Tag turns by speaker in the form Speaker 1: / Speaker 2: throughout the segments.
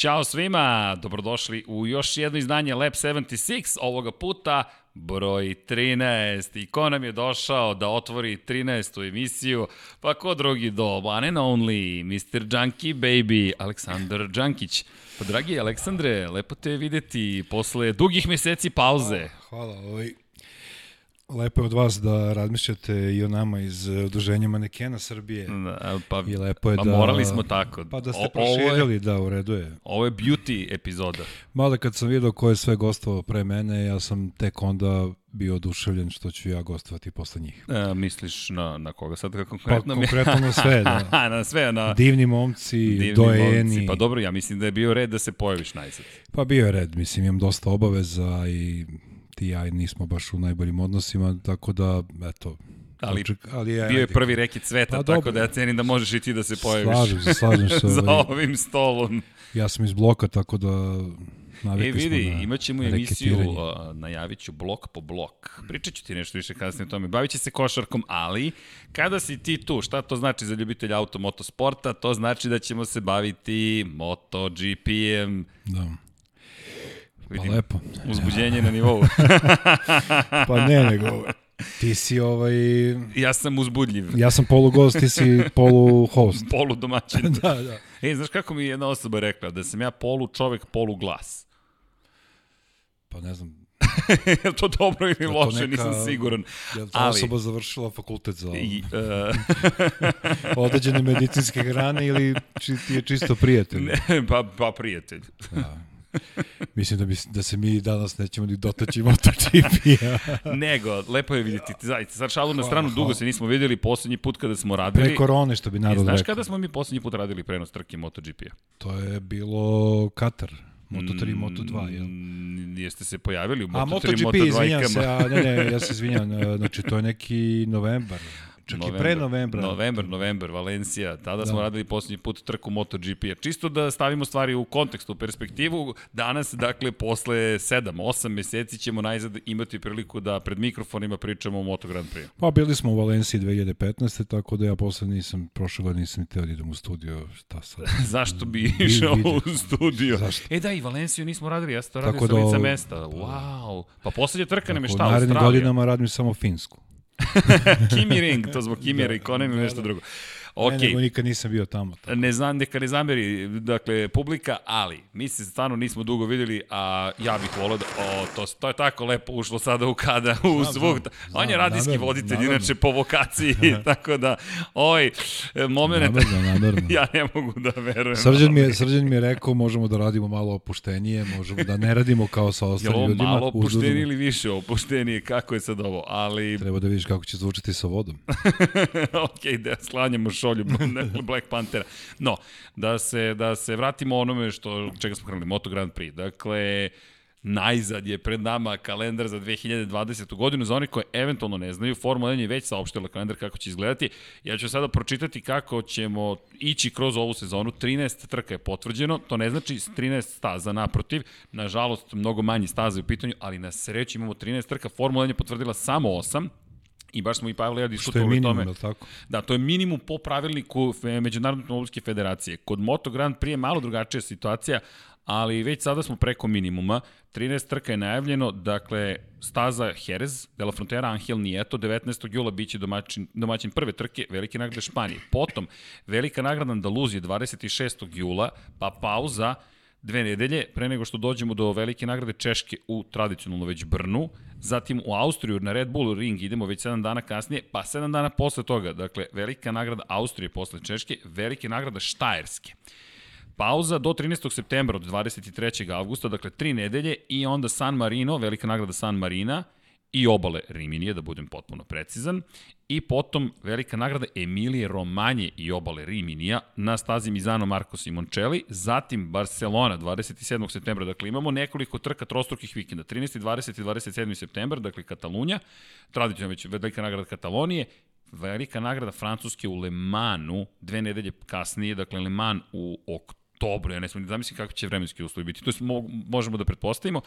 Speaker 1: Ćao svima, dobrodošli u još jedno izdanje Lab 76, ovoga puta broj 13. I ko nam je došao da otvori 13. emisiju? Pa ko drugi do one and only, Mr. Junkie Baby, Aleksandar Đankić. Pa dragi Aleksandre, lepo te videti posle dugih meseci pauze.
Speaker 2: Hvala, ovaj, Lepo je od vas da razmišljate i o nama iz Udruženja manekena Srbije.
Speaker 1: Da, pa,
Speaker 2: I lepo je
Speaker 1: pa
Speaker 2: da...
Speaker 1: morali smo tako.
Speaker 2: Pa da ste
Speaker 1: O- ovo je-
Speaker 2: proširili, da, u redu je.
Speaker 1: Ovo je beauty epizoda.
Speaker 2: Mada kad sam vidio ko je sve gostovao pre mene, ja sam tek onda bio oduševljen što ću ja gostovati posle njih.
Speaker 1: E, misliš na, na koga sad kako
Speaker 2: Pa
Speaker 1: konkretno mi-
Speaker 2: konkretno na sve, da.
Speaker 1: na sve, na
Speaker 2: Divni momci,
Speaker 1: divni
Speaker 2: dojeni.
Speaker 1: momci. Pa dobro, ja mislim da je bio red da se pojaviš najzad.
Speaker 2: Pa bio je red, mislim, imam dosta obaveza i ti i ja nismo baš u najboljim odnosima, tako da, eto,
Speaker 1: Ali
Speaker 2: oček- ali ja,
Speaker 1: Bio je prvi reki cveta,
Speaker 2: Pa
Speaker 1: tako
Speaker 2: dobro.
Speaker 1: da ja cenim da možeš i ti da se pojaviš
Speaker 2: Slažem se, slažem se.
Speaker 1: za ovim stolom.
Speaker 2: ja sam iz bloka, tako da
Speaker 1: E, vidi,
Speaker 2: na
Speaker 1: imat ćemo emisiju, uh, najavit ću blok po blok. Pričat ću ti nešto više kasnije o tome. Bavit će se košarkom, ali kada si ti tu, šta to znači za ljubitelja auto motosporta? To znači da ćemo se baviti MotoGP-em.
Speaker 2: Da. Pa
Speaker 1: Vidim,
Speaker 2: lepo.
Speaker 1: uzbuđenje na nivou.
Speaker 2: Pa ne, nego ti si ovaj...
Speaker 1: ja sam uzbudljiv.
Speaker 2: Ja sam polugost, ti si poluhost.
Speaker 1: Polu domaćin.
Speaker 2: da, da.
Speaker 1: E, znaš kako mi je jedna osoba rekla? Da sam ja polu čovek, polu glas.
Speaker 2: Pa ne znam,
Speaker 1: je to dobro ili
Speaker 2: to
Speaker 1: loše,
Speaker 2: neka-
Speaker 1: nisam siguran.
Speaker 2: je li ta
Speaker 1: Ali-
Speaker 2: osoba završila fakultet za
Speaker 1: I, uh,
Speaker 2: određene medicinske grane ili či, ti je čisto prijatelj?
Speaker 1: ne, pa, pa prijatelj.
Speaker 2: Da. Mislim da, bi, da se mi danas nećemo ni dotaći MotoGP-a.
Speaker 1: Nego, lepo je vidjeti. Zaista, sad šalu na
Speaker 2: Hvala,
Speaker 1: stranu, dugo
Speaker 2: hvala.
Speaker 1: se nismo vidjeli poslednji put kada smo radili.
Speaker 2: Pre korone, što bi
Speaker 1: E,
Speaker 2: narod
Speaker 1: znaš
Speaker 2: rekao.
Speaker 1: kada smo mi poslednji put radili prenos trke MotoGP-a?
Speaker 2: To je bilo Katar. Moto3, Moto2, jel?
Speaker 1: Mm, Jeste se pojavili u
Speaker 2: A
Speaker 1: Moto3,
Speaker 2: MotoGP,
Speaker 1: Moto2
Speaker 2: izvinjam se, a ne, ne, ja se izvinjam, e, znači to je neki novembar, čak i pre novembra.
Speaker 1: Novembar, novembar, Valencija. Tada smo
Speaker 2: Da.
Speaker 1: radili poslednji put trku MotoGP-a. Čisto da stavimo stvari u kontekst, u perspektivu. Danas, dakle, posle 7-8 meseci ćemo najzad imati priliku da pred mikrofonima pričamo o Moto Grand Prix.
Speaker 2: Pa bili smo u Valenciji 2015. tako da ja posle nisam, prošle godine nisam teo da idem u studio, šta sad.
Speaker 1: Zašto bi išao u studio?
Speaker 2: Zašto?
Speaker 1: E da, i Valenciju nismo radili, ja sam to radio
Speaker 2: Tako
Speaker 1: sa lica
Speaker 2: da-
Speaker 1: mesta. Wow. Pa poslednja trka nam je
Speaker 2: U
Speaker 1: šta,
Speaker 2: narednim
Speaker 1: Australija?
Speaker 2: godinama radim samo finsku.
Speaker 1: Kimi Ring, to zbog Kimi
Speaker 2: Da,
Speaker 1: Raikkonen ili
Speaker 2: da,
Speaker 1: nešto
Speaker 2: da.
Speaker 1: drugo.
Speaker 2: Okay. Ne, nego nikad nisam bio tamo. Tako.
Speaker 1: ne znam neka ne zameri, dakle, publika, ali mi se stvarno nismo dugo videli, a ja bih volao da, o, to, to je tako lepo ušlo sada u kada, u
Speaker 2: Znam,
Speaker 1: zvuk.
Speaker 2: znam,
Speaker 1: On je radijski
Speaker 2: namerno,
Speaker 1: voditelj,
Speaker 2: namerno.
Speaker 1: inače po vokaciji, tako da, ovaj moment,
Speaker 2: Namerno, namerno.
Speaker 1: ja ne mogu da verujem.
Speaker 2: Srđan mi, je, Srđan mi je rekao možemo da radimo malo opuštenije, možemo da ne radimo kao sa ostalim
Speaker 1: ovo
Speaker 2: ljudima.
Speaker 1: malo
Speaker 2: uz- uz-
Speaker 1: opuštenije ili više opuštenije? Kako je sad ovo? Ali,
Speaker 2: Treba da vidiš kako će zvučati sa vodom.
Speaker 1: ok, da sklanjamo šolju Black Panthera. No, da se, da se vratimo onome što, čega smo krenuli, Moto Grand Prix. Dakle, najzad je pred nama kalendar za 2020. godinu. Za one koje eventualno ne znaju, Formula 1 je već saopštila kalendar kako će izgledati. Ja ću sada pročitati kako ćemo ići kroz ovu sezonu. 13 trka je potvrđeno, to ne znači 13 staza naprotiv. Nažalost, mnogo manje staze u pitanju, ali na sreću imamo 13 trka. Formula 1 je potvrdila samo 8. I baš smo i Pavle i ja diskutovali o tome.
Speaker 2: tako?
Speaker 1: Da, to je minimum po pravilniku Međunarodne automobilske federacije. Kod Moto Grand Prix je malo drugačija situacija, ali već sada smo preko minimuma. 13 trka je najavljeno, dakle, staza Jerez, De La Frontera, Angel Nieto, 19. jula biće domaćin, domaćin prve trke Velike nagrade Španije. Potom, Velika nagrada Andaluzije, 26. jula, pa pauza, dve nedelje, pre nego što dođemo do velike nagrade Češke u tradicionalno već Brnu, zatim u Austriju na Red Bull Ring idemo već 7 dana kasnije, pa 7 dana posle toga, dakle, velika nagrada Austrije posle Češke, velike nagrada Štajerske. Pauza do 13. septembra od 23. avgusta, dakle tri nedelje i onda San Marino, velika nagrada San Marina i obale Riminije, da budem potpuno precizan, i potom velika nagrada Emilije Romanje i obale Riminija na stazi Mizano Marko Simoncelli, zatim Barcelona 27. septembra, dakle imamo nekoliko trka trostrukih vikenda, 13. 20. i 27. septembar, dakle Katalunja, tradicionalno već velika nagrada Katalonije, velika nagrada Francuske u Le Manu, dve nedelje kasnije, dakle Le Mans u oktobru, ja ne smijem da zamislim kakvi će vremenski uslovi biti, to mo možemo da pretpostavimo,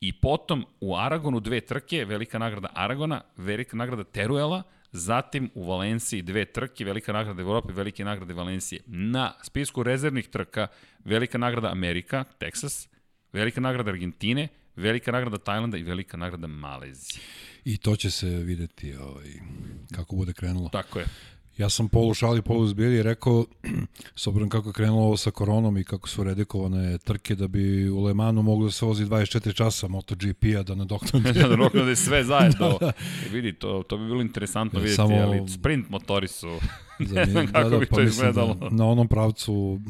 Speaker 1: i potom u Aragonu dve trke, velika nagrada Aragona, velika nagrada Teruela, Zatim u Valenciji dve trke, velika nagrada Evrope, velike nagrade Valencije. Na spisku rezervnih trka, velika nagrada Amerika, Texas, velika nagrada Argentine, velika nagrada Tajlanda i velika nagrada Malezije.
Speaker 2: I to će se videti ovaj, kako bude krenulo.
Speaker 1: Tako je.
Speaker 2: Ja sam polu šali, polu zbili i rekao, s obzirom kako je krenulo ovo sa koronom i kako su redikovane trke, da bi u Le Manu moglo da se vozi 24 časa MotoGP-a da nadoknade.
Speaker 1: da nadoknade sve zajedno. da, da. I vidi, to, to bi bilo interesantno ja, vidjeti, samo... ali sprint motori su... ne znam kako da, da, bi pa to da izgledalo. Da,
Speaker 2: na onom pravcu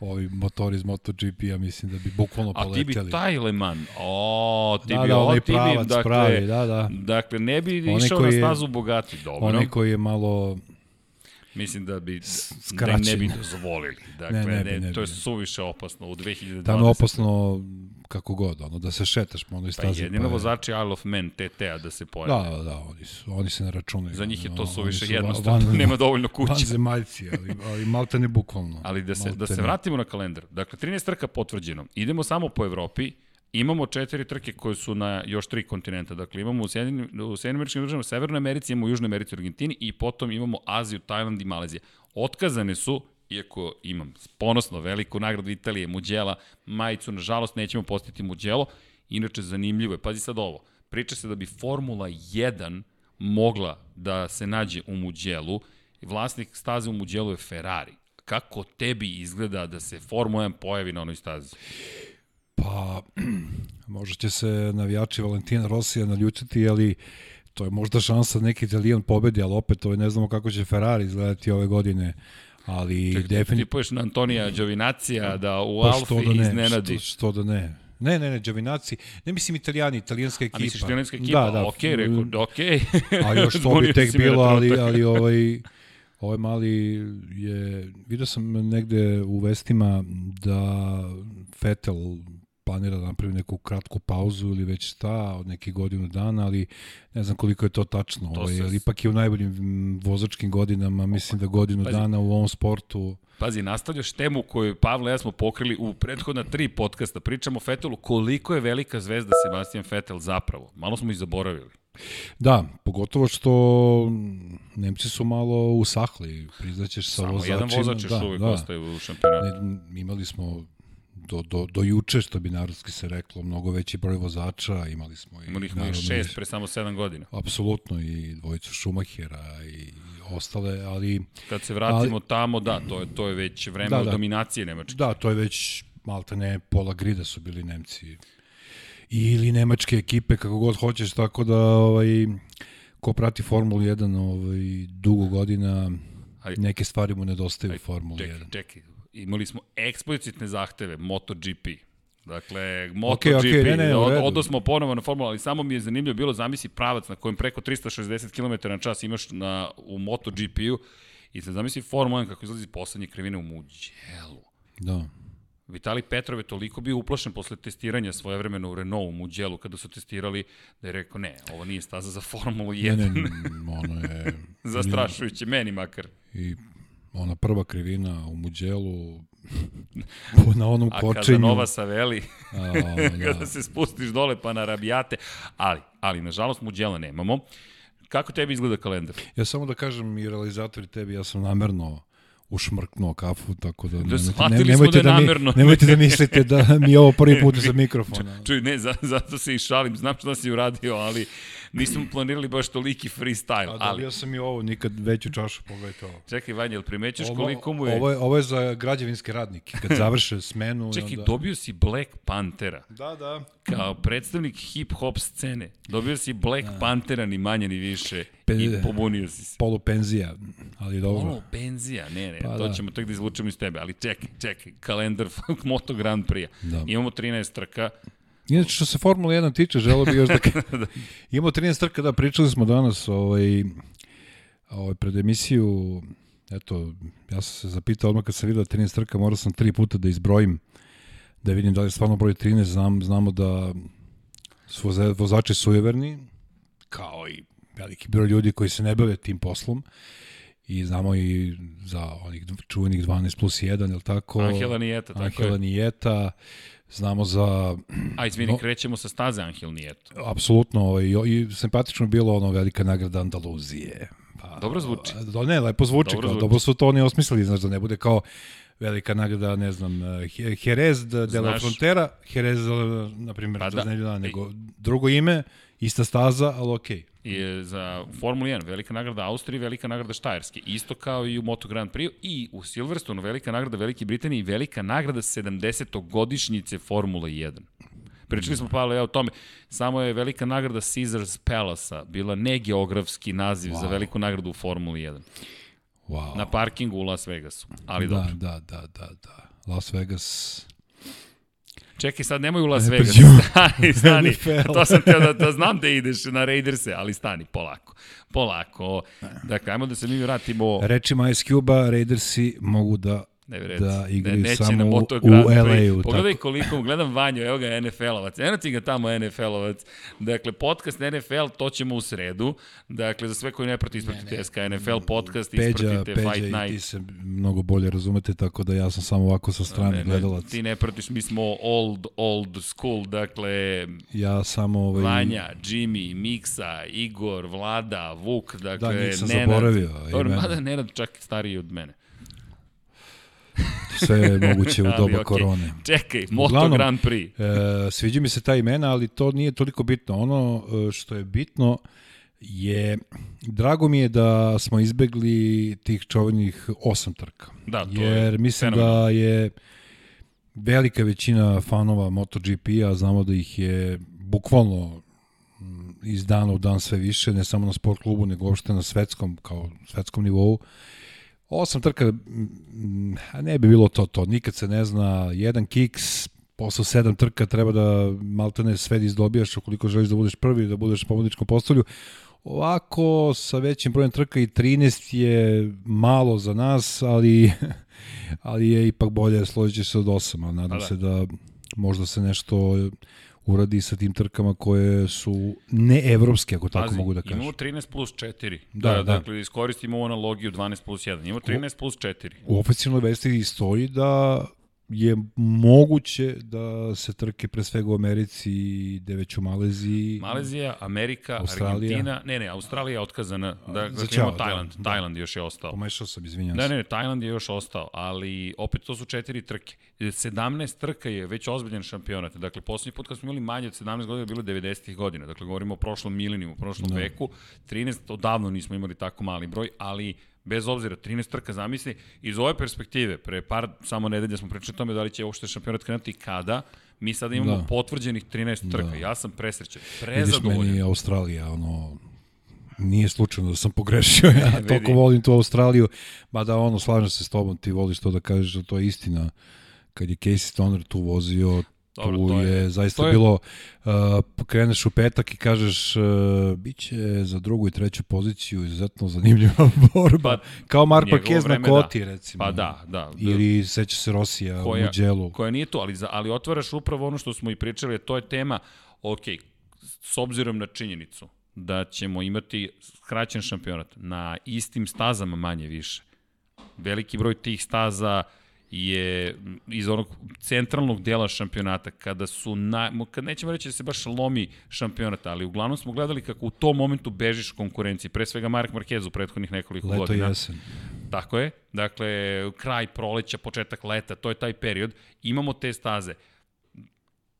Speaker 2: ovi motori iz MotoGP-a mislim da bi bukvalno poleteli.
Speaker 1: A ti bi taj Le Mans, o, ti
Speaker 2: da,
Speaker 1: bi
Speaker 2: da, onaj pravac
Speaker 1: dakle,
Speaker 2: pravi, da, da.
Speaker 1: Dakle, ne bi išao na stazu bogati, dobro.
Speaker 2: Onaj koji je malo
Speaker 1: Mislim da bi da ne bi dozvolili. Dakle, ne, ne, bi, ne, to je suviše opasno u 2020.
Speaker 2: Tamo je opasno kako god, ono, da se šetaš po onoj stazi.
Speaker 1: Pa jedino pa vozači Isle of Man TT-a da se pojave.
Speaker 2: Da, da, oni, su, oni se ne računaju.
Speaker 1: Za njih je to suviše jednostavno, van, nema dovoljno kuća. Van
Speaker 2: zemaljci, ali, ali malta ne bukvalno.
Speaker 1: Ali da se, da se vratimo na kalendar. Dakle, 13 trka potvrđeno. Idemo samo po Evropi, Imamo četiri trke koje su na još tri kontinenta. Dakle, imamo u Sjedinim, u Sjedinim američkim državama, Severnoj Americi, imamo u Južnoj Americi, u Argentini i potom imamo Aziju, Tajland i Malezija. Otkazane su, iako imam ponosno veliku nagradu Italije, Muđela, majicu, nažalost nećemo postiti Muđelo. Inače, zanimljivo je, pazi sad ovo, priča se da bi Formula 1 mogla da se nađe u Muđelu, vlasnik staze u Muđelu je Ferrari. Kako tebi izgleda da se Formula 1 pojavi na onoj stazi?
Speaker 2: Pa, možda će se navijači Valentina Rosija naljutiti, ali to je možda šansa da neki italijan pobedi, ali opet to je ne znamo kako će Ferrari izgledati ove godine. Ali
Speaker 1: Ček, definitivno... Ti poješ na Antonija Đovinacija da u pa Alfi da ne, iznenadi.
Speaker 2: Što, što da ne. Ne, ne, ne, Đovinaci, ne mislim italijani, italijanska ekipa. A
Speaker 1: misliš italijanska ekipa? Da, da. Okay, rekao, okej.
Speaker 2: Okay. A još to bi tek bilo, ali, ali ovaj, ovaj mali je, vidio sam negde u vestima da Fetel planira da napravi neku kratku pauzu ili već šta od nekih godinu dana, ali ne znam koliko je to tačno. To ovaj, se... Ipak je u najboljim vozačkim godinama, mislim da godinu Pazi. dana u ovom sportu.
Speaker 1: Pazi, nastavljaš temu koju Pavle i ja smo pokrili u prethodna tri podcasta. Pričamo o Fetelu, koliko je velika zvezda Sebastian Fetel zapravo. Malo smo ih zaboravili.
Speaker 2: Da, pogotovo što Nemci su malo usahli, priznaćeš sa
Speaker 1: Samo
Speaker 2: vozačima.
Speaker 1: Samo jedan vozač još da, uvijek da. ostaje u šampionatu.
Speaker 2: Ne, imali smo do, do, do juče, što bi narodski se reklo, mnogo veći broj vozača, imali smo i...
Speaker 1: Imali smo i šest pre samo sedam godina.
Speaker 2: Apsolutno, i dvojicu Šumahera i ostale, ali...
Speaker 1: Kad se vratimo ali, tamo, da, to je, to je već vreme da, da, dominacije Nemačke.
Speaker 2: Da, to je već, malta ne, pola grida su bili Nemci. Ili nemačke ekipe, kako god hoćeš, tako da, ovaj, ko prati Formulu 1 ovaj, dugo godina, aj, neke stvari mu nedostaju u Formuli 1.
Speaker 1: Čekaj, imali smo eksplicitne zahteve MotoGP. Dakle, MotoGP, okay, okay, ne, ne, od, odo smo ponovo na formulu, ali samo mi je zanimljivo bilo zamisli pravac na kojem preko 360 km na čas imaš na, u MotoGP-u i se zamisli Formula 1 kako izlazi poslednje krivine u Muđelu.
Speaker 2: Da.
Speaker 1: Vitali Petrov je toliko bio uplašen posle testiranja svoje vremena u Renault u Muđelu kada su testirali da je rekao ne, ovo nije staza za Formulu 1. Ne, ne,
Speaker 2: ono je...
Speaker 1: Zastrašujuće, meni makar.
Speaker 2: I ona prva krivina u Muđelu, na onom
Speaker 1: a
Speaker 2: kočenju. A
Speaker 1: Nova Saveli, a, da. kada se spustiš dole pa na rabijate, ali, ali nažalost Muđela nemamo. Kako tebi izgleda kalendar?
Speaker 2: Ja samo da kažem i realizatori tebi, ja sam namerno ušmrknuo kafu, tako da,
Speaker 1: da ne, nemojte, da,
Speaker 2: da mi, nemojte da mislite da mi je ovo prvi put za mikrofona.
Speaker 1: Čuj, ne, zato se i šalim, znam što si uradio, ali nismo planirali baš toliki freestyle. A
Speaker 2: dobio ali... sam i ovo, nikad veću čašu, pogledajte ovo.
Speaker 1: Čekaj, Vanja, jel primećaš ovo, koliko mu je...
Speaker 2: Ovo je, ovo je za građevinske radnike, kad završe smenu.
Speaker 1: Čekaj, onda... dobio si Black Panthera.
Speaker 2: Da, da.
Speaker 1: Kao predstavnik hip-hop scene. Dobio si Black da. Panthera, ni manje ni više. Pe... I pobunio si se.
Speaker 2: Polupenzija, ali dobro.
Speaker 1: Polupenzija, ne, ne, pa, to da. ćemo tek da izvučemo iz tebe. Ali čekaj, čekaj, kalendar Moto Grand Prix. Da. Imamo 13 trka,
Speaker 2: Inače, što se Formula 1 tiče, želo bih još da... da. Imamo 13 trka, da, pričali smo danas ovaj, ovaj, pred emisiju, eto, ja sam se zapitao odmah kad sam vidio 13 trka, morao sam tri puta da izbrojim, da vidim da li je stvarno broj 13, Znam, znamo da su vozači sujeverni, kao i veliki broj ljudi koji se ne bave tim poslom, i znamo i za onih čuvenih 12 plus 1, je li tako?
Speaker 1: Angela Nijeta, tako
Speaker 2: Angela je. Nijeta, Znamo za...
Speaker 1: A izvini, no, krećemo sa staze Angel Nieto.
Speaker 2: Apsolutno, ovaj, i, i simpatično bilo ono velika nagrada Andaluzije. Pa,
Speaker 1: Dobro zvuči.
Speaker 2: Do, ne, lepo zvuči,
Speaker 1: Dobro
Speaker 2: dobro,
Speaker 1: zvuči.
Speaker 2: dobro su to oni osmislili, znaš, da ne bude kao velika nagrada, ne znam, He- Jerez de, de la Frontera, Jerez, eh, na primjer,
Speaker 1: Pa da.
Speaker 2: da. nego drugo ime, ista staza, ali okej.
Speaker 1: Je za Formula 1 velika nagrada Austrije, velika nagrada Štajerske. Isto kao i u Moto Grand Prix i u Silverstonu velika nagrada Velike Britanije i velika nagrada 70-godišnjice Formule 1. Pričali smo, Pavle, ja o tome. Samo je velika nagrada Caesars Palace-a bila negeografski naziv wow. za veliku nagradu u Formuli 1.
Speaker 2: Wow.
Speaker 1: Na parkingu u Las Vegasu. Ali
Speaker 2: da,
Speaker 1: dobro.
Speaker 2: da, da, da, da. Las Vegas.
Speaker 1: Čekaj, sad nemoj u Las Vegas. Stani, stani. To sam teo da, da znam da ideš na Raiderse, ali stani, polako. Polako. Dakle, ajmo da se mi vratimo...
Speaker 2: Rečima Ice Cube-a, Raidersi mogu da. Da igraju
Speaker 1: neće
Speaker 2: samo u- u. LA-u,
Speaker 1: Pogledaj
Speaker 2: tako.
Speaker 1: koliko, gledam Vanju, evo ga NFL-ovac. Eno ti ga tamo NFL-ovac. Dakle, podcast NFL, to ćemo u sredu. Dakle, za sve koji ne prati, ispratite SK NFL podcast,
Speaker 2: Peđa,
Speaker 1: ispratite
Speaker 2: Peđa
Speaker 1: Fight
Speaker 2: i ti
Speaker 1: Night.
Speaker 2: se mnogo bolje razumete, tako da ja sam samo ovako sa strane
Speaker 1: Ne, ne,
Speaker 2: gledalac.
Speaker 1: ti ne pratiš, mi smo old, old school, dakle,
Speaker 2: Ja samo ovaj,
Speaker 1: Vanja, Jimmy, Miksa, Igor, Vlada, Vuk, dakle,
Speaker 2: Da, njih sam
Speaker 1: Nenad.
Speaker 2: zaboravio,
Speaker 1: Dobro, mada Nenad čak stariji od mene.
Speaker 2: Sve je moguće u doba
Speaker 1: okej.
Speaker 2: korone.
Speaker 1: Čekaj, Moto
Speaker 2: Uglavnom,
Speaker 1: Grand Prix.
Speaker 2: E, sviđa mi se ta imena, ali to nije toliko bitno. Ono e, što je bitno je, drago mi je da smo izbegli tih čovenih osam trka.
Speaker 1: Da, to je
Speaker 2: Jer mislim
Speaker 1: fenomenalno.
Speaker 2: da je velika većina fanova MotoGP-a, znamo da ih je bukvalno mm, iz dana u dan sve više, ne samo na sport klubu, nego uopšte na svetskom, kao svetskom nivou. Osam trka, a ne bi bilo to to, nikad se ne zna, jedan kiks, posle sedam trka treba da maltene sve izdobijaš ukoliko želiš da budeš prvi, da budeš na pobedničkom postolju. Ovako, sa većim brojem trka i 13 je malo za nas, ali, ali je ipak bolje, složit će se od 8, ali nadam
Speaker 1: Pa da.
Speaker 2: se da možda se nešto uradi sa tim trkama koje su neevropske, ako tako
Speaker 1: Pazi,
Speaker 2: mogu da kažem.
Speaker 1: Imamo 13 plus 4.
Speaker 2: Da,
Speaker 1: Da,
Speaker 2: da.
Speaker 1: Dakle, iskoristimo ovu analogiju 12 plus 1. Imamo 13 plus 4.
Speaker 2: U oficijalnoj vesti stoji da je moguće da se trke pre svega u Americi i da već u Maleziji.
Speaker 1: Malezija, Amerika,
Speaker 2: Australija.
Speaker 1: Argentina, ne, ne, Australija je otkazana. Da,
Speaker 2: za
Speaker 1: dakle, imamo
Speaker 2: da,
Speaker 1: Tajland.
Speaker 2: da.
Speaker 1: Tajland još je ostao.
Speaker 2: Pomešao sam, izvinjam se.
Speaker 1: ne, ne, Tajland je još ostao, ali opet to su četiri trke. 17 trka je već ozbiljan šampionat. Dakle, poslednji put kad smo imali manje od 17 godina je bilo 90-ih godina. Dakle, govorimo o prošlom milenijumu, o prošlom
Speaker 2: Da.
Speaker 1: veku. 13, odavno nismo imali tako mali broj, ali bez obzira, 13 trka zamisli, iz ove perspektive, pre par samo nedelja smo pričali o tome da li će uopšte šampionat krenuti i kada, mi sada imamo
Speaker 2: Da.
Speaker 1: potvrđenih 13 trka.
Speaker 2: Da.
Speaker 1: Ja sam presrećen,
Speaker 2: Vidiš
Speaker 1: prezadovoljan.
Speaker 2: meni Australija, ono, nije slučajno da sam pogrešio, ja
Speaker 1: vidi.
Speaker 2: toliko volim tu Australiju, mada ono, slažem se s tobom, ti voliš to da kažeš da to je istina, kad je Casey Stoner tu vozio,
Speaker 1: Dobro,
Speaker 2: tu
Speaker 1: to
Speaker 2: je,
Speaker 1: je-
Speaker 2: zaista
Speaker 1: to je-
Speaker 2: bilo, uh, kreneš u petak i kažeš, uh, bit će za drugu i treću poziciju izuzetno zanimljiva borba,
Speaker 1: Pa,
Speaker 2: kao Mark Marquez na Koti, recimo.
Speaker 1: Pa da, da.
Speaker 2: Ili seća se Rosija u
Speaker 1: Koja-
Speaker 2: Muđelu.
Speaker 1: koja nije to, ali, za, ali otvaraš upravo ono što smo i pričali, to je tema, ok, s obzirom na činjenicu da ćemo imati skraćen šampionat na istim stazama manje više. Veliki broj tih staza je iz onog centralnog dela šampionata, kada su, na, kad nećemo reći da se baš lomi šampionata, ali uglavnom smo gledali kako u tom momentu bežiš konkurenciji, pre svega Mark Marquez u prethodnih nekoliko
Speaker 2: Leto
Speaker 1: godina.
Speaker 2: jesen.
Speaker 1: Tako je. Dakle, kraj proleća, početak leta, to je taj period. Imamo te staze.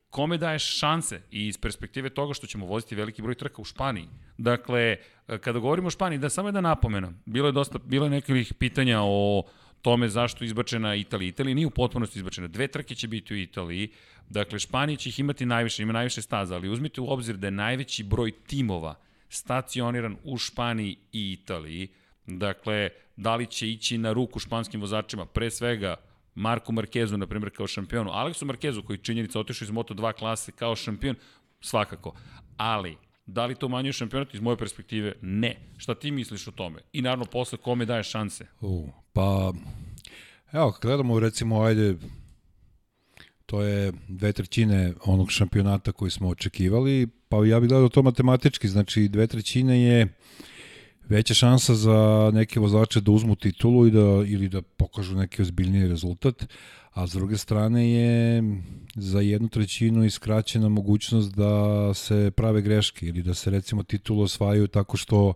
Speaker 1: Kome daješ šanse i iz perspektive toga što ćemo voziti veliki broj trka u Španiji. Dakle, kada govorimo o Španiji, da samo jedan napomena, bilo je dosta, bilo je nekih pitanja o tome zašto je izbačena Italija. Italija nije u potpunosti izbačena. Dve trke će biti u Italiji. Dakle, Španija će ih imati najviše, ima najviše staza, ali uzmite u obzir da je najveći broj timova stacioniran u Španiji i Italiji. Dakle, da li će ići na ruku španskim vozačima, pre svega Marku Markezu, na primjer, kao šampionu, Aleksu Markezu, koji činjenica otišao iz Moto2 klase kao šampion, svakako. Ali, da li to umanjuje šampionat? Iz moje perspektive, ne. Šta ti misliš o tome? I naravno, posle kome daje šanse?
Speaker 2: U, pa, evo, gledamo recimo, ajde, to je dve trećine onog šampionata koji smo očekivali, pa ja bih gledao to matematički, znači dve trećine je veća šansa za neke vozače da uzmu titulu i da, ili da pokažu neki ozbiljniji rezultat, a s druge strane je za jednu trećinu iskraćena mogućnost da se prave greške ili da se recimo titulu osvajaju tako što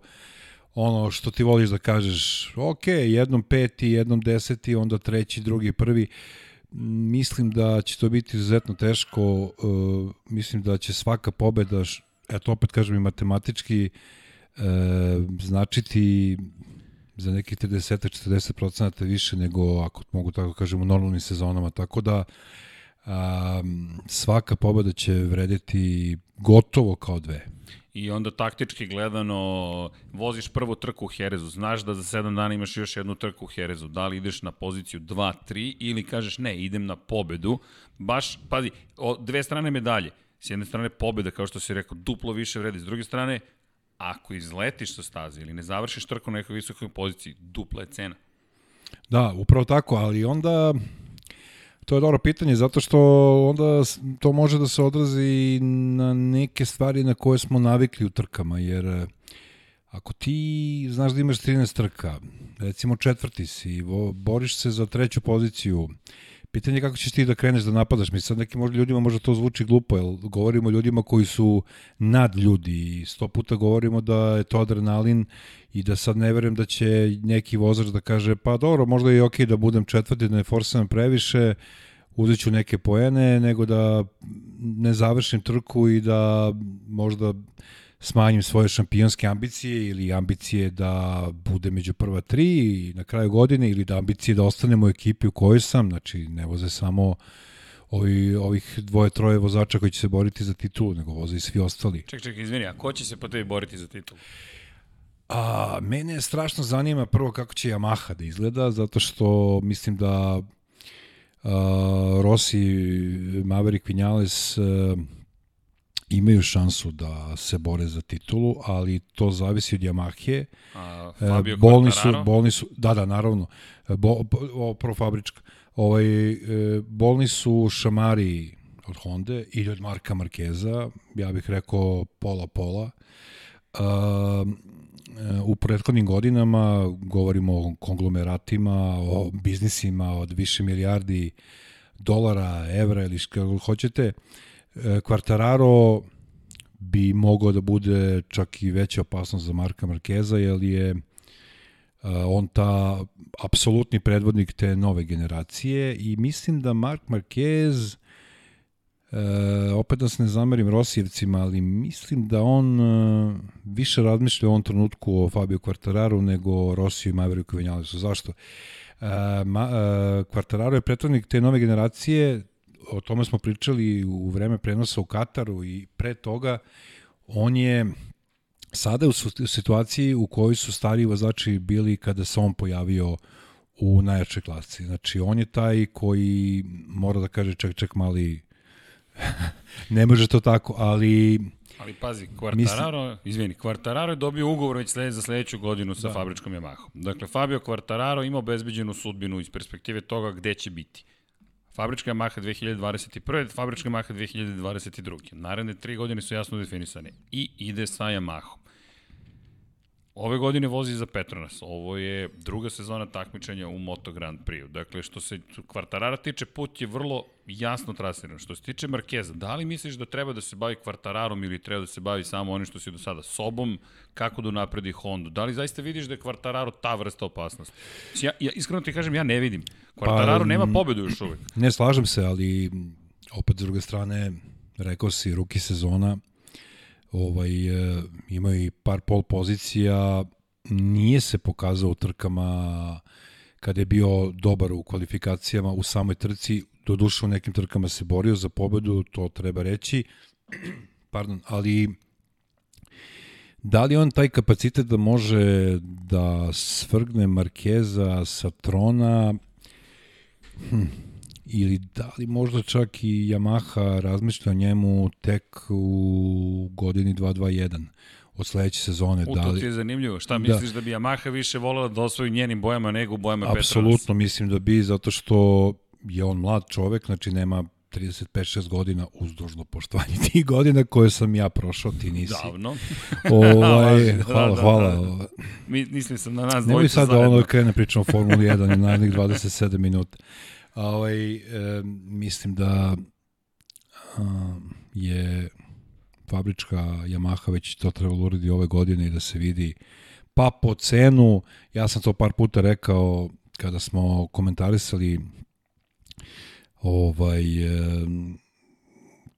Speaker 2: ono što ti voliš da kažeš, ok, jednom peti, jednom deseti, onda treći, drugi, prvi. Mislim da će to biti izuzetno teško, uh, mislim da će svaka pobeda, eto opet kažem i matematički, uh, značiti za nekih 30-40% više nego, ako mogu tako kažem, u normalnim sezonama. Tako da um, svaka pobeda će vredeti gotovo kao dve.
Speaker 1: I onda taktički gledano voziš prvu trku u Herezu, znaš da za 7 dana imaš još jednu trku u Herezu, da li ideš na poziciju 2-3 ili kažeš ne, idem na pobedu, baš, pazi, o, dve strane medalje, s jedne strane pobeda, kao što si rekao, duplo više vredi, s druge strane, ako izletiš sa staze ili ne završiš trku na nekoj visokoj poziciji, dupla je cena.
Speaker 2: Da, upravo tako, ali onda To je dobro pitanje, zato što onda to može da se odrazi na neke stvari na koje smo navikli u trkama, jer e, ako ti znaš da imaš 13 trka, recimo četvrti si, boriš se za treću poziciju, pitanje je kako ćeš ti da kreneš da napadaš. Mi sad nekim možda ljudima možda to zvuči glupo, jer govorimo o ljudima koji su nad ljudi i sto puta govorimo da je to adrenalin i da sad ne verujem da će neki vozač da kaže pa dobro, možda je okej da budem četvrti, da ne forsiram previše, uzet ću neke poene, nego da ne završim trku i da možda smanjim svoje šampionske ambicije ili ambicije da bude među prva tri na kraju godine ili da ambicije da ostanem u ekipi u kojoj sam, znači ne voze samo ovi, ovih dvoje, troje vozača koji će se boriti za titulu, nego voze i svi ostali.
Speaker 1: Ček, ček, izvini, a ko će se po tebi boriti za titulu?
Speaker 2: A, mene strašno zanima prvo kako će Yamaha da izgleda, zato što mislim da a, Rossi, Maverick Vinales a, imaju šansu da se bore za titulu, ali to zavisi od Yamahe.
Speaker 1: A, Fabio
Speaker 2: bolni su, bolni su, da, da, naravno, bo, bo, pro fabrička. Ovaj, e, bolni su šamari od Honda ili od Marka Markeza, ja bih rekao pola-pola. u prethodnim godinama govorimo o konglomeratima, o biznisima od više milijardi dolara, evra ili što hoćete. Quartararo bi mogao da bude čak i veća opasnost za Marka Markeza, jer je on ta apsolutni predvodnik te nove generacije i mislim da Mark Marquez E, opet da se ne zamerim Rosijevcima, ali mislim da on e, više razmišlja u ovom trenutku o Fabio Quartararu nego o Rosiju i Mavericku Vinjalesu. Zašto? E, e, Quartararo je pretvornik te nove generacije, o tome smo pričali u vreme prenosa u Kataru i pre toga on je sada u situaciji u kojoj su stariji vozači bili kada se on pojavio u najjačoj klasi. Znači, on je taj koji mora da kaže ček, ček, mali ne može to tako, ali...
Speaker 1: Ali pazi, Quartararo, mislim... izvini, Quartararo je dobio ugovor već sled, za sledeću godinu sa da. fabričkom Yamaha. Dakle, Fabio Quartararo ima obezbeđenu sudbinu iz perspektive toga gde će biti. Fabrička Yamaha 2021. Fabrička Yamaha 2022. Naredne tri godine su jasno definisane. I ide sa Yamahom. Ove godine vozi za Petronas. Ovo je druga sezona takmičenja u Moto Grand Prix. Dakle, što se Kvartarara tiče, put je vrlo jasno trasiran. Što se tiče Markeza, da li misliš da treba da se bavi Kvartararom ili treba da se bavi samo onim što si do sada sobom, kako da napredi Hondu? Da li zaista vidiš da je Kvartararo ta vrsta opasnosti? Ja, ja iskreno ti kažem, ja ne vidim. Kvartararo pa, nema pobedu još uvek.
Speaker 2: Ne slažem se, ali opet s druge strane, rekao si, ruki sezona, ovaj, e, imaju i par pol pozicija, nije se pokazao u trkama kada je bio dobar u kvalifikacijama u samoj trci, do duše u nekim trkama se borio za pobedu, to treba reći, pardon, ali da li on taj kapacitet da može da svrgne Markeza sa trona, hm, ili da li možda čak i Yamaha razmišlja o njemu tek u godini 221 od sledeće sezone.
Speaker 1: U,
Speaker 2: da li...
Speaker 1: to ti je zanimljivo. Šta da. misliš da bi Yamaha više volala da osvoji njenim bojama nego bojama Petronas?
Speaker 2: Apsolutno mislim da bi, zato što je on mlad čovek, znači nema 35-6 godina uzdužno poštovanje tih godina koje sam ja prošao, ti nisi.
Speaker 1: Davno.
Speaker 2: ovaj, hvala, da, da, hvala. Da.
Speaker 1: Mi, mislim sam na nas
Speaker 2: Nemoj sad da ono krene pričamo o Formuli 1 na narednih 27 minuta. Ovaj, e, mislim da a, je fabrička Yamaha već to trebalo uredi ove godine i da se vidi pa po cenu, ja sam to par puta rekao kada smo komentarisali ovaj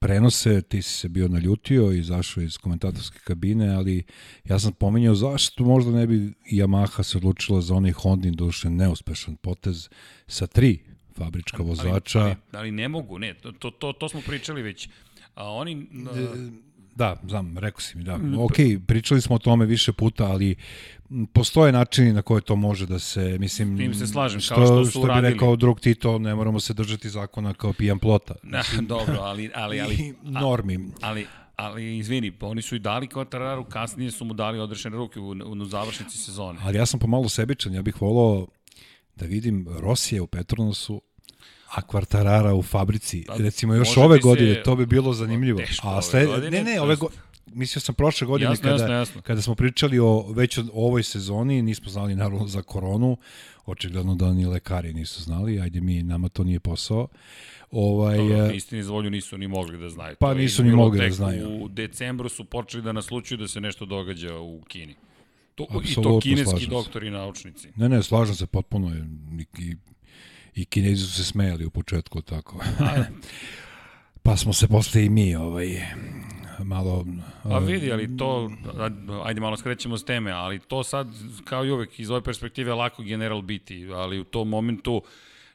Speaker 2: prenose, ti si se bio naljutio i zašao iz komentatorske kabine, ali ja sam pominjao zašto možda ne bi Yamaha se odlučila za onaj Hondin duše neuspešan potez sa tri fabrička vozača.
Speaker 1: Ali, ali, ali ne mogu, ne, to, to, to smo pričali već. A oni...
Speaker 2: Da, znam, rekao si mi, da. Ok, pričali smo o tome više puta, ali postoje načini na koje to može da se, mislim...
Speaker 1: Tim se slažem, što, kao što su
Speaker 2: što
Speaker 1: uradili.
Speaker 2: bi rekao drug Tito, ne moramo se držati zakona kao pijan plota.
Speaker 1: Da, dobro, ali... ali, ali
Speaker 2: normi.
Speaker 1: Ali, ali izvini, pa oni su i dali Kvatararu, kasnije su mu dali odrešene ruke u, u, u završnici sezone.
Speaker 2: Ali ja sam pomalo sebičan, ja bih volao da vidim Rosije u Petronosu, a Kvartarara u fabrici, da, recimo još ove godine, to bi bilo zanimljivo. a sled... ne, ne, ove godine, mislio sam prošle godine
Speaker 1: jasno,
Speaker 2: kada,
Speaker 1: jasno, jasno.
Speaker 2: kada smo pričali o već o ovoj sezoni, nismo znali naravno za koronu, očigledno da ni lekari nisu znali, ajde mi, nama to nije posao.
Speaker 1: Ovaj, Dobro, e, istini za volju nisu ni mogli da znaju.
Speaker 2: Pa to nisu ni mogli da znaju.
Speaker 1: U decembru su počeli da naslučuju da se nešto događa u Kini. To, I to kineski doktori i naučnici.
Speaker 2: Ne, ne, slažem se potpuno. I, i, i kinezi su se smejali u početku, tako. pa smo se posle i mi ovaj, malo...
Speaker 1: Pa vidi, ali to, ajde malo skrećemo s teme, ali to sad, kao i uvek, iz ove perspektive lako general biti, ali u tom momentu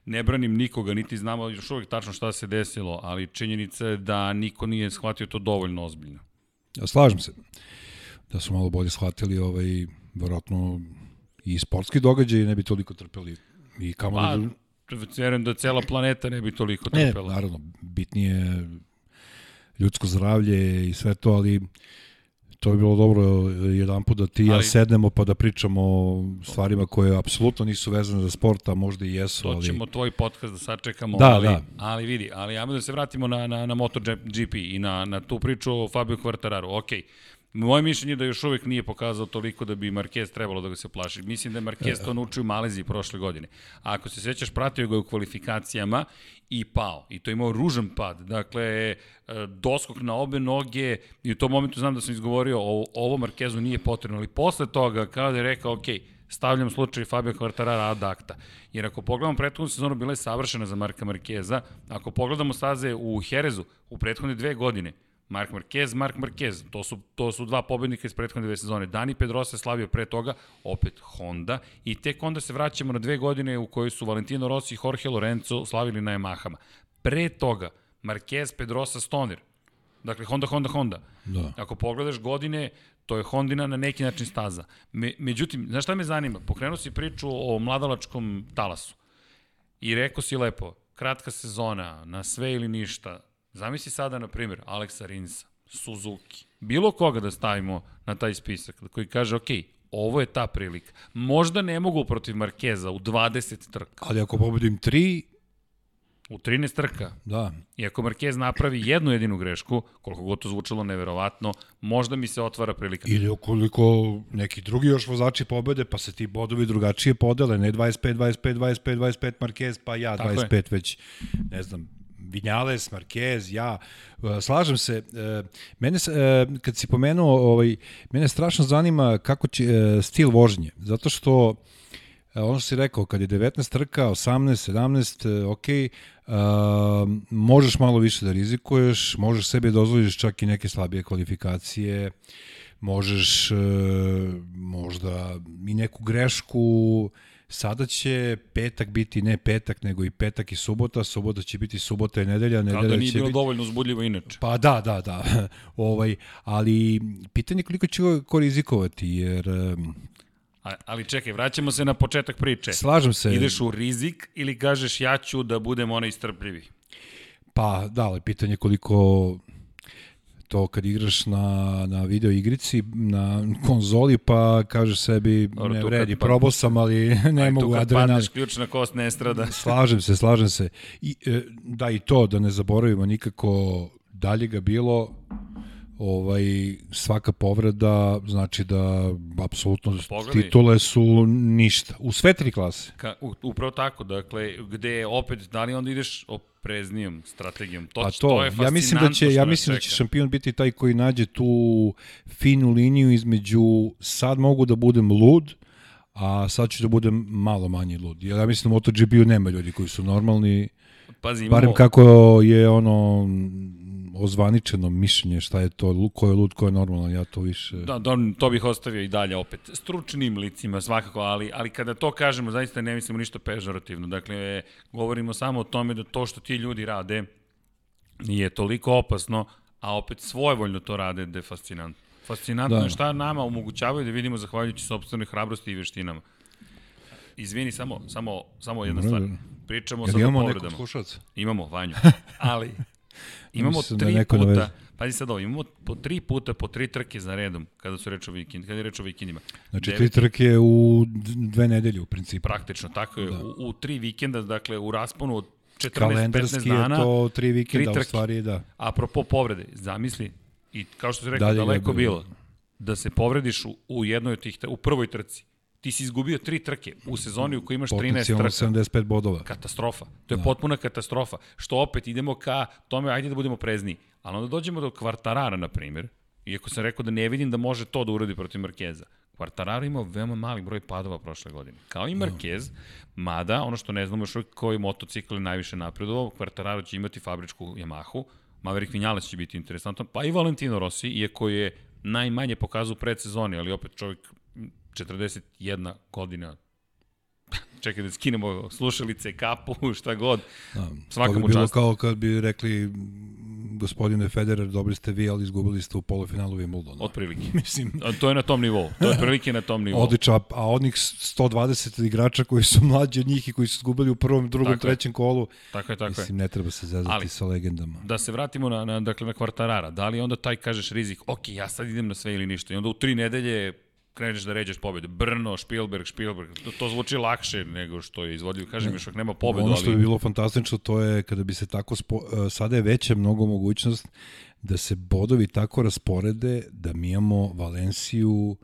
Speaker 1: ne branim nikoga, niti znamo još uvek tačno šta se desilo, ali činjenica je da niko nije shvatio to dovoljno ozbiljno.
Speaker 2: Ja slažem se da su malo bolje shvatili ovaj, verovatno i sportski događaj ne bi toliko trpeli i kamo
Speaker 1: pa, da... Verujem da cela planeta ne bi toliko trpela.
Speaker 2: Ne, naravno, bitnije ljudsko zdravlje i sve to, ali to bi bilo dobro jedan put da ti ali, ja sednemo pa da pričamo o stvarima koje apsolutno nisu vezane za sport, a možda i jesu.
Speaker 1: To
Speaker 2: ali...
Speaker 1: ćemo tvoj podcast da sačekamo,
Speaker 2: da,
Speaker 1: ali,
Speaker 2: da.
Speaker 1: ali vidi, ali ajmo da se vratimo na, na, na MotoGP i na, na tu priču o Fabio Quartararu. Okej, okay Moje mišljenje je da još uvek nije pokazao toliko da bi Marquez trebalo da ga se plaši. Mislim da je Marquez to naučio u Maleziji prošle godine. A ako se sećaš, pratio ga u kvalifikacijama i pao. I to je imao ružan pad. Dakle, e, doskok na obe noge i u tom momentu znam da sam izgovorio o, ovo Marquezu nije potrebno. Ali posle toga, kada je rekao, ok, stavljam slučaj Fabio Quartarara ad acta. Jer ako pogledamo prethodnu sezonu, bila je savršena za Marka Markeza. Ako pogledamo staze u Herezu, u prethodne dve godine, Mark Marquez, Mark Marquez, to su, to su dva pobednika iz prethodne dve sezone. Dani Pedrosa je slavio pre toga, opet Honda, i tek onda se vraćamo na dve godine u kojoj su Valentino Rossi i Jorge Lorenzo slavili na Yamahama. Pre toga, Marquez, Pedrosa, Stoner. Dakle, Honda, Honda, Honda.
Speaker 2: Da.
Speaker 1: Ako pogledaš godine, to je Hondina na neki način staza. Me, međutim, znaš šta me zanima? Pokrenuo si priču o mladalačkom talasu. I rekao si lepo, kratka sezona, na sve ili ništa, Zamisli sada, na primjer, Aleksa Rinsa, Suzuki, bilo koga da stavimo na taj spisak, koji kaže, ok, ovo je ta prilika. Možda ne mogu protiv Markeza u 20 trka.
Speaker 2: Ali ako pobedim 3,
Speaker 1: U 13 trka.
Speaker 2: Da.
Speaker 1: I ako Marquez napravi jednu jedinu grešku, koliko god to zvučalo neverovatno, možda mi se otvara prilika.
Speaker 2: Ili ukoliko neki drugi još vozači pobede, pa se ti bodovi drugačije podele, ne 25, 25, 25, 25 Marquez, pa ja Tako 25 je. već, ne znam, Vinjales, Marquez, ja, e, slažem se, e, mene, e, kad si pomenuo, ovaj, mene strašno zanima kako će stil vožnje, zato što ono što si rekao, kad je 19 trka, 18, 17, ok, možeš malo više da rizikuješ, možeš sebi dozvoliš čak i neke slabije kvalifikacije, možeš možda i neku grešku, Sada će petak biti ne petak, nego i petak i subota, subota će biti subota i nedelja, nedelja Kada
Speaker 1: nije bilo
Speaker 2: biti...
Speaker 1: dovoljno uzbudljivo inače.
Speaker 2: Pa da, da, da. ovaj, ali pitanje koliko će ko rizikovati, jer...
Speaker 1: A, ali čekaj, vraćamo se na početak priče.
Speaker 2: Slažem se.
Speaker 1: Ideš u rizik ili kažeš ja ću da budem onaj istrpljivi?
Speaker 2: Pa da, ali pitanje koliko to kad igraš na, na video igrici, na konzoli, pa kažeš sebi, Dobro, ne vredi, pa, probao sam, ali ne aj, mogu
Speaker 1: adrenalin. Padneš, ključna kost ne strada.
Speaker 2: slažem se, slažem se. I, e, da, i to, da ne zaboravimo nikako dalje ga bilo, ovaj svaka povreda znači da apsolutno
Speaker 1: Pogledaj.
Speaker 2: titule su ništa u sve tri klase.
Speaker 1: Ka, upravo tako, dakle, gde opet, da li onda ideš opreznijom strategijom? To,
Speaker 2: Pa
Speaker 1: to,
Speaker 2: to,
Speaker 1: je
Speaker 2: ja mislim da će ja mislim da će šampion biti taj koji nađe tu finu liniju između sad mogu da budem lud, a sad ću da budem malo manje lud. Jer ja mislim da MotoGP-u nema ljudi koji su normalni,
Speaker 1: Pazi, imamo,
Speaker 2: barem kako je ono ozvaničeno mišljenje šta je to, ko je lud, ko je normalan, ja to više...
Speaker 1: Da, da, to bih ostavio i dalje opet. Stručnim licima svakako, ali, ali kada to kažemo, zaista ne mislimo ništa pežorativno. Dakle, govorimo samo o tome da to što ti ljudi rade nije toliko opasno, a opet svojevoljno to rade da je fascinantno. Fascinantno
Speaker 2: Da.
Speaker 1: je šta nama omogućavaju da vidimo zahvaljujući sobstvenoj hrabrosti i veštinama. Izvini, samo, samo, samo jedna stvar. Pričamo
Speaker 2: Jel
Speaker 1: sad o
Speaker 2: imamo
Speaker 1: povredama. Imamo, Vanju. Ali, imamo
Speaker 2: Mislim da
Speaker 1: tri
Speaker 2: doveze.
Speaker 1: puta, pazi sad ovo, imamo po tri puta, po tri trke za redom, kada su reč o vikend, kada je reč o vikendima.
Speaker 2: Znači,
Speaker 1: Devet-
Speaker 2: tri trke u dve nedelje u principu.
Speaker 1: Praktično, tako je, u, u tri vikenda, dakle, u rasponu od 14-15
Speaker 2: Kalendarski je
Speaker 1: dana,
Speaker 2: to tri vikenda,
Speaker 1: tri
Speaker 2: u stvari da.
Speaker 1: apropo povrede, zamisli, i kao što si rekao,
Speaker 2: Dalje
Speaker 1: daleko
Speaker 2: je
Speaker 1: bilo, da se povrediš u, u jednoj od tih, u prvoj trci. Ti si izgubio tri trke u sezoni u kojoj imaš 13
Speaker 2: Potencijalno
Speaker 1: trka.
Speaker 2: 75 bodova.
Speaker 1: Katastrofa. To je da. potpuna katastrofa. Što opet idemo ka tome, ajde da budemo prezniji. Ali onda dođemo do Kvartarara, na primjer, iako sam rekao da ne vidim da može to da uradi protiv Markeza. Kvartararo imao veoma mali broj padova prošle godine. Kao i Marquez, mada, ono što ne znamo još uvijek koji motocikl je najviše napredovao, Kvartararo će imati fabričku Yamahu, Maverick Vinales će biti interesantan, pa i Valentino Rossi, iako je najmanje pokazao predsezoni, ali opet čovjek 41 godina čekaj da skinemo slušalice, kapu, šta god.
Speaker 2: Da,
Speaker 1: Svaka
Speaker 2: to bi
Speaker 1: mu
Speaker 2: bilo
Speaker 1: čast.
Speaker 2: kao kad bi rekli "M, gospodine Federer, dobri ste vi, ali izgubili ste u polufinalu Wimbledona.
Speaker 1: Otprilike.
Speaker 2: Mislim,
Speaker 1: A To je na tom nivou. To je prilike na tom nivou.
Speaker 2: odlično, a- onih 120 igrača koji su mlađi od njih i koji su izgubili u prvom, drugom,
Speaker 1: Tako je.
Speaker 2: trećem kolu,
Speaker 1: Tako je, tako je.
Speaker 2: mislim, ne treba se zezati
Speaker 1: Ali-
Speaker 2: sa legendama.
Speaker 1: Da se vratimo na, na, dakle, na kvartarara. Da li onda taj kažeš rizik, ok, ja sad idem na sve ili ništa. I onda u tri nedelje kreneš da ređeš pobedu. Brno, Spielberg, Spielberg. To, to zvuči lakše nego što je izvodljivo. Kažem, još ako nema pobedu,
Speaker 2: ono što bi
Speaker 1: ali...
Speaker 2: bilo fantastično, to je kada bi se tako, spo, e, sada je veća mnogo mogućnost da se bodovi tako rasporede da mi imamo Valenciju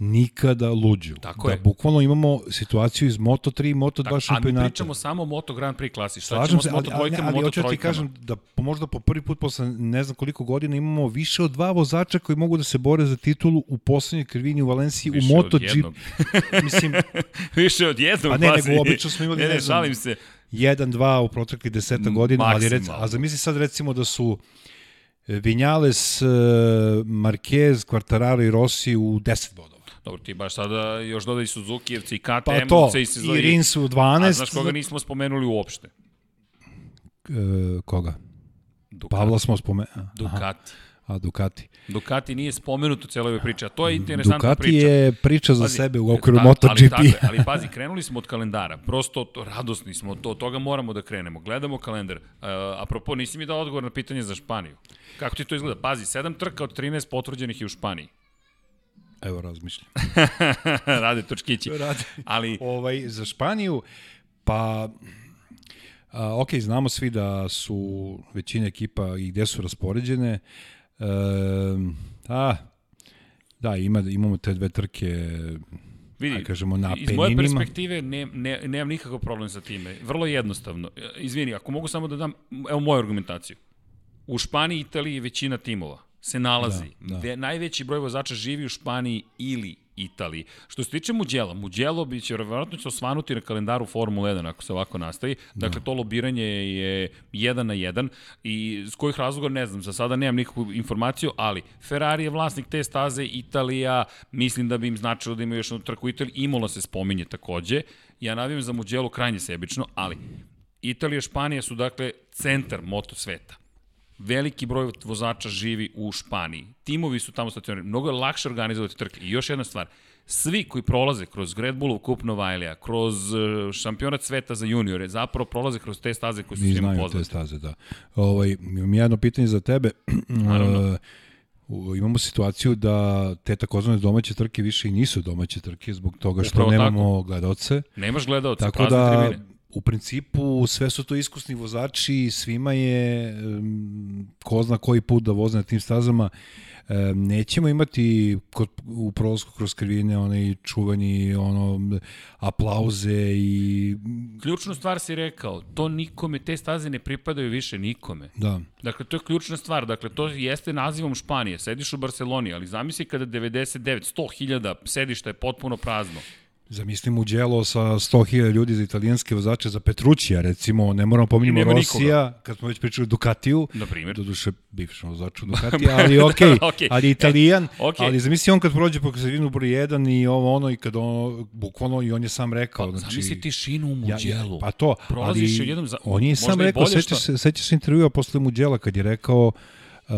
Speaker 2: nikada luđu.
Speaker 1: Tako
Speaker 2: da
Speaker 1: je.
Speaker 2: bukvalno imamo situaciju iz Moto3 i Moto2
Speaker 1: Tako, a mi
Speaker 2: šampionata.
Speaker 1: pričamo samo o Moto Grand Prix klasi. Šta
Speaker 2: Slažem
Speaker 1: ćemo
Speaker 2: se,
Speaker 1: s
Speaker 2: ali,
Speaker 1: Moto
Speaker 2: ali,
Speaker 1: dvojkama,
Speaker 2: ali
Speaker 1: Moto
Speaker 2: hoću da ti kažem da možda po prvi put posle ne znam koliko godina imamo više od dva vozača koji mogu da se bore za titulu u poslednjoj krivini u Valenciji
Speaker 1: Više
Speaker 2: u MotoGP. Mislim,
Speaker 1: Više od jednog,
Speaker 2: Pa ne, nego obično smo imali,
Speaker 1: ne, ne,
Speaker 2: ne znam,
Speaker 1: se.
Speaker 2: 1-2 u proteklih deseta godina, ali rec, a zamisli sad recimo da su e, Vinales, e, Marquez, Quartararo i Rossi u 10 bodova.
Speaker 1: Dobro, ti baš sada još dodaj Suzukijevci i KTM,
Speaker 2: Pa to,
Speaker 1: i, se
Speaker 2: i Rins u
Speaker 1: A
Speaker 2: 12.
Speaker 1: znaš koga nismo spomenuli uopšte?
Speaker 2: E, koga?
Speaker 1: Ducati.
Speaker 2: Pavla smo spomenuli.
Speaker 1: Ducati.
Speaker 2: A, Ducati.
Speaker 1: Ducati nije spomenut u celoj ovoj priči, a to je interesantna
Speaker 2: Ducati
Speaker 1: priča.
Speaker 2: je priča za
Speaker 1: Pazi,
Speaker 2: sebe u okviru
Speaker 1: da,
Speaker 2: MotoGP.
Speaker 1: Ali, tako ali pazi, krenuli smo od kalendara. Prosto to, radosni smo, to, od toga moramo da krenemo. Gledamo kalendar. Uh, apropo, nisi mi dao odgovor na pitanje za Španiju. Kako ti to izgleda? Pazi, 7 trka od 13 potvrđenih je u Španiji.
Speaker 2: Evo razmišljam.
Speaker 1: Rade točkići.
Speaker 2: Radi.
Speaker 1: Ali,
Speaker 2: ovaj, za Španiju, pa a, ok, znamo svi da su većina ekipa i gde su raspoređene. E, a, da, ima, imamo te dve trke
Speaker 1: vidi,
Speaker 2: aj kažemo, na
Speaker 1: iz moje
Speaker 2: Apeninima.
Speaker 1: perspektive ne, ne, nemam nikakav problem sa time. Vrlo jednostavno. E, Izvini, ako mogu samo da dam, evo moju argumentaciju. U Španiji i Italiji većina timova se nalazi.
Speaker 2: Da, da.
Speaker 1: Ve- najveći broj vozača živi u Španiji ili Italiji. Što se tiče Muđela, Muđelo bi će verovatno će osvanuti na kalendaru Formula 1 ako se ovako nastavi. Dakle, to lobiranje je jedan na jedan i s kojih razloga ne znam, za sada nemam nikakvu informaciju, ali Ferrari je vlasnik te staze, Italija, mislim da bi im značilo da imaju još jednu trku u Italiji, Imola se spominje takođe. Ja navijam za Muđelo krajnje sebično, ali Italija i Španija su dakle centar moto sveta veliki broj vozača živi u Španiji. Timovi su tamo stacionirani. Mnogo je lakše organizovati trke. I još jedna stvar. Svi koji prolaze kroz Red Bullov kup Novajlija, kroz uh, šampionat sveta za juniore, zapravo prolaze kroz te staze koje su
Speaker 2: Mi
Speaker 1: svima
Speaker 2: znaju te
Speaker 1: poznate.
Speaker 2: staze, da. Ovaj, imam jedno pitanje za tebe.
Speaker 1: Naravno.
Speaker 2: E, imamo situaciju da te takozvane domaće trke više i nisu domaće trke zbog toga što
Speaker 1: Upravo
Speaker 2: nemamo gledaoce.
Speaker 1: Nemaš gledalca,
Speaker 2: Tako
Speaker 1: prazne
Speaker 2: da
Speaker 1: tribine.
Speaker 2: U principu sve su to iskusni vozači, svima je ko zna koji put da voze na tim stazama. Nećemo imati kod, u prolazku kroz krivine onaj čuvani ono aplauze i
Speaker 1: ključnu stvar si rekao, to nikome te staze ne pripadaju više nikome.
Speaker 2: Da.
Speaker 1: Dakle to je ključna stvar, dakle to jeste nazivom Španije, sediš u Barceloni, ali zamisli kada 99 100.000 sedišta je potpuno prazno.
Speaker 2: Zamislim u djelo sa 100.000 ljudi za italijanske vozače za Petrućija, recimo, ne moramo pominjamo Rosija, nikoga. kad smo već pričali Ducatiju,
Speaker 1: na primjer,
Speaker 2: do duše bivši vozač u Ducatija, ali okej, okay, okay. ali e, italijan, okay. ali zamisli on kad prođe po sredinu broj 1 i ovo ono i kad ono, bukvalno i on je sam rekao.
Speaker 1: Pa, znači, zamisli tišinu u Muđelu.
Speaker 2: Ja, pa to, ali jednom za, on je sam rekao, sećaš se, sećaš se intervjua posle Muđela kad je rekao uh,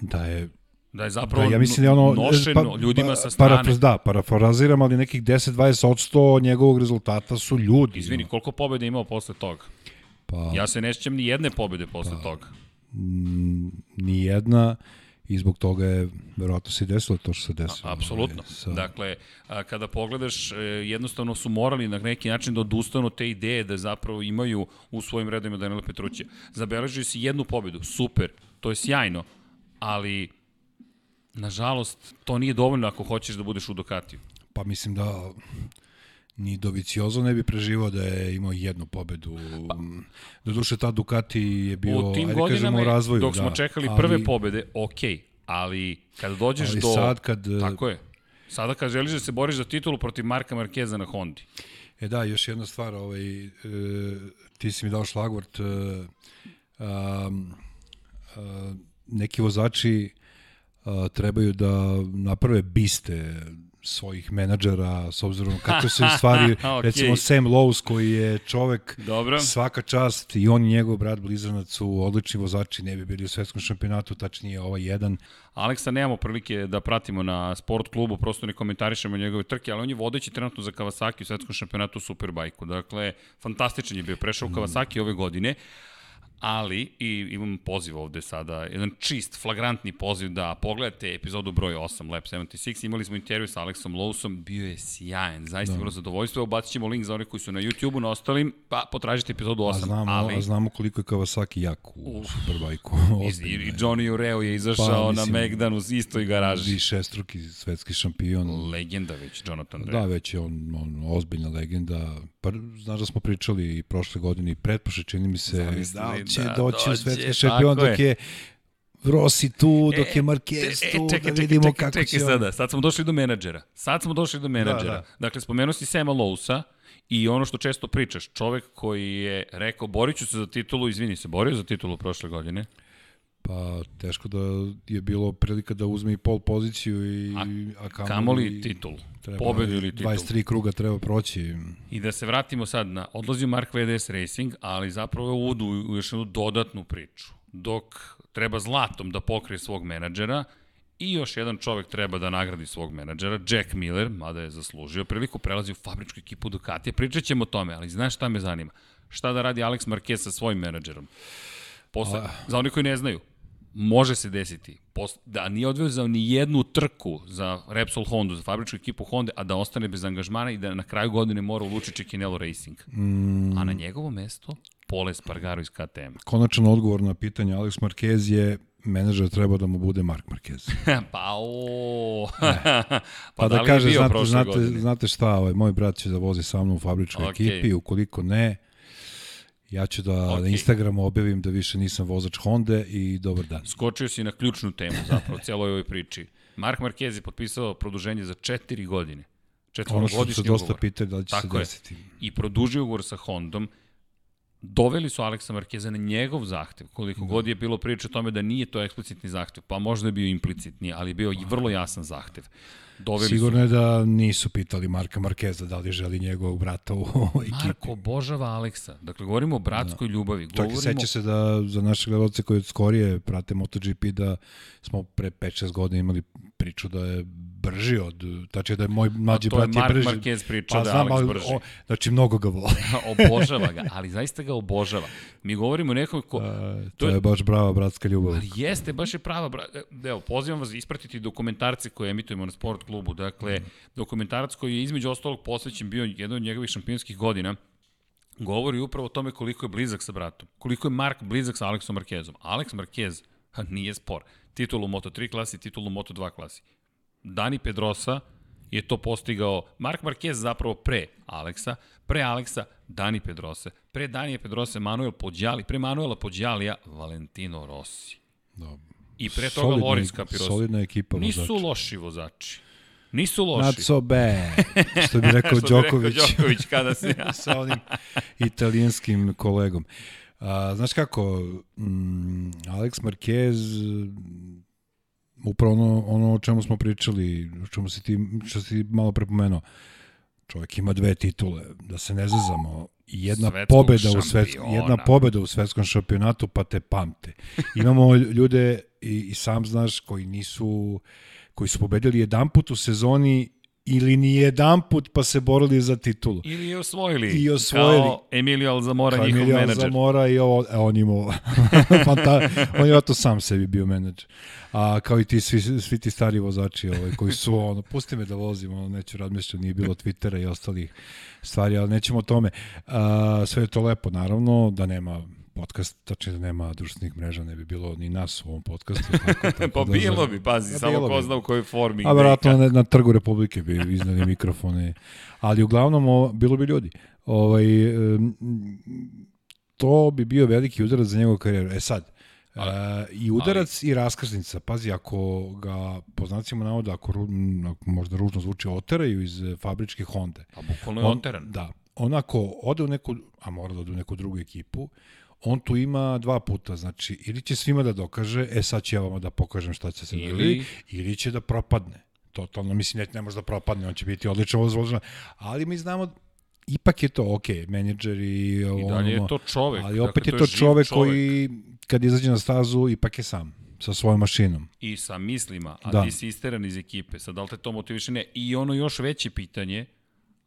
Speaker 2: da je
Speaker 1: Da je zapravo da, ja mislim da ono, nošeno pa, ljudima sa strane. Parafraz,
Speaker 2: da, parafraziram, ali nekih 10-20% njegovog rezultata su ljudi.
Speaker 1: Izvini, no. koliko pobjede imao posle toga? Pa, ja se ne sjećam ni jedne pobjede posle pa, toga.
Speaker 2: Ni jedna i zbog toga je verovatno se desilo to što se desilo.
Speaker 1: A, apsolutno. Ovaj, sa... Dakle, a, kada pogledaš, e, jednostavno su morali na neki način da odustanu te ideje da zapravo imaju u svojim redovima Danila Petruća. Zabeležili si jednu pobedu, super, to je sjajno, ali Nažalost, to nije dovoljno ako hoćeš da budeš u Ducatiju.
Speaker 2: Pa mislim da ni Doviciozo ne bi preživao da je imao jednu pobedu. Pa, duše, ta Ducati je bio, u tim ajde kažemo, u razvoju.
Speaker 1: Dok smo da, čekali ali, prve pobede, ok, ali kada dođeš ali do...
Speaker 2: sad kad...
Speaker 1: Tako je. Sada kad želiš da se boriš za titulu protiv Marka Markeza na Hondi.
Speaker 2: E da, još jedna stvar, ovaj, e, ti si mi dao šlagvort, e, a, a, neki vozači trebaju da naprave biste svojih menadžera s obzirom kako se stvari okay. recimo Sam Lowe's koji je čovek Dobro. svaka čast i on i njegov brat blizanac su odlični vozači ne bi bili u svetskom šampionatu tačnije ovaj jedan
Speaker 1: Aleksa nemamo prilike da pratimo na sport klubu prosto ne komentarišemo njegove trke ali on je vodeći trenutno za Kawasaki u svetskom šampionatu u Superbajku dakle fantastičan je bio prešao u Kawasaki ove godine ali i imam poziv ovde sada, jedan čist, flagrantni poziv da pogledate epizodu broj 8 Lab 76. Imali smo intervju sa Aleksom Lowsom, bio je sjajan, zaista da. bilo zadovoljstvo. Ubacit ćemo link za one koji su na YouTube-u, na ostalim, pa potražite epizodu 8. A
Speaker 2: znamo,
Speaker 1: ali...
Speaker 2: a znamo koliko je Kawasaki jak u Uf, Superbajku.
Speaker 1: I, I Johnny Ureo je izašao pa, mislim, na Megdanu iz istoj garaži.
Speaker 2: I šestruki svetski šampion.
Speaker 1: Legenda već, Jonathan Rea.
Speaker 2: Da, već je on, on ozbiljna legenda. Pa, znaš da smo pričali i prošle godine i pretpoše, čini mi se, da, će da, doći u svetski šampion dok je Rossi tu, dok je Marquez e, tu, e, čekaj, da vidimo čekaj, kako čekaj, će
Speaker 1: on... sada, sad smo došli do menadžera. Sad smo došli do menadžera. Da, da. Dakle, spomenuo si Sema Lousa i ono što često pričaš, čovek koji je rekao, borit ću se za titulu, izvini se, borio za titulu prošle godine.
Speaker 2: Pa teško da je bilo prilika da uzme i pol poziciju i a,
Speaker 1: a kamoli, kamoli titul. Treba, pobedu ili titul.
Speaker 2: 23 kruga treba proći.
Speaker 1: I da se vratimo sad na odlazi Mark VDS Racing, ali zapravo je uvodu u još jednu dodatnu priču. Dok treba zlatom da pokrije svog menadžera, I još jedan čovek treba da nagradi svog menadžera, Jack Miller, mada je zaslužio, priliku prelazi u fabričku ekipu Ducatija. Pričat ćemo o tome, ali znaš šta me zanima? Šta da radi Alex Marquez sa svojim menadžerom? Posle, A... Za oni koji ne znaju, može se desiti da nije odvezao ni jednu trku za Repsol Honda, za fabričku ekipu Honda, a da ostane bez angažmana i da na kraju godine mora ulučiti Čekinelo Racing. Mm. A na njegovo mesto Pole Spargaro iz KTM.
Speaker 2: Konačan odgovor na pitanje Alex Marquez je menadžer treba da mu bude Mark Marquez.
Speaker 1: pa o.
Speaker 2: pa, pa da, da kaže, znate, znate, znate šta, ovaj, moj brat će da vozi sa mnom u fabričkoj okay. ekipi, ukoliko ne, Ja ću da okay. na Instagramu objavim da više nisam vozač Honda i dobar dan.
Speaker 1: Skočio si na ključnu temu zapravo, cijeloj ovoj priči. Mark Marquez je potpisao produženje za četiri godine.
Speaker 2: Ono što se dosta pitaju da li će Tako se desiti. Je.
Speaker 1: I produžio ugovor sa Hondom. Doveli su Aleksa Markeza na njegov zahtev, koliko da. god je bilo priče o tome da nije to eksplicitni zahtev, pa možda je bio implicitni, ali je bio i vrlo jasan zahtev.
Speaker 2: Doveli Sigurno su... je da nisu pitali Marka Markeza da li želi njegovog brata u ekipi.
Speaker 1: Marko obožava Aleksa. Dakle, govorimo o bratskoj da. ljubavi.
Speaker 2: Govorimo... Čak i seća se da za naše gledalce koji skorije prate MotoGP da smo pre 5-6 godina imali priču da je brži od, znači da je moj mlađi brat je,
Speaker 1: Mark
Speaker 2: brži.
Speaker 1: Marquez pričao pa, da je Alex brži. O,
Speaker 2: znači mnogo ga voli.
Speaker 1: obožava ga, ali zaista ga obožava. Mi govorimo o nekom ko...
Speaker 2: A, to, to je, je baš brava bratska ljubav.
Speaker 1: Ali jeste, baš je prava. Bra... Evo, pozivam vas ispratiti dokumentarce koje emitujemo na sport klubu. Dakle, mm. dokumentarac koji je između ostalog posvećen bio jedan od njegovih šampionskih godina, govori upravo o tome koliko je blizak sa bratom. Koliko je Mark blizak sa Aleksom Markezom. Alex Markez ha, nije spor. Titulu u Moto3 klasi, titulu u Moto2 klasi. Dani Pedrosa je to postigao Mark Marquez zapravo pre Aleksa, pre Aleksa Dani Pedrose, pre Danije Pedrose Manuel Pođali, pre Manuela Pođalija Valentino Rossi.
Speaker 2: Dobro.
Speaker 1: I pre toga
Speaker 2: Solidna-
Speaker 1: Loris Capirosa.
Speaker 2: Solidna ekipa
Speaker 1: Nisu
Speaker 2: vozača.
Speaker 1: loši vozači. Nisu loši.
Speaker 2: Not so bad, što bi rekao
Speaker 1: Što bi rekao
Speaker 2: Đoković.
Speaker 1: Đoković kada se...
Speaker 2: sa onim italijanskim kolegom. A, znaš kako, mm, Alex Marquez, upravo ono, ono o čemu smo pričali, o čemu si ti, što si malo prepomenuo, čovjek ima dve titule, da se ne zazamo, jedna
Speaker 1: Svetskog
Speaker 2: pobeda u svetskom, jedna pobeda u svetskom šampionatu, pa te pamte. Imamo ljude, i, i sam znaš, koji nisu, koji su pobedili jedan put u sezoni ili ni jedan put pa se borili za titulu.
Speaker 1: Ili je osvojili.
Speaker 2: I osvojili.
Speaker 1: Kao Emilio Alzamora,
Speaker 2: Kao
Speaker 1: njihov
Speaker 2: Emilio
Speaker 1: menadžer.
Speaker 2: Zamora i ovo, e, on imao, fanta, on je to sam sebi bio menadžer. A kao i ti svi, svi ti stari vozači ovaj, koji su ono, pusti me da vozim, ono, neću razmišljati, nije bilo Twittera i ostalih stvari, ali nećemo o tome. A, sve je to lepo, naravno, da nema podcast, tačno da nema društvenih mreža, ne bi bilo ni nas u ovom podcastu. Tako, tako
Speaker 1: Pa
Speaker 2: da
Speaker 1: bilo
Speaker 2: za-
Speaker 1: bi, pazi,
Speaker 2: Pa
Speaker 1: samo ko zna u kojoj formi.
Speaker 2: A
Speaker 1: i
Speaker 2: verovatno na, na trgu Republike bi iznali mikrofone. Ali uglavnom o, bilo bi ljudi. Ovaj, to bi bio veliki udarac za njegovu karijeru. E sad, e, i udarac i raskrsnica. Pazi, ako ga, po znacima navoda, ako, ru- ako možda ružno zvuči, oteraju iz fabričke Honda.
Speaker 1: Pa bukvalno je oteran.
Speaker 2: Da. On ako ode u neku, a mora da ode u neku drugu ekipu, on tu ima dva puta, znači ili će svima da dokaže, e sad ću ja vama da pokažem šta će se
Speaker 1: Ili-
Speaker 2: ili, ili će da propadne. Totalno, mislim, ne, ne može da propadne, on će biti odličan vozač, ali mi znamo, ipak je to, ok, menadžer i,
Speaker 1: I dalje je to čovek.
Speaker 2: ali opet
Speaker 1: dakle,
Speaker 2: je to
Speaker 1: živ
Speaker 2: čovek koji, kad izađe na stazu, ipak je sam, sa svojom mašinom.
Speaker 1: I sa mislima, a
Speaker 2: Da.
Speaker 1: ti si isteran iz ekipe. Sad, da li te to motiviše? Ne. I ono još veće pitanje,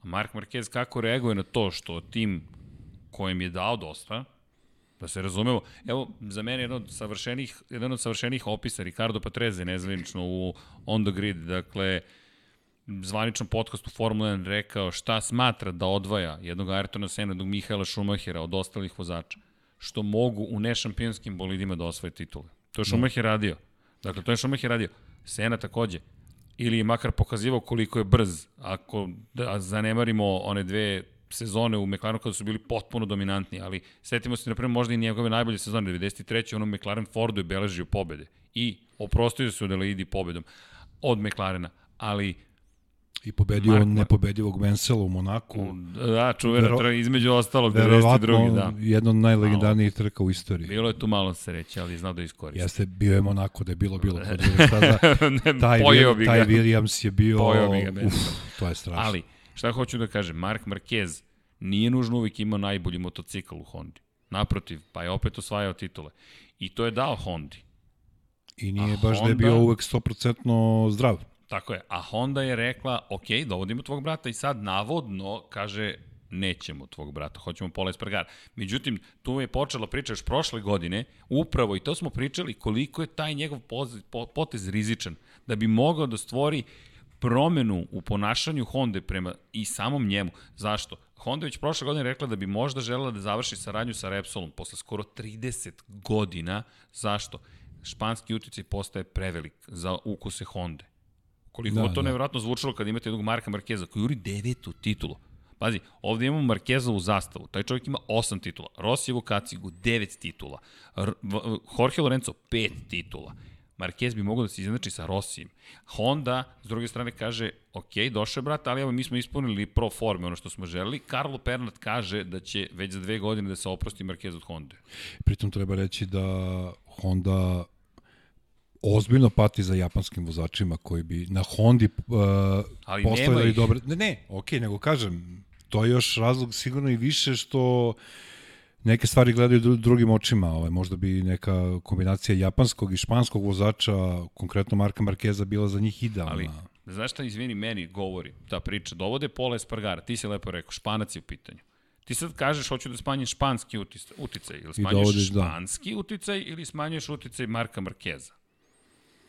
Speaker 1: Mark Marquez kako reaguje na to što tim kojem je dao dosta, da se razumemo, evo, za mene jedan od savršenih, jedan od savršenih opisa, Ricardo Patreze, nezvanično u On the Grid, dakle, zvaničnom podcastu Formula 1 rekao šta smatra da odvaja jednog Ayrtona Sena, jednog Mihaela Schumachera od ostalih vozača, što mogu u nešampionskim bolidima da osvoje titule. To je Schumacher radio. Dakle, to je Schumacher radio. Sena takođe. Ili je makar pokazivao koliko je brz. Ako da zanemarimo one dve sezone u McLarenu kada su bili potpuno dominantni, ali setimo se, na primjer, možda i njegove najbolje sezone, 93. ono McLaren Fordu je beležio pobede i oprostio se od Adelaide pobedom od McLarena, ali
Speaker 2: I pobedio
Speaker 1: Mark-
Speaker 2: on nepobedivog Mansella u Monaku.
Speaker 1: da, čuvena,
Speaker 2: Vero-
Speaker 1: Vero, između ostalog, 92.
Speaker 2: Verovatno
Speaker 1: da.
Speaker 2: jedno od najlegendarnijih trka u istoriji.
Speaker 1: Bilo je tu malo sreće, ali znao da iskoristi.
Speaker 2: Jeste, bio je Monako da je bilo, bilo. Kod staza,
Speaker 1: ne,
Speaker 2: taj,
Speaker 1: pojeo
Speaker 2: taj. Williams je bio...
Speaker 1: Pojeo bi ga,
Speaker 2: uf, to je strašno.
Speaker 1: Ali, šta hoću da kažem, Mark Marquez nije nužno uvijek imao najbolji motocikl u Hondi. Naprotiv, pa je opet osvajao titule. I to je dao Hondi.
Speaker 2: I nije
Speaker 1: a
Speaker 2: baš da je bio
Speaker 1: Honda-
Speaker 2: uvek 100% zdrav.
Speaker 1: Tako je. A Honda je rekla, ok, dovodimo tvog brata i sad navodno kaže nećemo tvog brata, hoćemo Pola Espargara. Međutim, tu je počela priča još prošle godine, upravo i to smo pričali koliko je taj njegov potez rizičan, da bi mogao da stvori promenu u ponašanju Honda prema i samom njemu. Zašto? Honda već prošle godine rekla da bi možda želela da završi saradnju sa Repsolom posle skoro 30 godina. Zašto? Španski uticaj postaje prevelik za ukuse Honda. Koliko
Speaker 2: Da,
Speaker 1: to
Speaker 2: da.
Speaker 1: nevjerojatno zvučalo kad imate jednog Marka Markeza koji juri devetu titulu. Pazi, ovde imamo Markezovu zastavu. Taj čovjek ima osam titula. Rosijevu kacigu, devet titula. R Jorge Lorenzo, pet titula. Marquez bi mogao da se izjednači sa Rosijem. Honda, s druge strane, kaže, ok, došao brat, ali evo mi smo ispunili pro forme ono što smo želeli. Carlo Pernat kaže da će već za dve godine da se oprosti Marquez od Honda.
Speaker 2: Pritom treba reći da Honda ozbiljno pati za japanskim vozačima koji bi na Hondi uh,
Speaker 1: Ali
Speaker 2: postavili dobre... Ne, ne, okej, nego kažem, to je još razlog sigurno i više što neke stvari gledaju dru- drugim očima. Ovaj, možda bi neka kombinacija japanskog i španskog vozača, konkretno Marka Markeza, bila za njih idealna.
Speaker 1: Ali, znaš šta, izvini, meni govori ta priča, dovode Pola Espargara, ti si lepo rekao, španac je u pitanju. Ti sad kažeš, hoću da smanjim španski uticaj, uticaj ili smanjuješ
Speaker 2: dovodiš, da.
Speaker 1: španski uticaj ili smanjuješ uticaj Marka Markeza.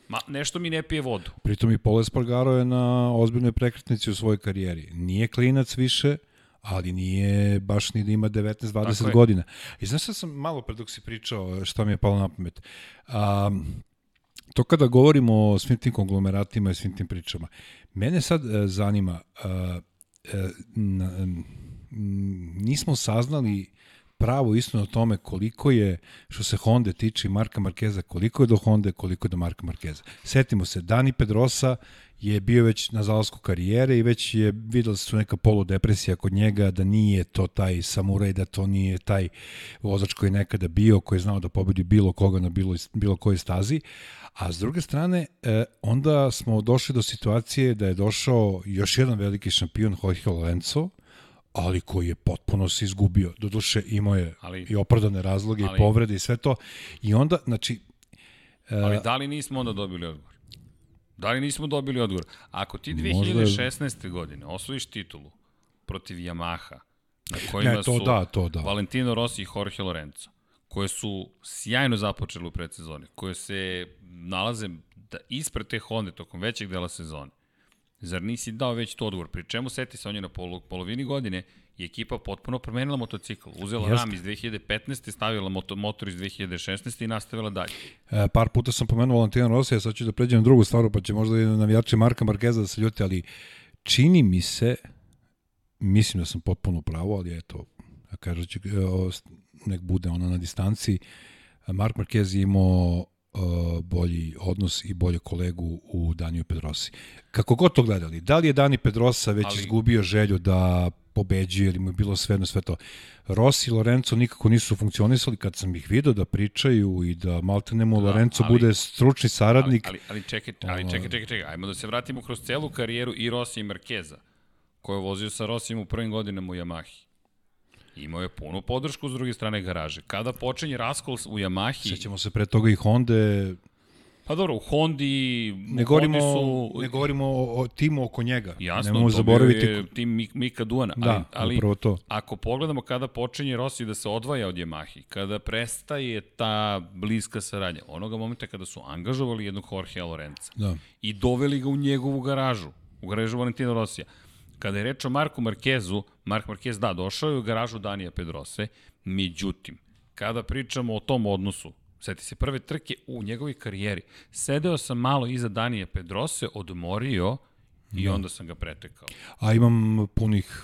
Speaker 1: Ma, nešto mi ne pije vodu.
Speaker 2: Pritom i Paul Espargaro je na ozbiljnoj prekretnici u svojoj karijeri. Nije klinac više, ali nije baš ni da ima 19-20
Speaker 1: Tako je.
Speaker 2: godina. I znaš šta sam malo pre dok si pričao, šta mi je palo na pamet? A, to kada govorimo o svim tim konglomeratima i svim tim pričama, mene sad e, zanima, a, e, na, nismo saznali pravo istinu o tome koliko je, što se Honda tiče Marka Markeza, koliko je do Honda, koliko je do Marka Markeza. Setimo se, Dani Pedrosa je bio već na zalasku karijere i već je videla se su neka poludepresija kod njega, da nije to taj samuraj, da to nije taj vozač koji je nekada bio, koji je znao da pobedi bilo koga na bilo, bilo kojoj stazi. A s druge strane, e, onda smo došli do situacije da je došao još jedan veliki šampion Jorge Lorenzo, ali koji je potpuno se izgubio. Doduše imao je ali, i opravdane razloge
Speaker 1: ali-
Speaker 2: i povrede i sve to. I onda, znači,
Speaker 1: Ali da li nismo onda dobili odgovor? Da li nismo dobili odgovor? Ako ti
Speaker 2: Možda je-
Speaker 1: 2016. godine osvojiš titulu protiv Yamaha, na kojima
Speaker 2: ne, to
Speaker 1: su
Speaker 2: da, to da.
Speaker 1: Valentino Rossi i Jorge Lorenzo, koje su sjajno započele u predsezoni, koje se nalaze da ispred te Honda tokom većeg dela sezone, zar nisi dao već to odgovor? Pri čemu seti se on je na polu, polovini godine i ekipa potpuno promenila motocikl. Uzela
Speaker 2: Jeste.
Speaker 1: RAM iz 2015. stavila moto, motor iz 2016. i nastavila dalje.
Speaker 2: E, par puta sam pomenuo Valentina Rosija, sad ću da pređem na drugu stvaru, pa će možda i navijači Marka Markeza da se ljuti, ali čini mi se, mislim da sam potpuno pravo, ali eto, da kažem, će, e, nek bude ona na distanci, Mark Marquez je imao bolji odnos i bolje kolegu u Daniju Pedrosi. Kako god to gledali, da li je Dani Pedrosa već ali... Izgubio želju da pobeđuje ili mu je bilo sve na sve to. Rossi i Lorenzo nikako nisu funkcionisali kad sam ih video da pričaju i da maltene mu
Speaker 1: Da,
Speaker 2: Lorenzo
Speaker 1: ali-
Speaker 2: bude stručni saradnik.
Speaker 1: Ali, ali, ali čekaj, ali čekaj, čekaj, čekaj, ajmo da se vratimo kroz celu karijeru i Rossi i Markeza, koji je vozio sa Rossijem u prvim godinama u Yamahi. Imao je punu podršku s druge strane garaže. Kada počinje raskol u Yamahi,
Speaker 2: Sećamo se pre toga i Honda,
Speaker 1: pa dobro, u Hondi,
Speaker 2: ne govorimo,
Speaker 1: su,
Speaker 2: ne govorimo o, o timu oko njega.
Speaker 1: jasno,
Speaker 2: Nemojmo
Speaker 1: dobio
Speaker 2: zaboraviti.
Speaker 1: je tim Mik- Mika Duana,
Speaker 2: Da,
Speaker 1: ali, ali
Speaker 2: upravo to.
Speaker 1: ako pogledamo kada počinje Rossi da se odvaja od Yamahi, kada prestaje ta bliska saradnja, onoga momenta kada su angažovali jednog Jorge Lorenza,
Speaker 2: Da.
Speaker 1: i doveli ga u njegovu garažu, u garažu Valentina Rosija. Kada je reč o Marku Markezu, Mark Marquez, da, došao je u garažu Danija Pedrose, međutim, kada pričamo o tom odnosu, seti se prve trke u njegovoj karijeri, sedeo sam malo iza Danija Pedrose, odmorio i onda sam ga pretekao.
Speaker 2: A imam punih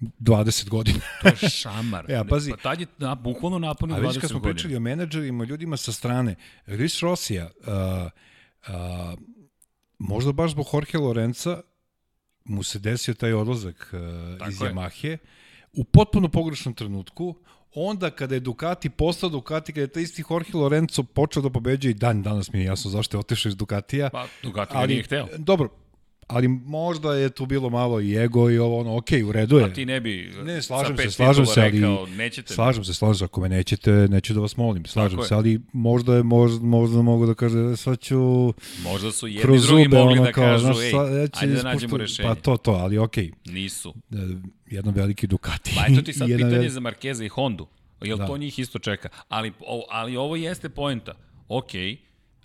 Speaker 2: 20 godina.
Speaker 1: To je šamar.
Speaker 2: Ja, pazi.
Speaker 1: Pa tad je na, bukvalno napunio
Speaker 2: A
Speaker 1: 20
Speaker 2: već kad smo
Speaker 1: godina.
Speaker 2: pričali o menadžerima, ljudima sa strane, Chris Rosija, uh, uh, možda baš zbog Jorge Lorenza, mu se desio taj odlazak uh,
Speaker 1: Tako
Speaker 2: iz
Speaker 1: je.
Speaker 2: Yamahe, u potpuno pogrešnom trenutku, onda kada je Ducati postao Ducati, kada je taj isti Jorge Lorenzo počeo da pobeđuje i dan danas mi je jasno zašto je otišao iz Ducatija.
Speaker 1: Pa, Ducati ga nije hteo.
Speaker 2: Dobro, ali možda je tu bilo malo i ego i ovo ono, okej, u redu je.
Speaker 1: A ti ne bi
Speaker 2: Ne, slažem se, slažem se, ali
Speaker 1: rekao, nećete
Speaker 2: slažem se, slažem se, ako me nećete, neću da vas molim, slažem
Speaker 1: Tako
Speaker 2: se, ali možda je, možda, možda mogu da kažem, sad ću
Speaker 1: Možda su jedni
Speaker 2: kroz
Speaker 1: drugi
Speaker 2: zube,
Speaker 1: mogli
Speaker 2: ono
Speaker 1: da
Speaker 2: kao,
Speaker 1: kažu,
Speaker 2: znaš,
Speaker 1: ej,
Speaker 2: sad, ja ću
Speaker 1: ajde da nađemo rešenje.
Speaker 2: Pa to, to, ali okej,
Speaker 1: Nisu.
Speaker 2: e, jedan veliki Ducati.
Speaker 1: Pa eto ti sad pitanje za Markeza i Hondu. Jel
Speaker 2: Da.
Speaker 1: to njih isto čeka? Ali, ali ovo jeste poenta. Ok,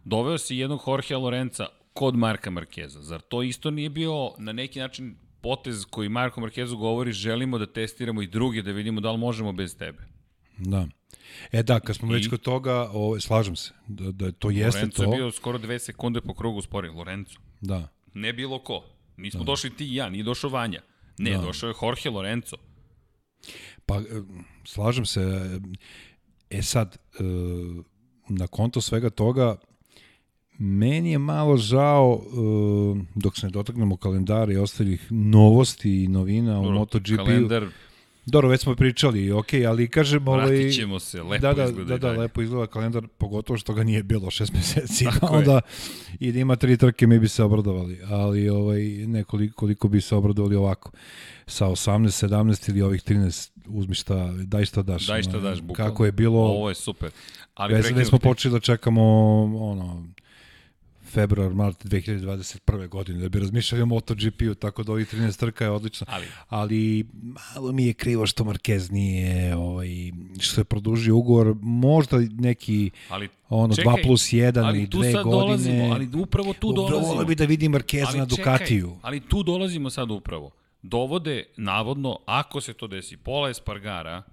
Speaker 1: doveo si jednog Jorgea Lorenza kod Marka Markeza. Zar to isto nije bio na neki način potez koji Marko Markezu govori želimo da testiramo i druge da vidimo da li možemo bez tebe.
Speaker 2: Da. E da, kad smo
Speaker 1: I?
Speaker 2: već kod toga, o, slažem se, da, da to jeste
Speaker 1: Lorenzo
Speaker 2: to.
Speaker 1: je bio skoro dve sekunde po krugu spori. Lorenzo.
Speaker 2: Da.
Speaker 1: Ne bilo ko. Nismo došli ti i ja, nije došao Vanja. Ne,
Speaker 2: Da.
Speaker 1: došao je Jorge Lorenzo.
Speaker 2: Pa, e, slažem se. E sad, e, na konto svega toga, meni je malo žao, e, dok se ne dotaknemo kalendara i ostalih novosti i novina u MotoGP-u.
Speaker 1: Kalendar,
Speaker 2: Dobro, već smo pričali, ok, ali kažem... Ovaj,
Speaker 1: vratit ćemo se, lepo
Speaker 2: da, da,
Speaker 1: izgleda
Speaker 2: da, da, lepo izgleda kalendar, pogotovo što ga nije bilo šest meseci.
Speaker 1: Tako
Speaker 2: pa
Speaker 1: je.
Speaker 2: onda i da ima tri trke mi bi se obradovali, ali ovaj, nekoliko koliko bi se obradovali ovako. Sa 18, 17 ili ovih 13 uzmi šta, daj šta daš.
Speaker 1: Daj šta daš, bukvalno.
Speaker 2: Kako je bilo,
Speaker 1: Ovo je super. Ali
Speaker 2: već, već smo počeli da čekamo ono, februar, mart 2021. godine, da bi razmišljali o MotoGP-u, tako da ovih 13 trka je odlično.
Speaker 1: Ali,
Speaker 2: Ali malo mi je krivo što Marquez nije, ovaj, što je produžio ugovor, možda neki
Speaker 1: ali
Speaker 2: ono
Speaker 1: Čekaj,
Speaker 2: 2 plus 1
Speaker 1: ali
Speaker 2: ili
Speaker 1: tu
Speaker 2: 2
Speaker 1: sad
Speaker 2: godine.
Speaker 1: dolazimo, ali upravo tu dolazimo.
Speaker 2: Volio bi da vidim Marqueza
Speaker 1: ali
Speaker 2: na
Speaker 1: čekaj,
Speaker 2: Ducatiju.
Speaker 1: ali tu dolazimo sad upravo. dovode, navodno, ako se to desi, Pola Espargara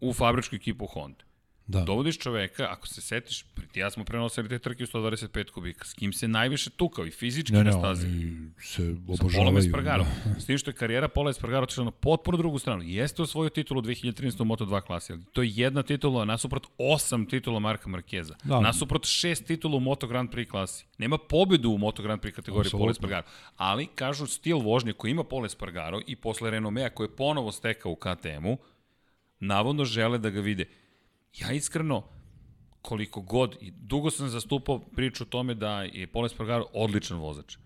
Speaker 1: u fabričku ekipu Honda.
Speaker 2: Da.
Speaker 1: Dovodiš čoveka, ako se setiš, ti ja smo prenosili te trke u 125 kubika, s kim se najviše tukao i fizički
Speaker 2: Ne,
Speaker 1: na
Speaker 2: ne,
Speaker 1: stazi.
Speaker 2: oni se
Speaker 1: Sa Polom
Speaker 2: obožavaju.
Speaker 1: Espargarom.
Speaker 2: Da.
Speaker 1: S tim što je karijera Pola Espargara otišla na potpuno drugu stranu. Jeste osvojio titulu u 2013. u Moto2 klasi, ali to je jedna titula nasuprot osam titula Marka Markeza.
Speaker 2: Da.
Speaker 1: Nasuprot šest titula u Moto Grand Prix klasi. Nema pobedu u Moto Grand Prix kategoriji Pola. Espargaro. Ali, kažu, stil vožnje koji ima Pola Espargaro i posle Renomea koji je ponovo stekao u KTM-u, navodno žele da ga vide. Ja iskreno, koliko god, i dugo sam zastupao priču o tome da je Pola Espargaro odličan vozač.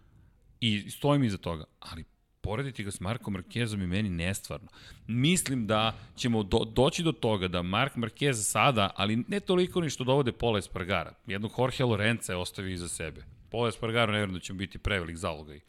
Speaker 1: I stojim iza toga, ali porediti ga s Markom Markezom i meni nestvarno. Mislim da ćemo do, doći do toga da Mark Marquez sada, ali ne toliko ni što dovode Pola Espargara, jednog Jorge Lorenza je ostavio iza sebe. Pola Espargaro ne vjerujem da će biti prevelik zalogaj.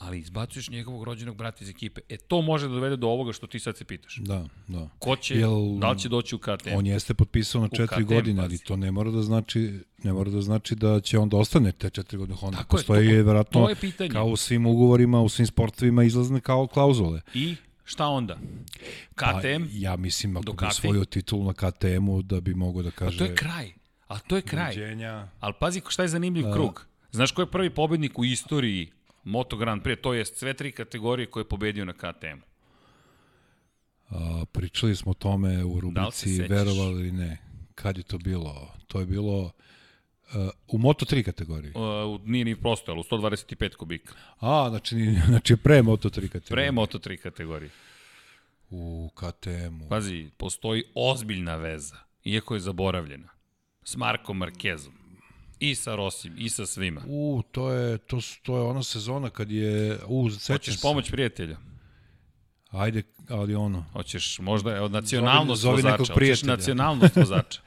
Speaker 1: Ali izbacuješ njegovog rođenog brata iz ekipe. E to može da dovede do ovoga što ti sad se pitaš.
Speaker 2: Da, da.
Speaker 1: Ko će,
Speaker 2: Jel-
Speaker 1: da li će doći u KTM?
Speaker 2: On jeste potpisao na četiri
Speaker 1: KTM,
Speaker 2: godine, ali to ne mora da znači ne mora da znači da će on da ostane te četiri godine Honda.
Speaker 1: Tako je,
Speaker 2: Postoji
Speaker 1: to-
Speaker 2: je verovatno
Speaker 1: to je pitanje.
Speaker 2: kao u svim ugovorima, u svim sportovima izlazne kao klauzule.
Speaker 1: I šta onda? KTM?
Speaker 2: Pa, ja mislim ako bi osvojio titulu na KTM-u da bi mogao da kaže
Speaker 1: To je kraj. A to je kraj.
Speaker 2: Doviđenja.
Speaker 1: Ali pazi šta je zanimljiv krug. Znaš ko je prvi pobednik u istoriji Moto Grand Prix? To je sve tri kategorije koje je pobedio na KTM.
Speaker 2: A, pričali smo o tome u
Speaker 1: Da
Speaker 2: rubrici
Speaker 1: sećaš?
Speaker 2: verovali ili ne. Kad je to bilo? To je bilo uh, u Moto3 kategoriji.
Speaker 1: Uh, nije ni prosto, ali u 125 kubika.
Speaker 2: A, znači, znači pre Moto3 kategoriji.
Speaker 1: Pre Moto 3 kategorije.
Speaker 2: U KTM-u.
Speaker 1: Pazi, postoji ozbiljna veza, iako je zaboravljena, s Markom Markezom. I sa Rosim, i sa svima.
Speaker 2: U, to je, to, su- to je ona sezona kad je... U,
Speaker 1: Hoćeš
Speaker 2: se.
Speaker 1: pomoć prijatelja?
Speaker 2: Ajde, ali ono...
Speaker 1: Hoćeš možda od nacionalnost
Speaker 2: zovi nekog
Speaker 1: vozača? Hoćeš
Speaker 2: prijatelja.
Speaker 1: nacionalnost vozača?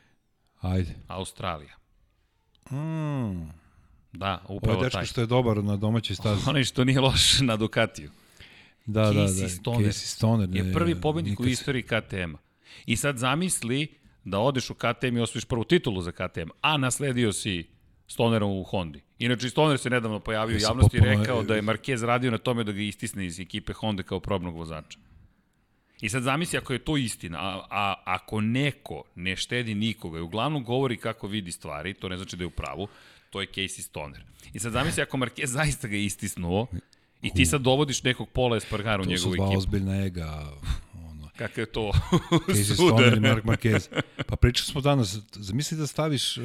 Speaker 2: Ajde.
Speaker 1: Australija.
Speaker 2: Mm.
Speaker 1: Da,
Speaker 2: Ovo je
Speaker 1: upravo taj.
Speaker 2: što je dobar na domaćoj stazi.
Speaker 1: Onaj što nije loš na Ducatiju.
Speaker 2: Da, da, da.
Speaker 1: Casey Stoner.
Speaker 2: Casey Stoner.
Speaker 1: Je prvi pobednik u istoriji KTM-a. I sad zamisli da odeš u KTM i osvojiš prvu titulu za KTM, a nasledio si Stonerom u Hondi. Inače, Stoner se nedavno pojavio u javnosti i rekao da je Marquez radio na tome da ga istisne iz ekipe Honda kao probnog vozača. I sad zamisli ako je to istina, a, a ako neko ne štedi nikoga i uglavnom govori kako vidi stvari, to ne znači da je u pravu, to je Casey Stoner. I sad zamisli ako Marquez zaista ga istisnuo i ti sad dovodiš nekog pola Espargara u
Speaker 2: To su
Speaker 1: njegovu
Speaker 2: dva
Speaker 1: ekipu.
Speaker 2: ozbiljna ega.
Speaker 1: Kakav je to
Speaker 2: Casey. Stoner i Mark Marquez. Pa pričali smo danas, zamisli da staviš, uh,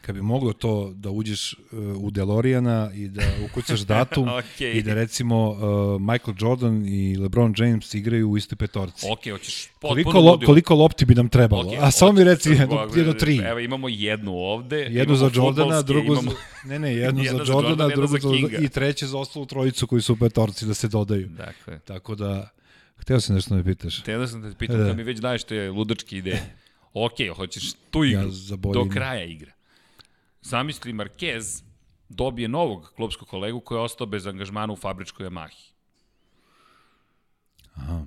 Speaker 2: kad bi moglo to da uđeš uh, u DeLoreana i da ukucaš datum
Speaker 1: Okej.
Speaker 2: i da recimo uh, Michael Jordan i LeBron James igraju u istoj petorci.
Speaker 1: Ok, hoćeš potpuno
Speaker 2: Koliko, lo, koliko lopti bi nam trebalo?
Speaker 1: Ok,
Speaker 2: A samo mi reci jedno, jedno tri.
Speaker 1: Evo imamo jednu ovde.
Speaker 2: Jednu za Jordana, drugu
Speaker 1: imamo...
Speaker 2: za... Ne, ne, jednu za Jordana, drugu
Speaker 1: za
Speaker 2: za,
Speaker 1: Kinga.
Speaker 2: i treće za ostalu trojicu koji su u petorci da se dodaju.
Speaker 1: Dakle,
Speaker 2: Tako da, hteo sam nešto da me pitaš.
Speaker 1: te da sam te pitam,
Speaker 2: Da.
Speaker 1: kad mi već daješ te ludačke ideje. Ok, hoćeš tu igru,
Speaker 2: Ja
Speaker 1: do kraja igra. Zamisli Marquez dobije novog klubskog kolegu koji je ostao bez angažmana u fabričkoj Yamahi.
Speaker 2: Aha.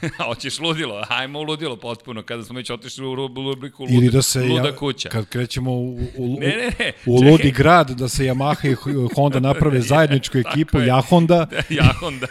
Speaker 1: Hoćeš ludilo? Hajmo u ludilo potpuno, kada smo već otišli u ru- rubriku luda,
Speaker 2: Ili da se,
Speaker 1: luda
Speaker 2: ja,
Speaker 1: kuća.
Speaker 2: kad krećemo u, u,
Speaker 1: Ne, ne, ne.
Speaker 2: u
Speaker 1: čekaj.
Speaker 2: ludi grad, da se Yamaha i Honda naprave zajedničku ekipu
Speaker 1: je.
Speaker 2: Yahonda
Speaker 1: ja Honda.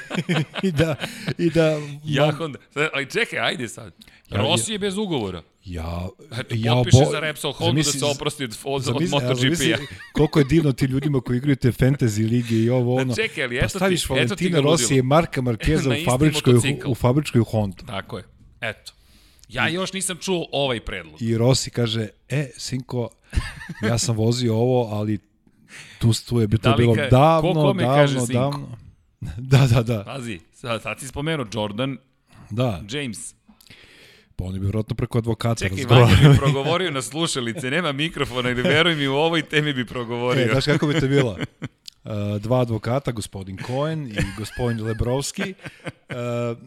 Speaker 2: i da, i da
Speaker 1: Ja Honda. Ali čekaj, ajde sad.
Speaker 2: Ja-
Speaker 1: Rossi je bez ugovora.
Speaker 2: ja,
Speaker 1: Eto,
Speaker 2: ja
Speaker 1: potpiše
Speaker 2: obo-
Speaker 1: za Repsol Honda da
Speaker 2: zamisli-
Speaker 1: se oprosti od, od, od
Speaker 2: zamisli- zamisli
Speaker 1: MotoGP-a.
Speaker 2: Koliko je divno ti ljudima koji igraju te fantasy lige i ovo ono.
Speaker 1: čekaj, ali
Speaker 2: pa
Speaker 1: eto ti-
Speaker 2: staviš
Speaker 1: eto ti
Speaker 2: Valentina Rossi i Marka Markeza u fabričkoj,
Speaker 1: motocikl.
Speaker 2: u fabričkoj Honda.
Speaker 1: Tako je. Eto. Ja još nisam čuo ovaj predlog.
Speaker 2: I Rossi kaže, e, sinko, ja sam vozio ovo, ali tu, tu je bi to
Speaker 1: Da
Speaker 2: bilo
Speaker 1: ka-
Speaker 2: davno,
Speaker 1: ko
Speaker 2: davno,
Speaker 1: kaže sinko?
Speaker 2: davno. Da, da, da,
Speaker 1: Pazi, sad, sad si spomenuo Jordan,
Speaker 2: da.
Speaker 1: James.
Speaker 2: Pa oni bi vjerojatno preko advokata
Speaker 1: Čekaj,
Speaker 2: razgovarali.
Speaker 1: Vanja bi progovorio na slušalice, nema mikrofona ili veruj mi u ovoj temi bi
Speaker 2: E,
Speaker 1: progovorio.
Speaker 2: znaš kako bi to bilo? Uh, dva advokata, gospodin Cohen i gospodin Lebrovski. Uh,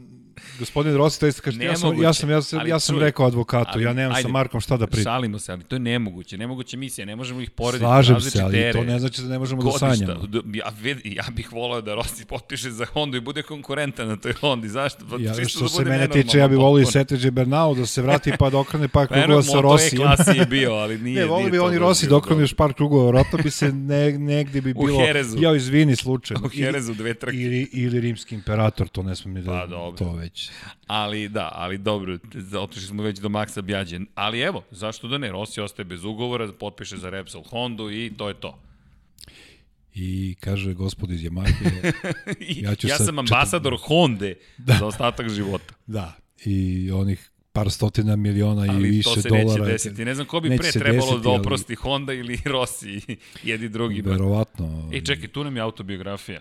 Speaker 2: gospodin Rossi, to jest, kaže, ja sam, ja sam, ja sam, ja sam rekao advokatu, ali, ja nemam ajde, sa Markom šta da pričam.
Speaker 1: Šalimo se, ali to je nemoguće, nemoguće misija, ne možemo ih porediti.
Speaker 2: Slažem se, ali tere, to ne znači da ne možemo godišta, da sanjamo.
Speaker 1: Ja, ja bih volao da Rossi potpiše za Hondu i bude konkurentan na toj Hondi, zašto? Pa,
Speaker 2: ja, što da se mene tiče, ja bih volio i Seteđe Bernau da se vrati pa da okrene par krugova sa Rossi.
Speaker 1: Moto klasi je bio, ali nije.
Speaker 2: Ne, volio bi oni Rossi da okrene još par krugova, vratno bi se ne, negde bi bilo, ja izvini slučajno.
Speaker 1: U Herezu dve trke.
Speaker 2: Ili, ili rimski imperator, to ne smem ni da, pa, dobro. to već.
Speaker 1: Ali da, ali dobro, otišli smo već do Maxa Bjađe. Ali evo, zašto da ne, Rossi ostaje bez ugovora, potpiše za Repsol Hondu i to je to.
Speaker 2: I kaže gospod iz Yamahe,
Speaker 1: ja, ću ja sam ambasador četir... Honda da. za ostatak života.
Speaker 2: Da, i onih par stotina miliona ali i više dolara. Ali to se
Speaker 1: neće desiti. Ne znam ko bi pre trebalo desiti, da oprosti, ali... Honda ili Rossi, jedi drugi.
Speaker 2: Verovatno.
Speaker 1: E, čekaj, tu nam je autobiografija.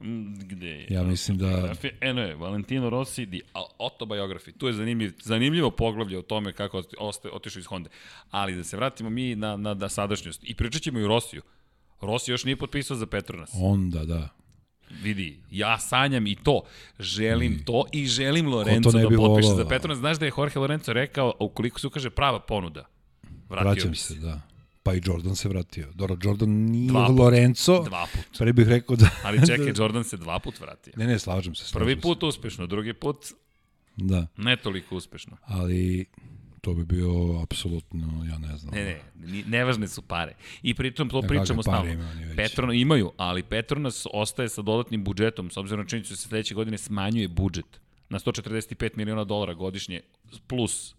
Speaker 1: Mm, gde je?
Speaker 2: Ja mislim da...
Speaker 1: Eno je, Valentino Rossi, di autobiography. Tu je zanimljiv, zanimljivo poglavlje o tome kako oste, otišao iz Honda. Ali da se vratimo mi na, na, na sadašnjost. I pričat ćemo i Rossiju. Rossi još nije potpisao za Petronas.
Speaker 2: Onda, da.
Speaker 1: Vidi, ja sanjam i to. Želim mm. to i želim Lorenzo da potpiše za Petronas. Znaš da je Jorge Lorenzo rekao, ukoliko se ukaže prava ponuda, vratio Vraćam bi se.
Speaker 2: se. da. Pa i Jordan se vratio. Dobro, Jordan nije dva put, Lorenzo. Dva put. Pre bih rekao da...
Speaker 1: Ali čekaj, Jordan se dva put vratio.
Speaker 2: Ne, ne, slažem se.
Speaker 1: Slažem Prvi put se. uspešno, drugi put
Speaker 2: da.
Speaker 1: ne toliko uspešno.
Speaker 2: Ali to bi bio apsolutno, ja ne znam.
Speaker 1: Ne, ne, nevažne su pare. I pritom to ne pričamo stalno. Petronas imaju, ali Petronas ostaje sa dodatnim budžetom, s obzirom na činjenicu da se sledeće godine smanjuje budžet na 145 miliona dolara godišnje plus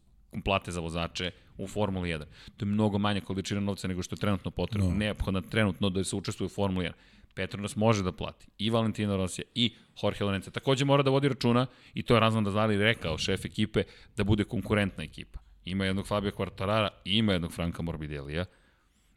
Speaker 1: plate za vozače u Formuli 1. To je mnogo manja količina novca nego što je trenutno potrebno. No. Neophodno trenutno da se učestvuje u Formuli 1. Petronas može da plati i Valentino Rosija i Jorge Lorenzo. Takođe mora da vodi računa, i to je razvan da Zali rekao, šef ekipe, da bude konkurentna ekipa. Ima jednog Fabio Quartarara i ima jednog Franka Morbidelija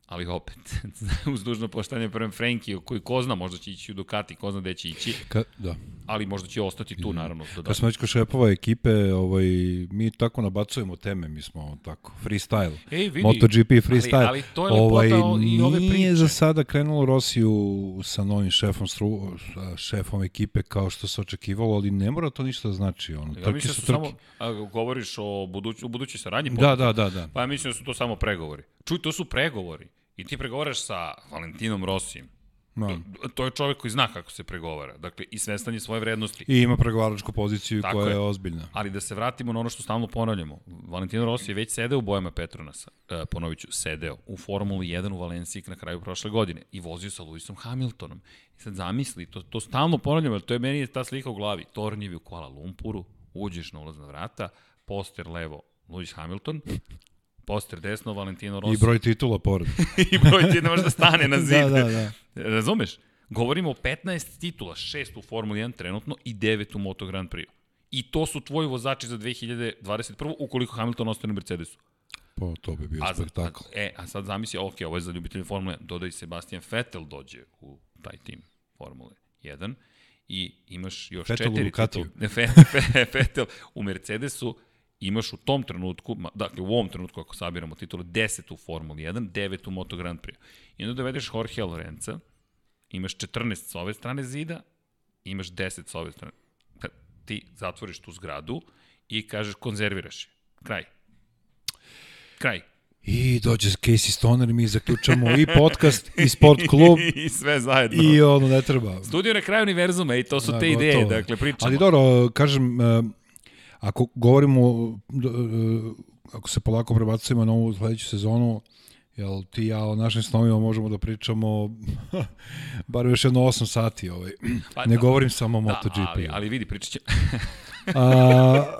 Speaker 1: ali opet, uz dužno poštanje prema Frenki, koji ko zna, možda će ići u Ducati, ko zna gde će ići,
Speaker 2: Ka, da.
Speaker 1: ali možda će ostati tu, naravno.
Speaker 2: Do Kad smo već šepova ekipe, ovaj, mi tako nabacujemo teme, mi smo tako, freestyle,
Speaker 1: Ej, vidi,
Speaker 2: MotoGP freestyle. Ali,
Speaker 1: ali to je ovaj, i ove priče.
Speaker 2: Nije za sada krenulo Rosiju sa novim šefom, stru, šefom ekipe kao što se očekivalo, ali ne mora to ništa da znači. Ono,
Speaker 1: ja mislim da su, samo, a, govoriš o buduć, u budućoj saradnji?
Speaker 2: Da, da, da, da.
Speaker 1: Pa ja mislim da su to samo pregovori. Čuj, to su pregovori. I ti pregovaraš sa Valentinom Rosijem. No. To je čovek koji zna kako se pregovara. Dakle, i svestan je svoje vrednosti.
Speaker 2: I ima pregovaračku poziciju Tako koja je, je ozbiljna.
Speaker 1: Ali da se vratimo na ono što stalno ponavljamo. Valentino Rossi je već sedeo u bojama Petronasa. E, ponovit ću, sedeo u Formuli 1 u Valenciji na kraju prošle godine. I vozio sa Lewisom Hamiltonom. I sad zamisli, to, to stalno ponavljamo, to je meni ta slika u glavi. Tornjevi u Kuala Lumpuru, uđeš na ulazna vrata, poster levo Lewis Hamilton, Poster desno, Valentino Rossi.
Speaker 2: I broj titula pored.
Speaker 1: I broj titula može da stane na zid. da, da, da. Razumeš? Govorimo o 15 titula, 6 u Formuli 1 trenutno i 9 u Moto Grand Prix. I to su tvoji vozači za 2021. ukoliko Hamilton ostane u Mercedesu.
Speaker 2: Pa to bi bio a, spektakl.
Speaker 1: A, e, a sad zamisli, ok, ovo je za ljubitelje Formule 1, dodaj Sebastian Vettel dođe u taj tim Formule 1 i imaš još
Speaker 2: Vettel
Speaker 1: četiri
Speaker 2: titula.
Speaker 1: Vettel u Mercedesu imaš u tom trenutku, dakle u ovom trenutku ako sabiramo titule, 10 u Formuli 1, 9 u Moto Grand Prix. I onda dovedeš Jorge Lorenza, imaš 14 s ove strane zida, imaš 10 s ove strane. Ti zatvoriš tu zgradu i kažeš konzerviraš je. Kraj. Kraj.
Speaker 2: I dođe Casey Stoner i mi zaključamo i podcast i sport klub.
Speaker 1: I sve zajedno.
Speaker 2: I ono ne treba.
Speaker 1: Studio na kraju univerzuma i to su da, te gotovo. ideje, dakle pričamo.
Speaker 2: Ali dobro, kažem, Ako govorimo, e, ako se polako prebacujemo na ovu sledeću sezonu, jel ti ja o našim snovima možemo da pričamo bar još jedno 8 sati, ovaj. Pa, ne da, govorim samo o da, MotoGP.
Speaker 1: Ali, ali vidi, pričat će... A...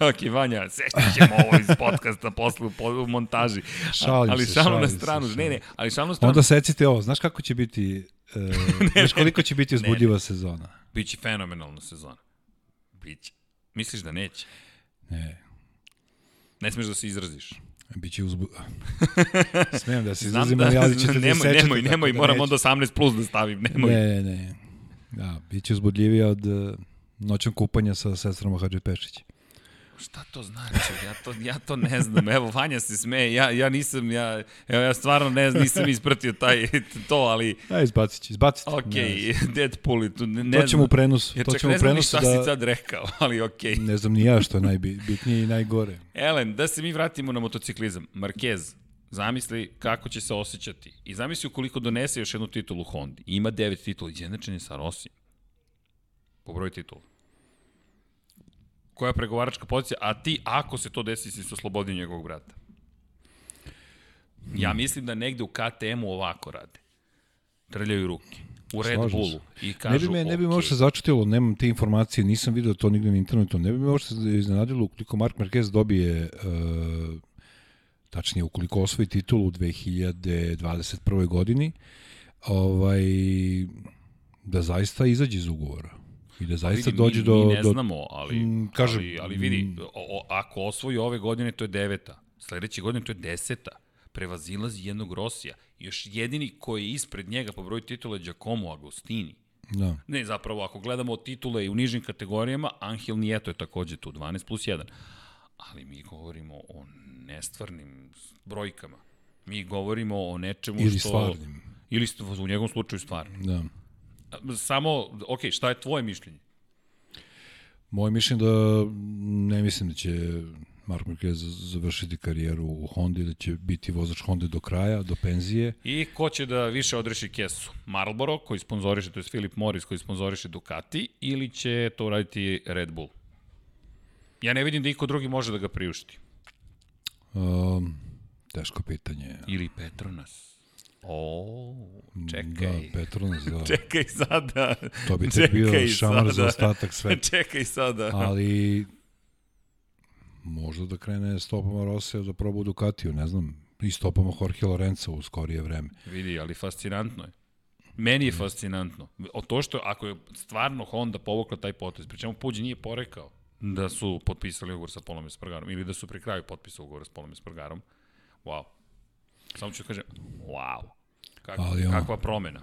Speaker 1: ok, Vanja, seštit ćemo ovo iz podcasta posle u montaži.
Speaker 2: Šalim
Speaker 1: ali
Speaker 2: se,
Speaker 1: šalim na stranu. Se, ne, ne, ali šalim na stranu.
Speaker 2: Onda secite ovo, znaš kako će biti, uh, ne, znaš koliko će biti uzbudljiva ne, ne. sezona?
Speaker 1: Biće fenomenalna sezona. Biće. Misliš da neće?
Speaker 2: Ne.
Speaker 1: Ne smeš da se izraziš.
Speaker 2: Biće uzbu... Smijem da se izrazim, da, ali ćete
Speaker 1: nemoj, da Nemoj, nemoj, nemoj, da moram onda 18 plus da stavim, nemoj.
Speaker 2: Ne, ne, Da, biće uzbudljivija od uh, noćnog kupanja sa sestrama Hadži Pešić.
Speaker 1: Šta to znači? Ja to, ja to ne znam. Evo, Vanja se smeje. Ja, ja nisam, ja, evo, ja stvarno ne znam, nisam ispratio taj, to, ali...
Speaker 2: Ja, izbacit ću, izbacit ću.
Speaker 1: Ok, Deadpool, tu ne,
Speaker 2: ne To ćemo u prenosu.
Speaker 1: Ja
Speaker 2: to ćemo
Speaker 1: ne znam šta da... si sad rekao, ali ok.
Speaker 2: Ne znam ni ja što je najbitnije i najgore.
Speaker 1: Elen, da se mi vratimo na motociklizam. Marquez, zamisli kako će se osjećati. I zamisli ukoliko donese još jednu titulu Hondi. Ima devet titula, izjednačen je sa Rossi. Po broju titula koja je pregovaračka pozicija, a ti, ako se to desi, si se oslobodio njegovog brata. Ja mislim da negde u KTM-u ovako rade. Trljaju ruke. U Red Slažem Bullu. I kažu,
Speaker 2: ne bi me, ne bi okay. možda začutilo, nemam te informacije, nisam vidio to nigde na internetu, ne bi me možda iznenadilo ukoliko Mark Marquez dobije uh, tačnije ukoliko osvoji titul u 2021. godini, ovaj, da zaista izađe iz ugovora. I da zaista vidi, dođe
Speaker 1: mi,
Speaker 2: do...
Speaker 1: Mi ne do, znamo, ali, m, kažem, ali, ali vidi, o, o, ako osvoji ove godine, to je deveta. Sledeće godine to je deseta. Prevazilazi jednog Rosija. Još jedini koji je ispred njega po broju titula je Giacomo Agostini. Da. Ne, zapravo, ako gledamo titule i u nižim kategorijama, Angel Nieto je takođe tu, 12 plus 1. Ali mi govorimo o nestvarnim brojkama. Mi govorimo o nečemu
Speaker 2: ili
Speaker 1: što...
Speaker 2: Ili stvarnim.
Speaker 1: Ili u njegovom slučaju stvarnim.
Speaker 2: Da
Speaker 1: samo, ok, šta je tvoje mišljenje?
Speaker 2: Moje mišljenje da ne mislim da će Mark Marquez završiti karijeru u Hondi, da će biti vozač Honda do kraja, do penzije.
Speaker 1: I ko će da više odreši kesu? Marlboro, koji sponzoriše, to je Philip Morris, koji sponzoriše Ducati, ili će to raditi Red Bull? Ja ne vidim da iko drugi može da ga priušti.
Speaker 2: Um, teško pitanje.
Speaker 1: Ili Petronas. O, čekaj.
Speaker 2: Da, Petronas, da.
Speaker 1: čekaj sada.
Speaker 2: To bi te bio šamar sada. za ostatak sveta.
Speaker 1: čekaj sada.
Speaker 2: Ali možda da krene stopama Rosija da proba u Ducatiju, ne znam, i stopama Jorge Lorenza u skorije vreme.
Speaker 1: Vidi, ali fascinantno je. Meni je mm. fascinantno. O to što ako je stvarno Honda povukla taj potez, pričemu Puđi nije porekao da su potpisali ugovor sa Polom Espargarom ili da su pri kraju potpisali ugovor sa Polom Espargarom. Wow. Samo ću kažem, wow. Kakva, Ali, kakva promena.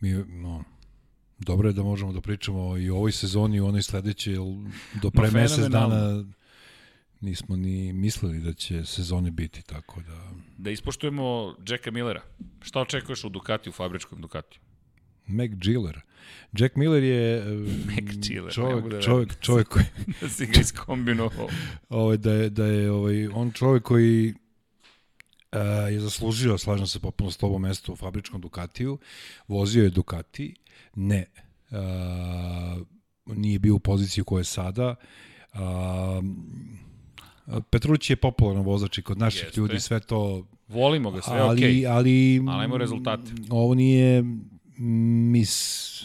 Speaker 2: Mi, no, dobro je da možemo da pričamo i o ovoj sezoni i o onoj sledeće, jer do pre no, mesec dana nismo ni mislili da će sezone biti tako da...
Speaker 1: Da ispoštujemo Jacka Millera. Šta očekuješ u Ducati, u fabričkom Ducatiju?
Speaker 2: Mac Giller. Jack Miller je
Speaker 1: Mac Giller,
Speaker 2: čovjek, da čovjek, čovjek koji...
Speaker 1: da si ga iskombinovao.
Speaker 2: ovaj, da je, da je ovaj, on čovjek koji je zaslužio, slažem se popuno s tobom mesto u fabričkom Ducatiju, vozio je Ducati, ne, uh, nije bio u poziciji u kojoj je sada, uh, Petrući je popularan vozač i kod naših Jeste. ljudi sve to...
Speaker 1: Volimo ga, sve
Speaker 2: ali,
Speaker 1: okay.
Speaker 2: ali,
Speaker 1: ali imamo rezultate.
Speaker 2: Ovo nije mis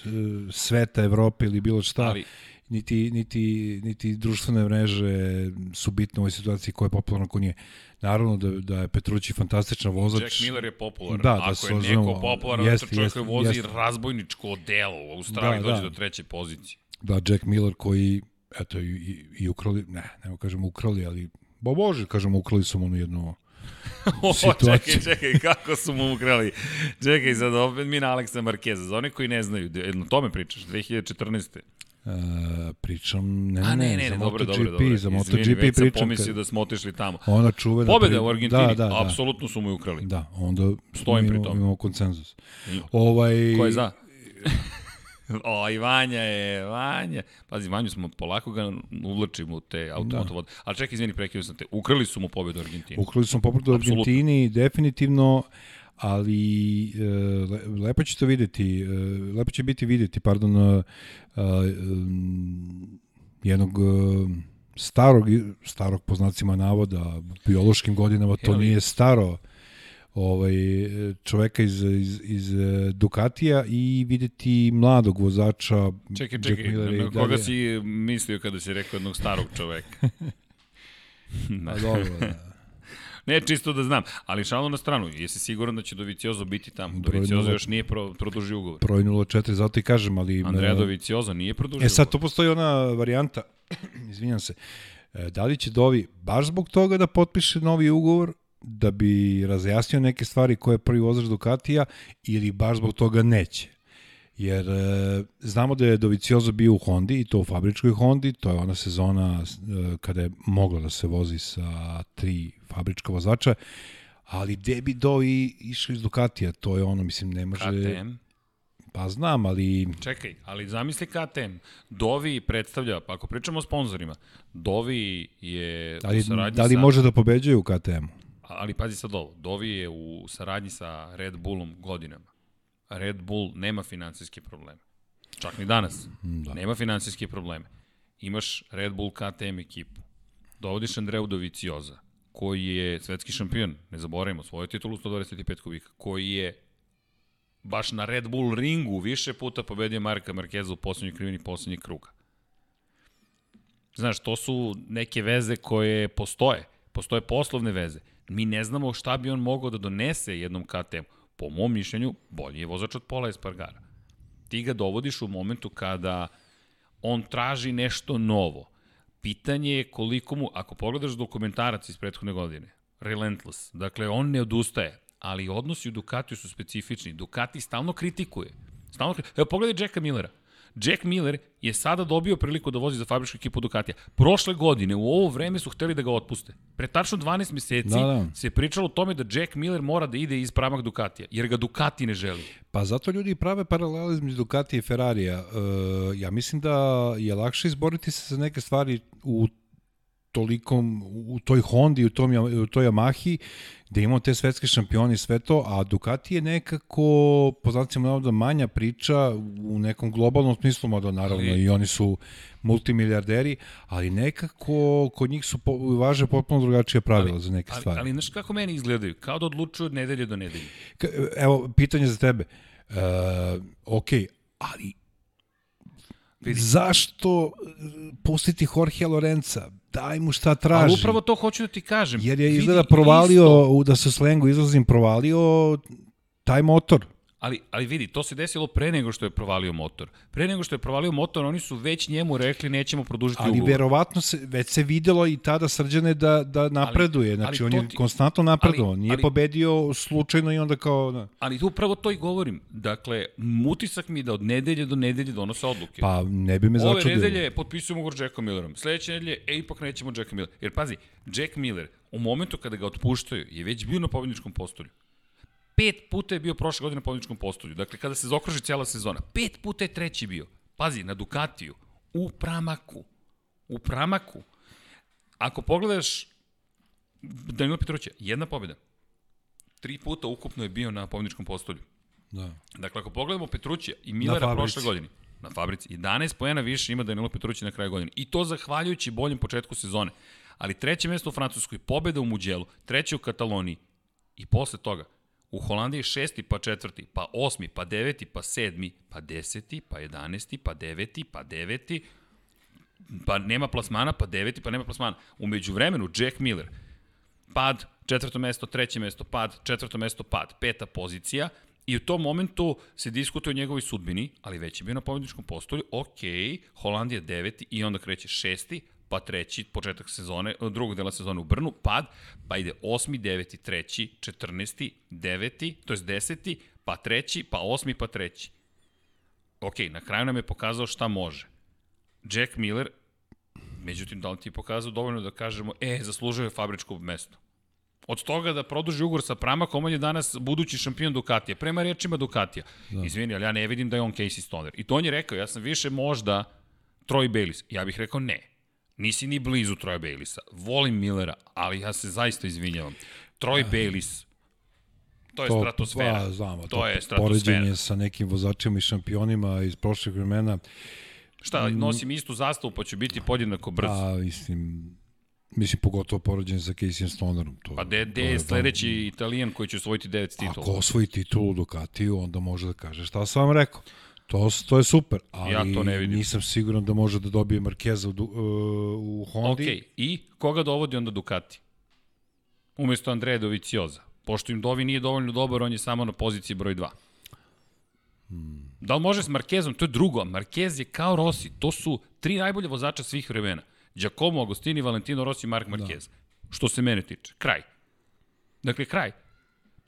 Speaker 2: sveta Evrope ili bilo šta. Ali, niti, niti, niti društvene mreže su bitne u ovoj situaciji koja je popularna ko nije. Naravno da, da je Petrući fantastičan vozač.
Speaker 1: Jack Miller je popularan. Da, da Ako je neko popularan, jest, to čovjek jest, vozi jest. razbojničko odelo u Australiji, da, dođe da. do treće pozicije.
Speaker 2: Da, Jack Miller koji, eto, i, i, i ukrali, ne, ne kažemo ukrali, ali, bo bože, kažemo, ukrali su mu onu jednu
Speaker 1: o, čekaj, čekaj, kako su mu ukrali. Čekaj, sad opet mi na Aleksa Markeza. Za one koji ne znaju, jedno tome pričaš, 2014.
Speaker 2: Uh, pričam, ne, A,
Speaker 1: ne, ne,
Speaker 2: ne,
Speaker 1: za dobro, MotoGP, dobro, dobro.
Speaker 2: za MotoGP Izvini, već
Speaker 1: pričam. pomislio da smo otišli tamo.
Speaker 2: Ona čuvena.
Speaker 1: Pobeda u Argentini, da, da, da. apsolutno su mu ukrali.
Speaker 2: Da, onda
Speaker 1: Stojim
Speaker 2: imamo,
Speaker 1: pri tom.
Speaker 2: imamo konsenzus. Ovaj...
Speaker 1: Ko je za? o, i Vanja je, Vanja. Pazi, Vanju smo polako ga uvlačimo u te automotovode. Da. Ali čekaj, izvini, prekio sam te. Ukrali su mu pobedu u Argentini.
Speaker 2: Ukrali su mu pobedu u Argentini, definitivno ali e, lepo će to videti, e, lepo će biti videti, pardon, e, jednog starog, starog po znacima navoda, biološkim godinama, to nije staro ovaj, čoveka iz, iz, iz Ducatija i videti mladog vozača
Speaker 1: Čekaj, čekaj, na, na koga si mislio kada si rekao jednog starog čoveka?
Speaker 2: da. A dobro, da.
Speaker 1: Ne, čisto da znam. Ali šalno na stranu, jesi siguran da će Doviciozo biti tamo? Doviciozo još nije pro, produžio ugovor.
Speaker 2: Broj 04, zato i kažem, ali...
Speaker 1: Andreja Doviciozo nije produžio
Speaker 2: E sad, tu postoji ona varijanta, izvinjam se, e, da li će Dovi baš zbog toga da potpiše novi ugovor, da bi razjasnio neke stvari koje je prvi vozač Ducatija, ili baš zbog toga neće? Jer e, znamo da je Doviciozo bio u Hondi i to u fabričkoj Hondi, to je ona sezona e, kada je moglo da se vozi sa tri fabrička vozača, ali gde bi Do i išao iz Ducatija, to je ono, mislim, ne može...
Speaker 1: KTM.
Speaker 2: Pa znam, ali...
Speaker 1: Čekaj, ali zamisli KTM. Dovi predstavlja, pa ako pričamo o sponsorima, Dovi je
Speaker 2: Ali,
Speaker 1: u saradnji
Speaker 2: da li
Speaker 1: sa...
Speaker 2: može da pobeđuje u KTM-u?
Speaker 1: Ali pazi sad ovo, Dovi je u saradnji sa Red Bullom godinama. Red Bull nema finansijske probleme. Čak ni danas.
Speaker 2: Da.
Speaker 1: Nema finansijske probleme. Imaš Red Bull KTM ekipu. Dovodiš Andreu Dovicioza, koji je svetski šampion, ne zaboravimo, svoju titulu 125 kubika, koji je baš na Red Bull ringu više puta pobedio Marka Markeza u poslednjoj krivini poslednjeg kruga. Znaš, to su neke veze koje postoje. Postoje poslovne veze. Mi ne znamo šta bi on mogao da donese jednom KTM. Po mom mišljenju, bolji je vozač od Pola Espargara. Ti ga dovodiš u momentu kada on traži nešto novo. Pitanje je koliko mu, ako pogledaš dokumentarac iz prethodne godine, Relentless, dakle on ne odustaje, ali odnosi u Ducatiju su specifični. Ducati stalno kritikuje. Stalno kritikuje. Evo pogledaj Jacka Millera. Jack Miller je sada dobio priliku da vozi za fabričku ekipu Ducatija. Prošle godine, u ovo vreme su hteli da ga otpuste. Pre tačno 12 meseci
Speaker 2: Da, da.
Speaker 1: se pričalo o tome da Jack Miller mora da ide iz pramak Ducatija, jer ga Ducati ne želi.
Speaker 2: Pa zato ljudi prave paralele između Ducati i Ferrarija. E, ja mislim da je lakše izboriti se za neke stvari u tolikom, u toj Hondi, u, tom, u toj Yamahi, gde imamo te svetske šampioni i sve to, a Ducati je nekako, po znacima navoda, manja priča u nekom globalnom smislu, mada naravno
Speaker 1: Ali-
Speaker 2: i oni su multimilijarderi, ali nekako kod njih su po, važe potpuno drugačije pravila
Speaker 1: Ali-
Speaker 2: za neke
Speaker 1: Ali,
Speaker 2: stvari.
Speaker 1: ali znaš kako meni izgledaju? Kao da odlučuju od nedelje do nedelje.
Speaker 2: Ka- Evo, pitanje za tebe. E, ok, ali
Speaker 1: Vidi.
Speaker 2: zašto e, pustiti Jorge Lorenza? Daj mu šta traži.
Speaker 1: Ali upravo to hoću da ti kažem.
Speaker 2: Jer je
Speaker 1: Vidi
Speaker 2: izgleda provalio,
Speaker 1: isto.
Speaker 2: da se slengu izrazim, provalio taj motor.
Speaker 1: Ali, ali vidi, to se desilo pre nego što je provalio motor. Pre nego što je provalio motor, oni su već njemu rekli nećemo produžiti
Speaker 2: Ali
Speaker 1: ugovor.
Speaker 2: verovatno se, već se videlo i tada srđane da, da napreduje. Znači,
Speaker 1: ali
Speaker 2: on je
Speaker 1: ti-
Speaker 2: konstantno napredovao.
Speaker 1: ali-
Speaker 2: Nije
Speaker 1: ali-
Speaker 2: pobedio slučajno i onda kao... Da.
Speaker 1: Ali upravo to i govorim. Dakle, utisak mi da od nedelje do nedelje donose odluke.
Speaker 2: Pa ne bi me
Speaker 1: Ove
Speaker 2: začudilo.
Speaker 1: nedelje potpisujemo ugovor Jackom Millerom. Sledeće nedelje, e, ipak nećemo Jacka Millera. Jer pazi, Jack Miller, u momentu kada ga otpuštaju, je već bio na pobedničkom postolju. Pet puta je bio prošle godine na pobedničkom postolju. Dakle, kada se zaokruži cijela sezona. Pet puta je treći bio. Pazi, na Ducatiju. U pramaku. U pramaku. Ako pogledaš Danilo Petruća, jedna pobjeda. Tri puta ukupno je bio na pobedničkom postolju.
Speaker 2: Da.
Speaker 1: Dakle, ako pogledamo Petrućija i
Speaker 2: fabrici.
Speaker 1: prošle godine, na fabrici, 11 poena više ima Danilo Petrući na kraju godine. I to zahvaljujući boljem početku sezone. Ali treće mesto u Francuskoj, pobeda u Muđelu, treće u Kataloniji. I posle toga, u Holandiji šesti, pa četvrti, pa osmi, pa deveti, pa sedmi, pa deseti, pa jedanesti, pa deveti, pa deveti, pa nema plasmana, pa deveti, pa nema plasmana. Umeđu vremenu, Jack Miller, pad, četvrto mesto, treće mesto, pad, četvrto mesto, pad, peta pozicija i u tom momentu se diskutuje o njegovoj sudbini, ali već je bio na pobjedničkom postolju, ok, Holandija deveti i onda kreće šesti, pa treći, početak sezone, drugog dela sezone u Brnu, pad, pa ide osmi, deveti, treći, četrnesti, deveti, to je deseti, pa treći, pa osmi, pa treći. Ok, na kraju nam je pokazao šta može. Jack Miller, međutim, da li ti je pokazao dovoljno da kažemo, e, zaslužuje je fabričko mesto? Od toga da produži ugovor sa Pramakom, on je danas budući šampion Ducatija. Prema rečima Ducatija. Da. Izvini, ali ja ne vidim da je on Casey Stoner. I to on je rekao, ja sam više možda Troy Bayliss. Ja bih rekao ne. Nisi ni blizu Troy Baylissa. Volim Millera, ali ja se zaista izvinjavam. Troy Bayliss, to je stratosfera.
Speaker 2: Pa, znamo,
Speaker 1: to,
Speaker 2: to,
Speaker 1: je stratosfera.
Speaker 2: poređenje sa nekim vozačima i šampionima iz prošlih vremena.
Speaker 1: Šta, nosim istu zastavu pa ću biti podjednako brz.
Speaker 2: A, mislim, mislim pogotovo poređenje sa Casey Stonerom. To,
Speaker 1: Pa de,
Speaker 2: to
Speaker 1: de
Speaker 2: je
Speaker 1: sledeći italijan koji će osvojiti devet titula?
Speaker 2: Ako osvoji titulu Ducatiju, onda može da kaže šta sam vam rekao. To, to je super, ali
Speaker 1: Ja to ne vidim.
Speaker 2: nisam siguran da može da dobije Markeza u, uh, u Hondi.
Speaker 1: Ok, i koga dovodi onda Ducati? Umesto Andreja Dovicioza. Pošto im Dovi nije dovoljno dobar, on je samo na poziciji broj 2.
Speaker 2: Hmm.
Speaker 1: Da li može s Markezom? To je drugo. Marquez je kao Rossi. To su tri najbolje vozača svih vremena. Giacomo Agostini, Valentino Rossi, Mark Marquez. Da. Što se mene tiče. Kraj. Dakle, kraj.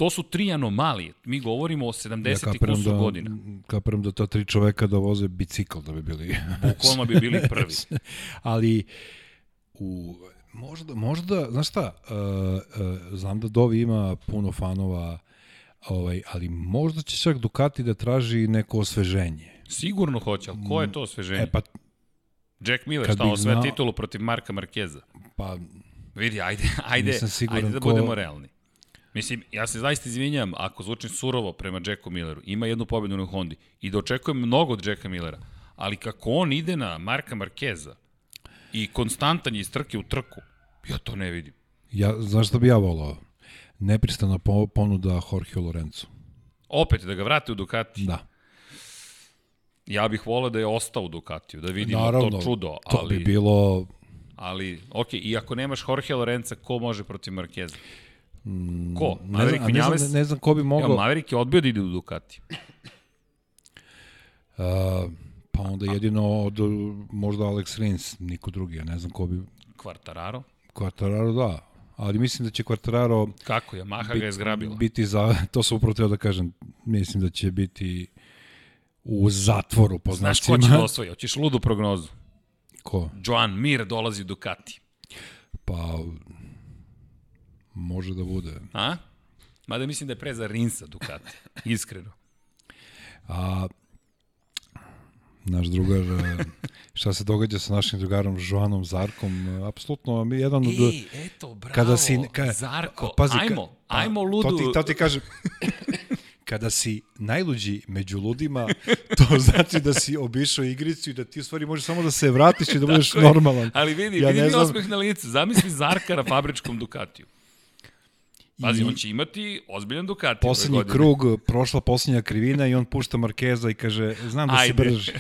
Speaker 1: To su tri anomalije. Mi govorimo o 70 ja, kusur
Speaker 2: da,
Speaker 1: godina.
Speaker 2: Kapiram da ta tri čoveka da voze bicikl da bi bili.
Speaker 1: Bukvalno bi bili prvi.
Speaker 2: Ali u možda možda znaš šta, uh, uh, znam da Dovi ima puno fanova ovaj ali možda će čak Ducati da traži neko osveženje.
Speaker 1: Sigurno hoće, ali ko je to osveženje?
Speaker 2: E pa
Speaker 1: Jack Miller, šta
Speaker 2: bih
Speaker 1: on sve
Speaker 2: znao-
Speaker 1: titulu protiv Marka Markeza.
Speaker 2: pa
Speaker 1: Vidi, ajde, ajde, ajde da
Speaker 2: ko-
Speaker 1: budemo realni. Mislim, ja se zaista izvinjam ako zvučim surovo prema Jacku Milleru. Ima jednu pobedu na Hondi i da očekujem mnogo od Jacka Millera. Ali kako on ide na Marka Markeza i konstantan je iz trke u trku, ja to ne vidim.
Speaker 2: ja znaš šta bi ja volao? Nepristana po, ponuda Jorge Lorenzo.
Speaker 1: Opet, da ga vrate u Ducati.
Speaker 2: Da.
Speaker 1: Ja bih volao da je ostao u Ducatiju, da vidimo
Speaker 2: Naravno,
Speaker 1: to čudo.
Speaker 2: To
Speaker 1: ali,
Speaker 2: bi bilo
Speaker 1: Ali, ok, i ako nemaš Jorge Lorenza, ko može protiv Markeza? Ko?
Speaker 2: ne znam, ne znam, ne znam ko bi
Speaker 1: Evo,
Speaker 2: mogao.
Speaker 1: Maverick je odbio da ide u Ducati.
Speaker 2: Uh, pa onda jedino od možda Alex Rins, niko drugi, ja ne znam ko bi
Speaker 1: Quartararo?
Speaker 2: Quartararo da, ali mislim da će Quartararo
Speaker 1: Kako? Yamaha ga je zgrabila.
Speaker 2: biti za, to sam upravo teo da kažem, mislim da će biti u zatvoru po
Speaker 1: Znaš ko
Speaker 2: znacima.
Speaker 1: će da osvoji? Hoćeš ludu prognozu.
Speaker 2: Ko?
Speaker 1: Joan Mir dolazi u Ducati.
Speaker 2: Pa može da bude.
Speaker 1: A? Mada mislim da je pre za Rinsa Ducati. Iskreno.
Speaker 2: A naš drugar, e, šta se događa sa našim drugarom Joanom Zarkom, e, apsolutno mi jedan od...
Speaker 1: Ej, eto, bravo,
Speaker 2: kada si, ka,
Speaker 1: Zarko,
Speaker 2: pazi, ka-
Speaker 1: ajmo,
Speaker 2: pa,
Speaker 1: ajmo ludu.
Speaker 2: To ti, to ti kažem. kada si najluđi među ludima, to znači da si obišao igricu i da ti u stvari možeš samo da se vratiš i da budeš normalan.
Speaker 1: Ali vidi,
Speaker 2: Ja
Speaker 1: vidi mi
Speaker 2: znam-
Speaker 1: osmeh na licu. Zamisli Zarka na fabričkom Ducatiju. Pazi,
Speaker 2: I-
Speaker 1: on će imati ozbiljan Ducati.
Speaker 2: Poslednji krug, prošla poslednja krivina i on pušta Markeza i kaže, znam da si
Speaker 1: Ajde.
Speaker 2: brži.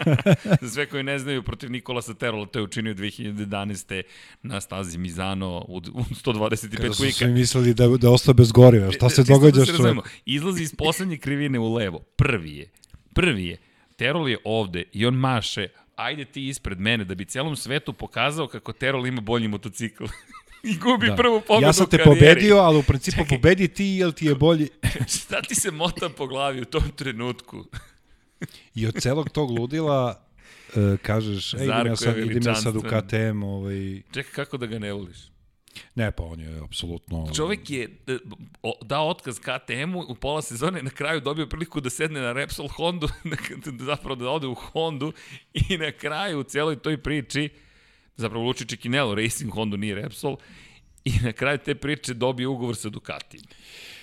Speaker 1: Za sve koji ne znaju, protiv Nikola Saterola to je učinio 2011. na stazi Mizano u, u 125
Speaker 2: Kada su svi mislili da, da ostaje bez goriva. Šta se
Speaker 1: Čisto
Speaker 2: događa
Speaker 1: da se razumemo, Izlazi iz poslednje krivine u levo. Prvi je. Prvi je. Terol je ovde i on maše ajde ti ispred mene da bi celom svetu pokazao kako Terol ima bolji motocikl. I gubi da. prvu pobedu
Speaker 2: Ja sam te pobedio, ali u principu
Speaker 1: Čekaj.
Speaker 2: pobedi ti, jel ti je bolji?
Speaker 1: Šta ti se mota po glavi u tom trenutku?
Speaker 2: I od celog tog ludila uh, kažeš, ej, idem ja sad, idem ja sad u. KTM, ovaj...
Speaker 1: Čekaj, kako da ga ne voliš?
Speaker 2: Ne, pa on je apsolutno...
Speaker 1: Čovek je e, dao otkaz KTM-u u pola sezone na kraju dobio priliku da sedne na Repsol Hondu, zapravo da ode u Hondu i na kraju u celoj toj priči, zapravo Luči Čekinelo, Racing Hondu nije Repsol, i na kraju te priče dobio ugovor sa Ducati.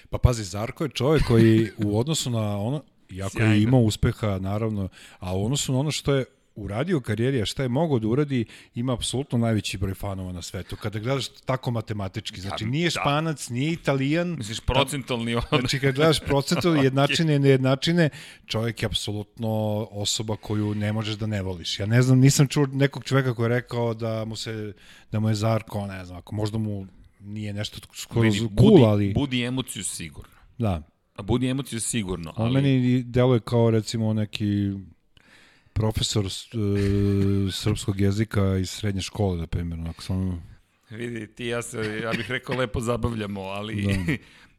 Speaker 2: Pa pazi, Zarko je čovjek koji u odnosu na ono, iako
Speaker 1: Sjajno.
Speaker 2: je imao uspeha, naravno, a u odnosu na ono što je uradio u karijeri, a šta je mogao da uradi, ima apsolutno najveći broj fanova na svetu. Kada gledaš tako matematički, znači nije
Speaker 1: da.
Speaker 2: španac, nije italijan,
Speaker 1: Misliš, procentalni on.
Speaker 2: Znači, kad gledaš procentu, jednačine i nejednačine, čovjek je apsolutno osoba koju ne možeš da ne voliš. Ja ne znam, nisam čuo nekog čoveka koji je rekao da mu se, da mu je Zarko, ne znam, ako možda mu nije nešto
Speaker 1: Vidi,
Speaker 2: cool, ali
Speaker 1: budi emociju sigurno.
Speaker 2: da.
Speaker 1: A budi emociju sigurno,
Speaker 2: On
Speaker 1: ali...
Speaker 2: meni deluje kao recimo neki profesor e, srpskog jezika iz srednje škole, na primjer, onako sam...
Speaker 1: Vidi, ti ja se, ja bih rekao, lepo zabavljamo, ali...
Speaker 2: Da.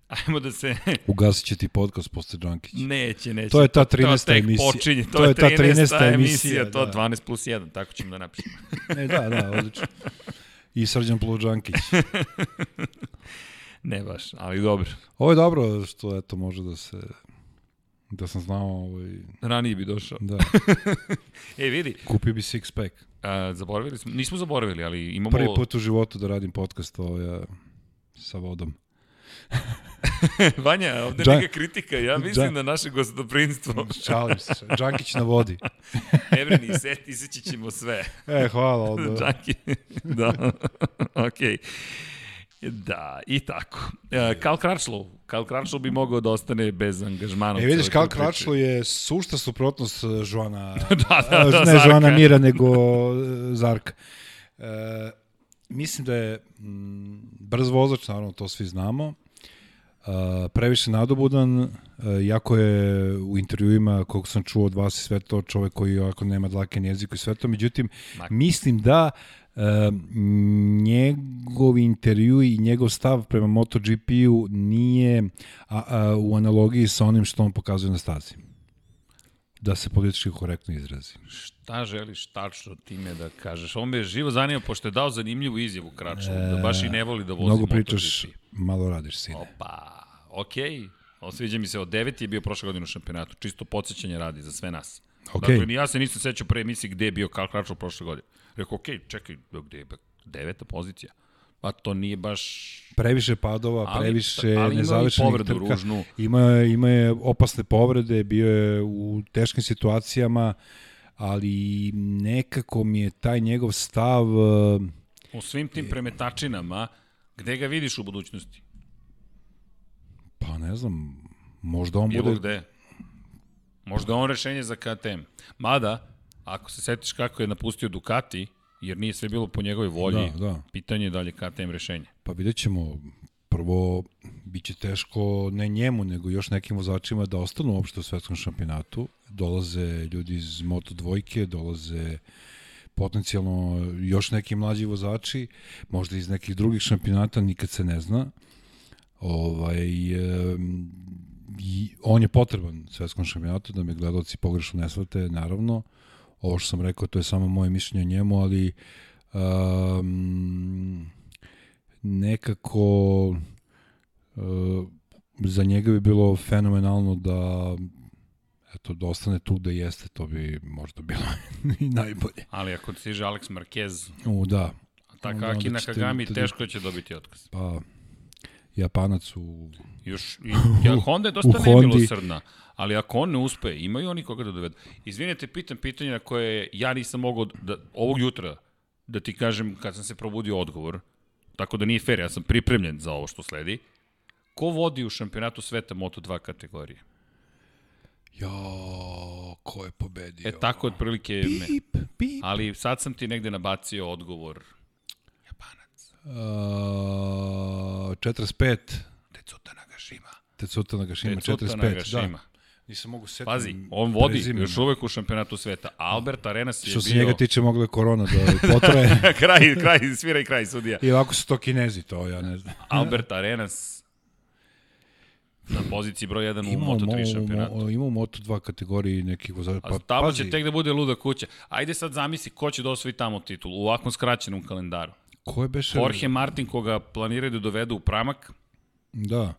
Speaker 1: Ajmo da se...
Speaker 2: Ugasit će ti podcast posle Džankić.
Speaker 1: Neće, neće.
Speaker 2: To je ta
Speaker 1: to
Speaker 2: 13.
Speaker 1: tek
Speaker 2: emisija.
Speaker 1: Počinje, to,
Speaker 2: To
Speaker 1: je
Speaker 2: je ta
Speaker 1: 13.
Speaker 2: 13.
Speaker 1: emisija,
Speaker 2: emisija,
Speaker 1: to
Speaker 2: da.
Speaker 1: 12 plus 1, tako ćemo da napišemo.
Speaker 2: E, da, da, odlično. I Srđan Plođankić.
Speaker 1: ne baš, ali dobro.
Speaker 2: Ovo je dobro što eto može da se da sam znao ovaj
Speaker 1: Ranije bi došao.
Speaker 2: da
Speaker 1: E, vidi,
Speaker 2: kupio bi six pack.
Speaker 1: a, zaboravili smo, nismo zaboravili, ali imamo...
Speaker 2: Prvi put u životu da radim podcast ovaj, sa vodom.
Speaker 1: Vanja, ovde
Speaker 2: Džan-
Speaker 1: neka kritika, ja mislim
Speaker 2: Džan-
Speaker 1: na naše gostoprinstvo.
Speaker 2: Šalim se. Džankić na vodi.
Speaker 1: Evreni, set, iseći ćemo sve.
Speaker 2: E, hvala. Onda.
Speaker 1: Da, okej. Da, i tako. E, Karl Kračlov. Karl Kračlov bi mogao da ostane bez angažmana.
Speaker 2: E, vidiš,
Speaker 1: celoj
Speaker 2: Karl
Speaker 1: toj priči.
Speaker 2: Kračlo je sušta suprotnost eh, Joana,
Speaker 1: Da, da, da,
Speaker 2: ne
Speaker 1: Zarka.
Speaker 2: Joana Mira, nego Zarka. E, mislim da je mm, brz vozač, naravno to svi znamo, Uh, previše nadobudan, uh, jako je u intervjuima, koliko sam čuo od vas i sve to, čovek koji ovako nema dlake na jeziku i sve to, međutim,
Speaker 1: Ma-
Speaker 2: mislim da njegov intervju i njegov stav prema MotoGP-u nije a, a, u analogiji sa onim što on pokazuje na stazi. Da se politički korektno izrazi.
Speaker 1: Šta želiš tačno time da kažeš? On me je živo zanima, pošto je dao zanimljivu izjavu Kraču, e, da baš i ne voli da vozi
Speaker 2: Mnogo pričaš, malo radiš, sine.
Speaker 1: Opa, okej. Okay. Osviđa mi se, od deveti je bio prošle godine u šampionatu. Čisto podsjećanje radi za sve nas. Okay. Dakle, ja se nisam sećao pre emisiji gde je bio Karl Kračov prošle godine. Rekao, okej, okay, čekaj, gde je deveta pozicija? Pa to nije baš...
Speaker 2: Previše padova, ali, previše
Speaker 1: ali
Speaker 2: nezavršenih
Speaker 1: trka. Ružnu.
Speaker 2: Ima, ima je opasne povrede, bio je u teškim situacijama, ali nekako mi je taj njegov stav...
Speaker 1: U svim tim premetačinama, gde ga vidiš u budućnosti?
Speaker 2: Pa ne znam, možda on
Speaker 1: Bilo
Speaker 2: bude...
Speaker 1: gde. Možda on rešenje za KTM. Mada, ako se setiš kako je napustio Ducati, jer nije sve bilo po njegovoj volji, da, da. pitanje je da li je KTM rešenje.
Speaker 2: Pa vidjet ćemo, prvo, bit će teško ne njemu, nego još nekim vozačima da ostanu uopšte u svetskom šampionatu. Dolaze ljudi iz Moto dvojke, dolaze potencijalno još neki mlađi vozači, možda iz nekih drugih šampionata, nikad se ne zna. Ovaj, e, on je potreban svetskom šampionatu, da me gledalci pogrešno ne shvate, naravno. Ovo što sam rekao, to je samo moje mišljenje o njemu, ali um, nekako uh, za njega bi bilo fenomenalno da eto, da ostane tu da jeste, to bi možda bilo i najbolje.
Speaker 1: Ali ako stiže Alex Marquez,
Speaker 2: U, da.
Speaker 1: Tako Akina Kagami, teško će dobiti otkaz.
Speaker 2: Pa, Japanac u...
Speaker 1: Još, i, ja, Honda je dosta nemilosrdna, ali ako on ne uspe, imaju oni koga da dovedu. Izvinite, pitam pitanje na koje ja nisam mogao da, ovog jutra da ti kažem kad sam se probudio odgovor, tako da nije fair, ja sam pripremljen za ovo što sledi. Ko vodi u šampionatu sveta Moto2 kategorije?
Speaker 2: Jo, ko je pobedio?
Speaker 1: E, tako otprilike...
Speaker 2: Pip, pip.
Speaker 1: Ali sad sam ti negde nabacio odgovor
Speaker 2: Uh, 45.
Speaker 1: Tecuta Nagashima.
Speaker 2: Tecuta Nagashima,
Speaker 1: Tecuta
Speaker 2: 45.
Speaker 1: Nagashima.
Speaker 2: Da. Nisam mogu setiti.
Speaker 1: Pazi, on vodi prezimena. još uvek u šampionatu sveta. Albert Arenas je bio...
Speaker 2: Što se njega tiče mogla je korona da potraje.
Speaker 1: kraj, kraj, svira i kraj sudija.
Speaker 2: I ovako su to kinezi, to ja ne znam.
Speaker 1: Albert Arenas na poziciji broj 1 u Moto3 šampionatu.
Speaker 2: Ima u Moto2 kategoriji nekih vozača.
Speaker 1: Pa, tamo pazi. će tek da bude luda kuća. Ajde sad zamisli ko će da osvoji tamo titul u ovakvom skraćenom kalendaru.
Speaker 2: Ko je beše?
Speaker 1: Jorge Martin koga planiraju da dovedu u pramak.
Speaker 2: Da.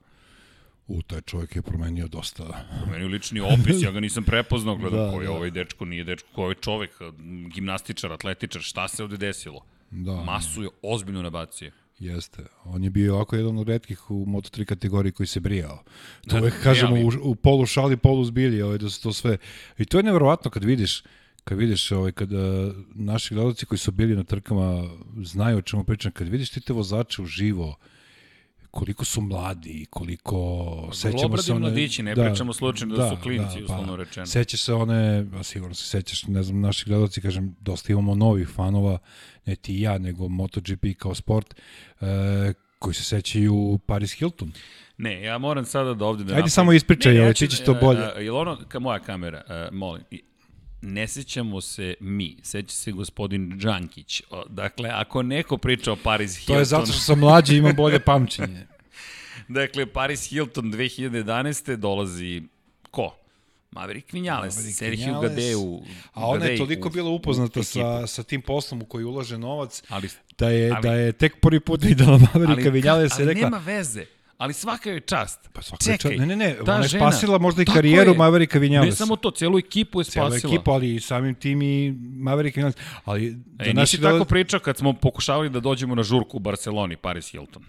Speaker 2: U, taj čovjek je promenio dosta.
Speaker 1: Promenio lični opis, ja ga nisam prepoznao, gledam da, ko je da. ovaj dečko, nije dečko, ko je ovaj čovek, gimnastičar, atletičar, šta se ovde desilo?
Speaker 2: Da.
Speaker 1: Masu je ozbiljno nabacio.
Speaker 2: Jeste. On je bio ovako jedan od redkih u Moto3 kategoriji koji se brijao. To da, uvek kažemo u, u polu šali, polu zbilji, ovaj, da su to sve. I to je neverovatno kad vidiš kad vidiš ovaj kada naši gledalci koji su bili na trkama znaju o čemu pričam kad vidiš ti te vozače u živo koliko su mladi, koliko
Speaker 1: pa, sećamo se one... mladići, ne da, pričamo slučajno da, da su klinci, da, uslovno pa, rečeno.
Speaker 2: Sećaš se one, a sigurno se sećaš, ne znam, naši gledalci, kažem, dosta imamo novih fanova, ne ti i ja, nego MotoGP kao sport, e, koji se sećaju Paris Hilton.
Speaker 1: Ne, ja moram sada da ovde da...
Speaker 2: Ajde napravim. samo ispričaj, ja ti ćeš to bolje. Uh,
Speaker 1: je ono, ka moja kamera, uh, molim, ne sećamo se mi, seća se gospodin Džankić. Dakle, ako neko priča o Paris Hilton...
Speaker 2: To je zato što sam mlađi i imam bolje pamćenje.
Speaker 1: dakle, Paris Hilton 2011. dolazi ko? Maverick Vinales, Maverick Sergio Gadeu.
Speaker 2: A ona je toliko bila upoznata sa, sa tim poslom u koji ulaže novac, ali, da, je, ali, da je tek prvi put videla Mavericka Vinales i rekla...
Speaker 1: Ali nema veze Ali svaka je čast.
Speaker 2: Pa svaka Čekaj, je čast. Ne, ne, ne, ona je spasila možda i karijeru Mavericka Vinales.
Speaker 1: Ne samo to, celu ekipu je spasila.
Speaker 2: Celu ekipu, ali i samim tim i Mavericka Vinales. Ali,
Speaker 1: da e, nisi tako pričao kad smo pokušavali da dođemo na žurku u Barceloni, Paris Hilton.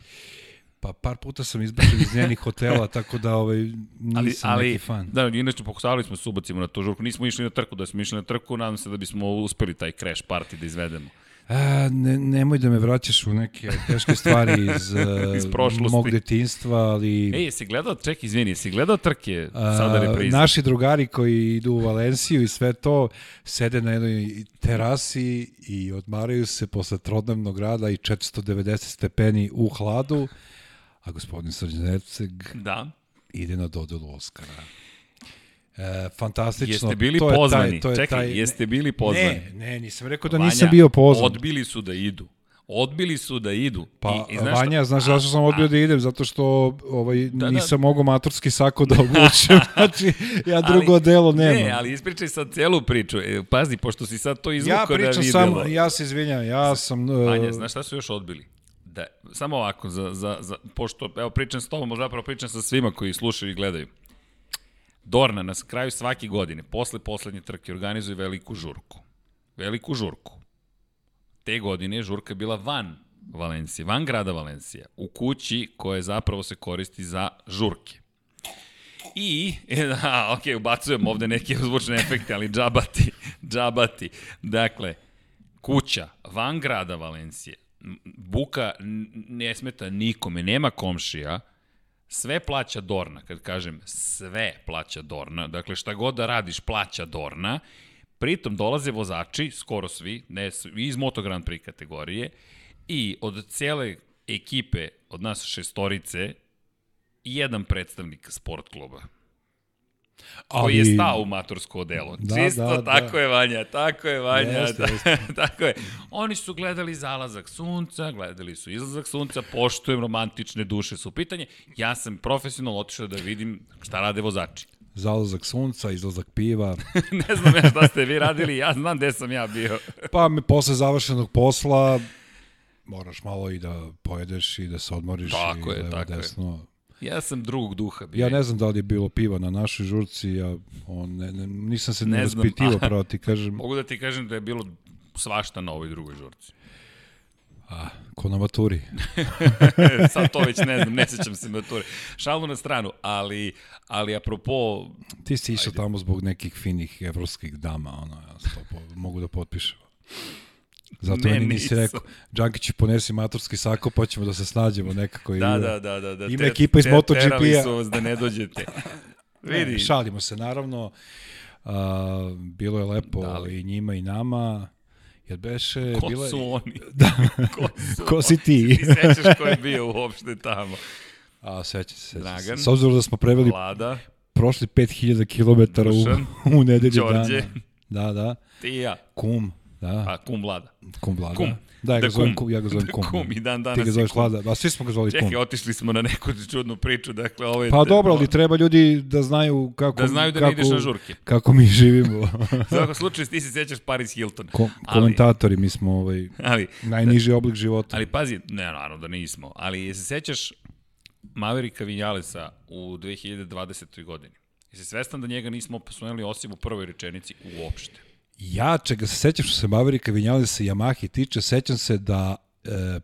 Speaker 2: Pa par puta sam izbačen iz njenih hotela, tako da ovaj, nisam ali, ali, neki fan.
Speaker 1: Da, inače pokušavali smo da se ubacimo na tu žurku. Nismo išli na trku, da smo išli na trku, nadam se da bismo uspeli taj crash party da izvedemo.
Speaker 2: A, ne, nemoj da me vraćaš u neke teške stvari iz, iz mog detinstva, ali...
Speaker 1: Ej, jesi gledao, ček, izvini, jesi gledao trke sada reprize?
Speaker 2: Naši drugari koji idu u Valenciju i sve to, sede na jednoj terasi i odmaraju se posle trodnevnog rada i 490 stepeni u hladu, a gospodin Srđan Erceg
Speaker 1: da.
Speaker 2: ide na dodelu Oscara. E, fantastično.
Speaker 1: Jeste bili
Speaker 2: to je
Speaker 1: pozvani?
Speaker 2: Taj, to je
Speaker 1: Čekaj,
Speaker 2: taj,
Speaker 1: jeste bili pozvani?
Speaker 2: Ne, ne, nisam rekao da
Speaker 1: Vanja,
Speaker 2: nisam bio pozvan.
Speaker 1: Odbili su da idu. Odbili su da idu.
Speaker 2: Pa,
Speaker 1: I, i
Speaker 2: znaš Vanja, znaš zašto sam odbio da idem? Zato što ovaj,
Speaker 1: Da, da.
Speaker 2: nisam mogao maturski sako da obučem. znači, ja drugo
Speaker 1: ali,
Speaker 2: delo nemam.
Speaker 1: Ne, ali ispričaj sad celu priču. E, pazi, pošto si sad to
Speaker 2: ja
Speaker 1: izvukao na
Speaker 2: pričam
Speaker 1: video.
Speaker 2: samo, ja se izvinjam, ja sam... Uh,
Speaker 1: Vanja, znaš šta su još odbili? Da, samo ovako, za, za, za, pošto, evo, pričam s tobom, zapravo pričam sa svima koji slušaju i gledaju. Dorna na kraju svake godine, posle poslednje trke, organizuje veliku žurku. Veliku žurku. Te godine je žurka bila van Valencije, van grada Valencija, u kući koja zapravo se koristi za žurke. I, e, da, ok, ubacujem ovde neke zvučne efekte, ali džabati, džabati. Dakle, kuća van grada Valencije, buka ne smeta nikome, nema komšija, sve plaća Dorna, kad kažem sve plaća Dorna, dakle šta god da radiš plaća Dorna, pritom dolaze vozači, skoro svi, ne, iz Moto Grand Prix kategorije, i od cele ekipe, od nas šestorice, jedan predstavnik sport kluba koji je stao u matursko odelo.
Speaker 2: Da,
Speaker 1: Čisto
Speaker 2: da,
Speaker 1: tako
Speaker 2: da.
Speaker 1: je Vanja, tako je Vanja.
Speaker 2: Jeste,
Speaker 1: da,
Speaker 2: jeste.
Speaker 1: tako je. Oni su gledali zalazak sunca, gledali su izlazak sunca, poštujem romantične duše su pitanje. Ja sam profesionalno otišao da vidim šta rade vozači.
Speaker 2: Zalazak sunca, izlazak piva.
Speaker 1: ne znam ja šta ste vi radili, ja znam gde sam ja bio.
Speaker 2: Pa me posle završenog posla moraš malo i da pojedeš i da se odmoriš
Speaker 1: Tako
Speaker 2: i
Speaker 1: je,
Speaker 2: levo
Speaker 1: tako je. Ja sam drugog duha bio.
Speaker 2: Ja ne znam da li je bilo piva na našoj žurci, ja on, ne, ne, nisam se ne,
Speaker 1: Ne
Speaker 2: raspitivao, pravo ti kažem,
Speaker 1: Mogu da ti kažem da je bilo svašta na ovoj drugoj žurci.
Speaker 2: a, ko na maturi.
Speaker 1: Sad to već ne znam, ne sećam se mature. Šalu na stranu, ali, ali apropo
Speaker 2: Ti si išao tamo zbog nekih finih evropskih dama, ono, ja to po, mogu da potpišem. Zato
Speaker 1: Ne,
Speaker 2: nisi
Speaker 1: nisam.
Speaker 2: rekao, Džankić ponesi maturski sako, pa ćemo da se snađemo nekako. i
Speaker 1: Da, da, da, da. da.
Speaker 2: Ima
Speaker 1: te-
Speaker 2: ekipa iz
Speaker 1: te-
Speaker 2: MotoGP-a.
Speaker 1: Terali su vas da ne dođete.
Speaker 2: Ne,
Speaker 1: Vidi,
Speaker 2: šalimo se, naravno. A, bilo je lepo
Speaker 1: Da li?
Speaker 2: i njima i nama. Jer beše...
Speaker 1: ko
Speaker 2: bila
Speaker 1: su oni?
Speaker 2: Da,
Speaker 1: Ko su
Speaker 2: ko si ti?
Speaker 1: Ti sećaš ko je bio uopšte tamo?
Speaker 2: A, seća se,
Speaker 1: Dragan.
Speaker 2: S obzirom da smo preveli
Speaker 1: Vlada,
Speaker 2: prošli 5000 km
Speaker 1: Dušan.
Speaker 2: u, u nedelju
Speaker 1: Đorđe.
Speaker 2: dana. Da, da.
Speaker 1: ti i ja.
Speaker 2: Kum, da.
Speaker 1: A, kum Vlada.
Speaker 2: kum Vlada.
Speaker 1: Kum.
Speaker 2: Da, ja ga
Speaker 1: Da
Speaker 2: zovem
Speaker 1: kum.
Speaker 2: kum. Ja ga zovem
Speaker 1: Da
Speaker 2: kum.
Speaker 1: kum, i dan danas
Speaker 2: Ti ga zoveš
Speaker 1: kum.
Speaker 2: Vlada. A svi smo ga zvali kum.
Speaker 1: Čekaj, otišli smo na neku čudnu priču, dakle ovo je...
Speaker 2: Pa dobro, ali treba ljudi da znaju kako...
Speaker 1: Da znaju da
Speaker 2: kako,
Speaker 1: ne ideš na žurke.
Speaker 2: Kako mi živimo.
Speaker 1: U svakom slučaju ti se sećaš Paris Hilton.
Speaker 2: Ko,
Speaker 1: Ali-
Speaker 2: komentatori, mi smo ovaj,
Speaker 1: Ali,
Speaker 2: najniži oblik života.
Speaker 1: ali pazi, ne, naravno da nismo, ali se sećaš Maverika Vinjalesa u 2020. godini? Jesi svestan da njega nismo posunuli osim u prvoj rečenici uopšte?
Speaker 2: Ja, čega se sećam što se Maverika Vinjalesa i Yamahi tiče, sećam se da e, e,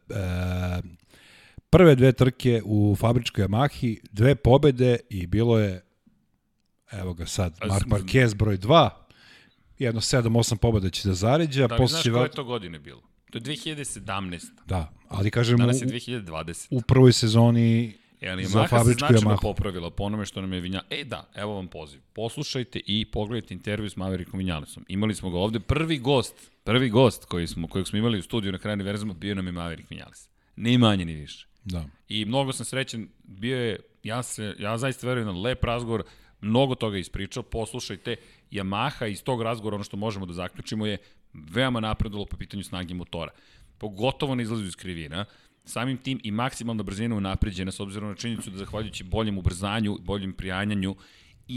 Speaker 2: prve dve trke u fabričkoj Yamahi, dve pobede i bilo je, evo ga sad, Mark Marquez broj 2, jedno 7-8 pobeda će da zaređa,
Speaker 1: Da li
Speaker 2: posle
Speaker 1: znaš
Speaker 2: će
Speaker 1: koje to godine bilo? To je 2017.
Speaker 2: Da, ali kažem, u,
Speaker 1: Danas je 2020.
Speaker 2: u prvoj sezoni
Speaker 1: ali
Speaker 2: za
Speaker 1: Yamaha se značajno
Speaker 2: Yamahu.
Speaker 1: popravila po onome što nam je Vinja... E da, evo vam poziv. Poslušajte i pogledajte intervju s Maverikom Vinjalesom. Imali smo ga ovde, prvi gost, prvi gost koji smo, kojeg smo imali u studiju na kraju univerzuma, bio nam je Maverik Vinjales. Ni manje, ni više.
Speaker 2: Da.
Speaker 1: I mnogo sam srećen, bio je, ja, se, ja zaista verujem na lep razgovor, mnogo toga je ispričao, poslušajte, Yamaha iz tog razgovora, ono što možemo da zaključimo je veoma napredalo po pitanju snage motora. Pogotovo na izlazu iz krivina, samim tim i maksimalna brzina unapređena s obzirom na činjenicu da zahvaljujući boljem ubrzanju, boljem prijanjanju,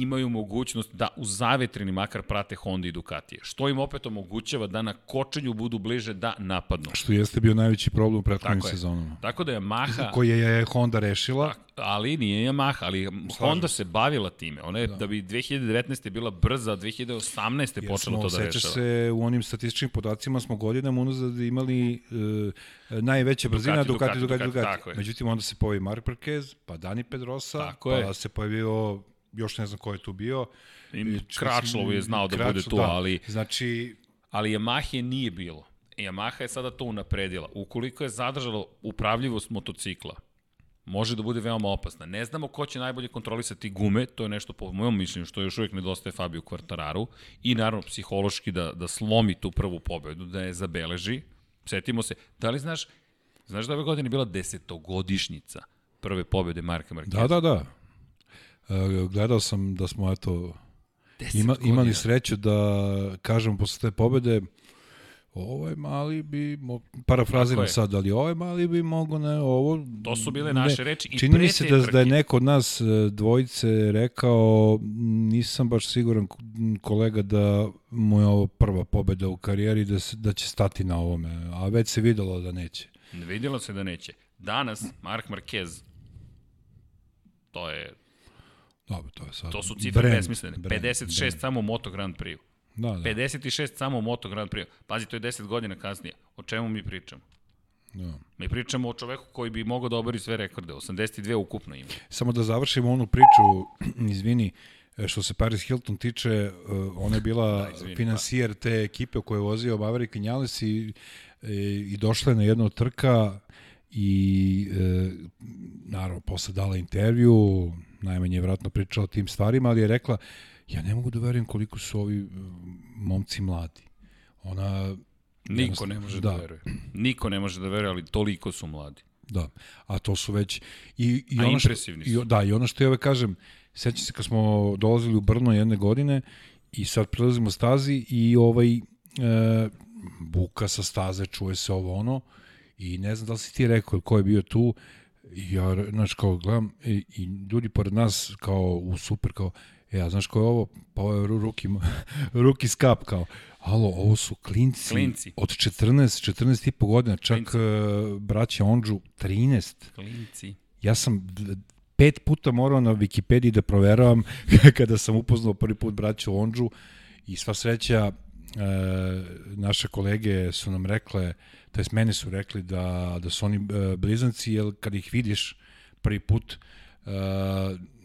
Speaker 1: imaju mogućnost da u zavetreni makar prate Honda i Ducatije, što im opet omogućava da na kočenju budu bliže da napadnu.
Speaker 2: Što jeste bio najveći problem u prethodnim sezonama.
Speaker 1: Tako da je Maha...
Speaker 2: Koji je Honda rešila.
Speaker 1: ali nije Yamaha, ali Honda se bavila time. Ona je, da. da bi 2019. bila brza, a 2018. je
Speaker 2: Jer
Speaker 1: počela
Speaker 2: smo,
Speaker 1: to da rešava.
Speaker 2: se, u onim statističkim podacima smo godinama unazad imali e, najveće brzina
Speaker 1: Ducati,
Speaker 2: Ducati,
Speaker 1: Ducati,
Speaker 2: Ducati, Ducati. Međutim, onda se pojavi Mark Marquez, pa Dani Pedrosa,
Speaker 1: Tako
Speaker 2: pa
Speaker 1: je.
Speaker 2: se pojavio, još ne znam ko je tu bio.
Speaker 1: Kračlov je znao da bude tu,
Speaker 2: da.
Speaker 1: ali,
Speaker 2: Znači,
Speaker 1: ali Yamaha je nije bilo. Yamaha je sada to unapredila. Ukoliko je zadržalo upravljivost motocikla, može da bude veoma opasna. Ne znamo ko će najbolje kontrolisati gume, to je nešto po mojom mišljenju što još uvijek nedostaje Fabio Quartararu i naravno psihološki da, da slomi tu prvu pobedu, da je zabeleži. Setimo se, da li znaš, znaš da ove godine je bila desetogodišnjica prve pobede Marka Marqueza?
Speaker 2: da, da, da. E, gledao sam da smo, eto, Ima, imali sreću da, kažem, posle te pobede, ovaj mali bi, mo, parafraziram sad, ali ovaj mali bi mogo ne, ovo...
Speaker 1: To su bile naše reči i
Speaker 2: Čini mi se da, da je neko od nas e, dvojice rekao, nisam baš siguran kolega da mu je ovo prva pobeda u karijeri, da, se, da će stati na ovome, a već se videlo da neće.
Speaker 1: Vidjelo se da neće. Danas, Mark Marquez, to je,
Speaker 2: Dobro, to je sad...
Speaker 1: to su cifre
Speaker 2: brand,
Speaker 1: besmislene.
Speaker 2: brand,
Speaker 1: 56
Speaker 2: brand.
Speaker 1: samo Moto Grand Prix.
Speaker 2: Da, da,
Speaker 1: 56 samo Moto Grand Prix. Pazi, to je 10 godina kasnije. O čemu mi pričamo?
Speaker 2: da.
Speaker 1: Mi pričamo o čoveku koji bi mogao da obori sve rekorde. 82 ukupno ima.
Speaker 2: Samo da završimo onu priču, izvini, e, što se Paris Hilton tiče, e, ona je bila
Speaker 1: Da, izvini,
Speaker 2: finansijer te ekipe u kojoj je vozio Maverick Vinales i, e, i došla je na jednu trka i e, naravno posle dala intervju, najmanje je vratno pričala o tim stvarima, ali je rekla ja ne mogu da verujem koliko su ovi e, momci mladi. Ona
Speaker 1: Niko ne može da,
Speaker 2: da.
Speaker 1: veruje. Niko ne može da veruje, ali toliko su mladi.
Speaker 2: Da, a to su već i i
Speaker 1: A
Speaker 2: ono što
Speaker 1: impresivni
Speaker 2: i,
Speaker 1: su.
Speaker 2: da, i ono što ja ove kažem, sećam se kad smo dolazili u Brno jedne godine i sad prelazimo stazi i ovaj e, buka sa staze, čuje se ovo ono i ne znam da li si ti rekao ko je bio tu i ja, znaš, kao gledam i, i ljudi pored nas kao u super, kao e, a znaš ko je ovo? Pa ovo je ruki, ruki skap, kao alo, ovo su klinci,
Speaker 1: Klinci.
Speaker 2: od 14, 14 i po godina, čak uh, braća Ondžu 13.
Speaker 1: Klinci.
Speaker 2: Ja sam pet puta morao na Wikipediji da proveravam kada sam upoznao prvi put braću Ondžu i sva sreća e, naše kolege su nam rekle, to jest meni su rekli da, da su oni e, blizanci, jer kad ih vidiš prvi put e,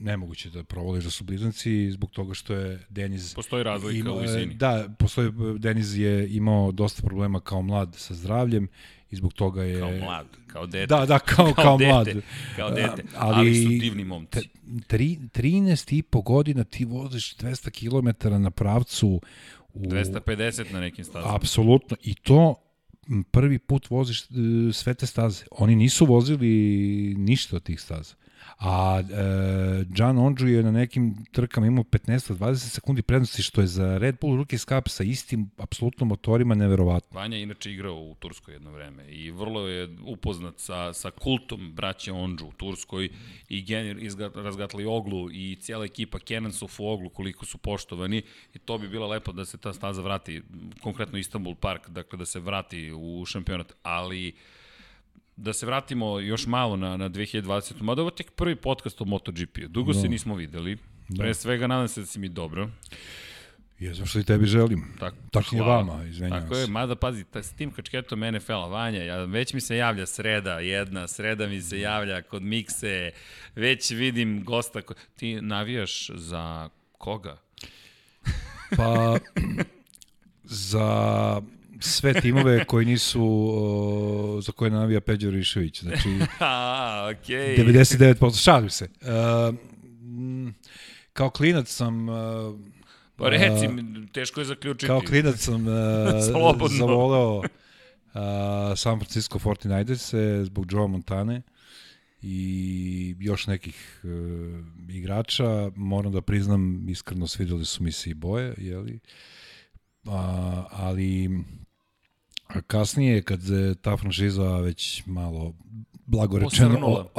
Speaker 2: nemoguće da provoliš da su blizanci zbog toga što je Deniz
Speaker 1: Postoji razlika
Speaker 2: Ima-
Speaker 1: u visini.
Speaker 2: Da, postoji, Deniz je imao dosta problema kao mlad sa zdravljem i zbog toga je...
Speaker 1: Kao mlad, kao dete.
Speaker 2: Da, da, kao, kao,
Speaker 1: dete,
Speaker 2: mlad.
Speaker 1: Kao dete, ali, ali su divni momci.
Speaker 2: T- tri, 13 i po godina ti voziš 200 km na pravcu u...
Speaker 1: 250 na nekim stazama.
Speaker 2: Apsolutno. I to prvi put voziš e, sve te staze. Oni nisu vozili ništa od tih staza. A e, John Ondžu je na nekim trkama imao 15-20 sekundi prednosti, što je za Red Bull Rookie Cup sa istim apsolutno motorima neverovatno.
Speaker 1: Vanja je inače igrao u Turskoj jedno vreme i vrlo je upoznat sa, sa kultom braće Ondžu u Turskoj i Genir razgatali oglu i cijela ekipa Kenansov u oglu koliko su poštovani i to bi bilo lepo da se ta staza vrati, konkretno Istanbul Park, dakle da se vrati u šampionat, ali da se vratimo još malo na, na 2020. Mada ovo je tek prvi podcast o MotoGP-u. Dugo
Speaker 2: Da.
Speaker 1: se nismo videli. Pre svega nadam se da si mi dobro.
Speaker 2: Jesam što i tebi želim.
Speaker 1: Tako,
Speaker 2: Tačnije
Speaker 1: hvala.
Speaker 2: vama, izvenjavam
Speaker 1: Tako je,
Speaker 2: se.
Speaker 1: mada pazi, ta, s tim kačketom NFL-a, Vanja, ja, već mi se javlja sreda jedna, sreda mi se javlja kod mikse, već vidim gosta. Ko... Ti navijaš za koga?
Speaker 2: Pa za sve timove koji nisu o, za koje navija Peđo Rišević. Znači,
Speaker 1: A, okej.
Speaker 2: 99%, šalim se. Uh, kao klinac sam uh,
Speaker 1: Pa reci, mi, teško je zaključiti.
Speaker 2: kao klinac sam uh, zavoleo uh, San Francisco 49ers zbog Joe Montane i još nekih uh, igrača. Moram da priznam, iskreno svideli su mi se i boje, jeli? A, ali a kasnije kad je ta franšiza već malo blago rečeno
Speaker 1: Posrnula.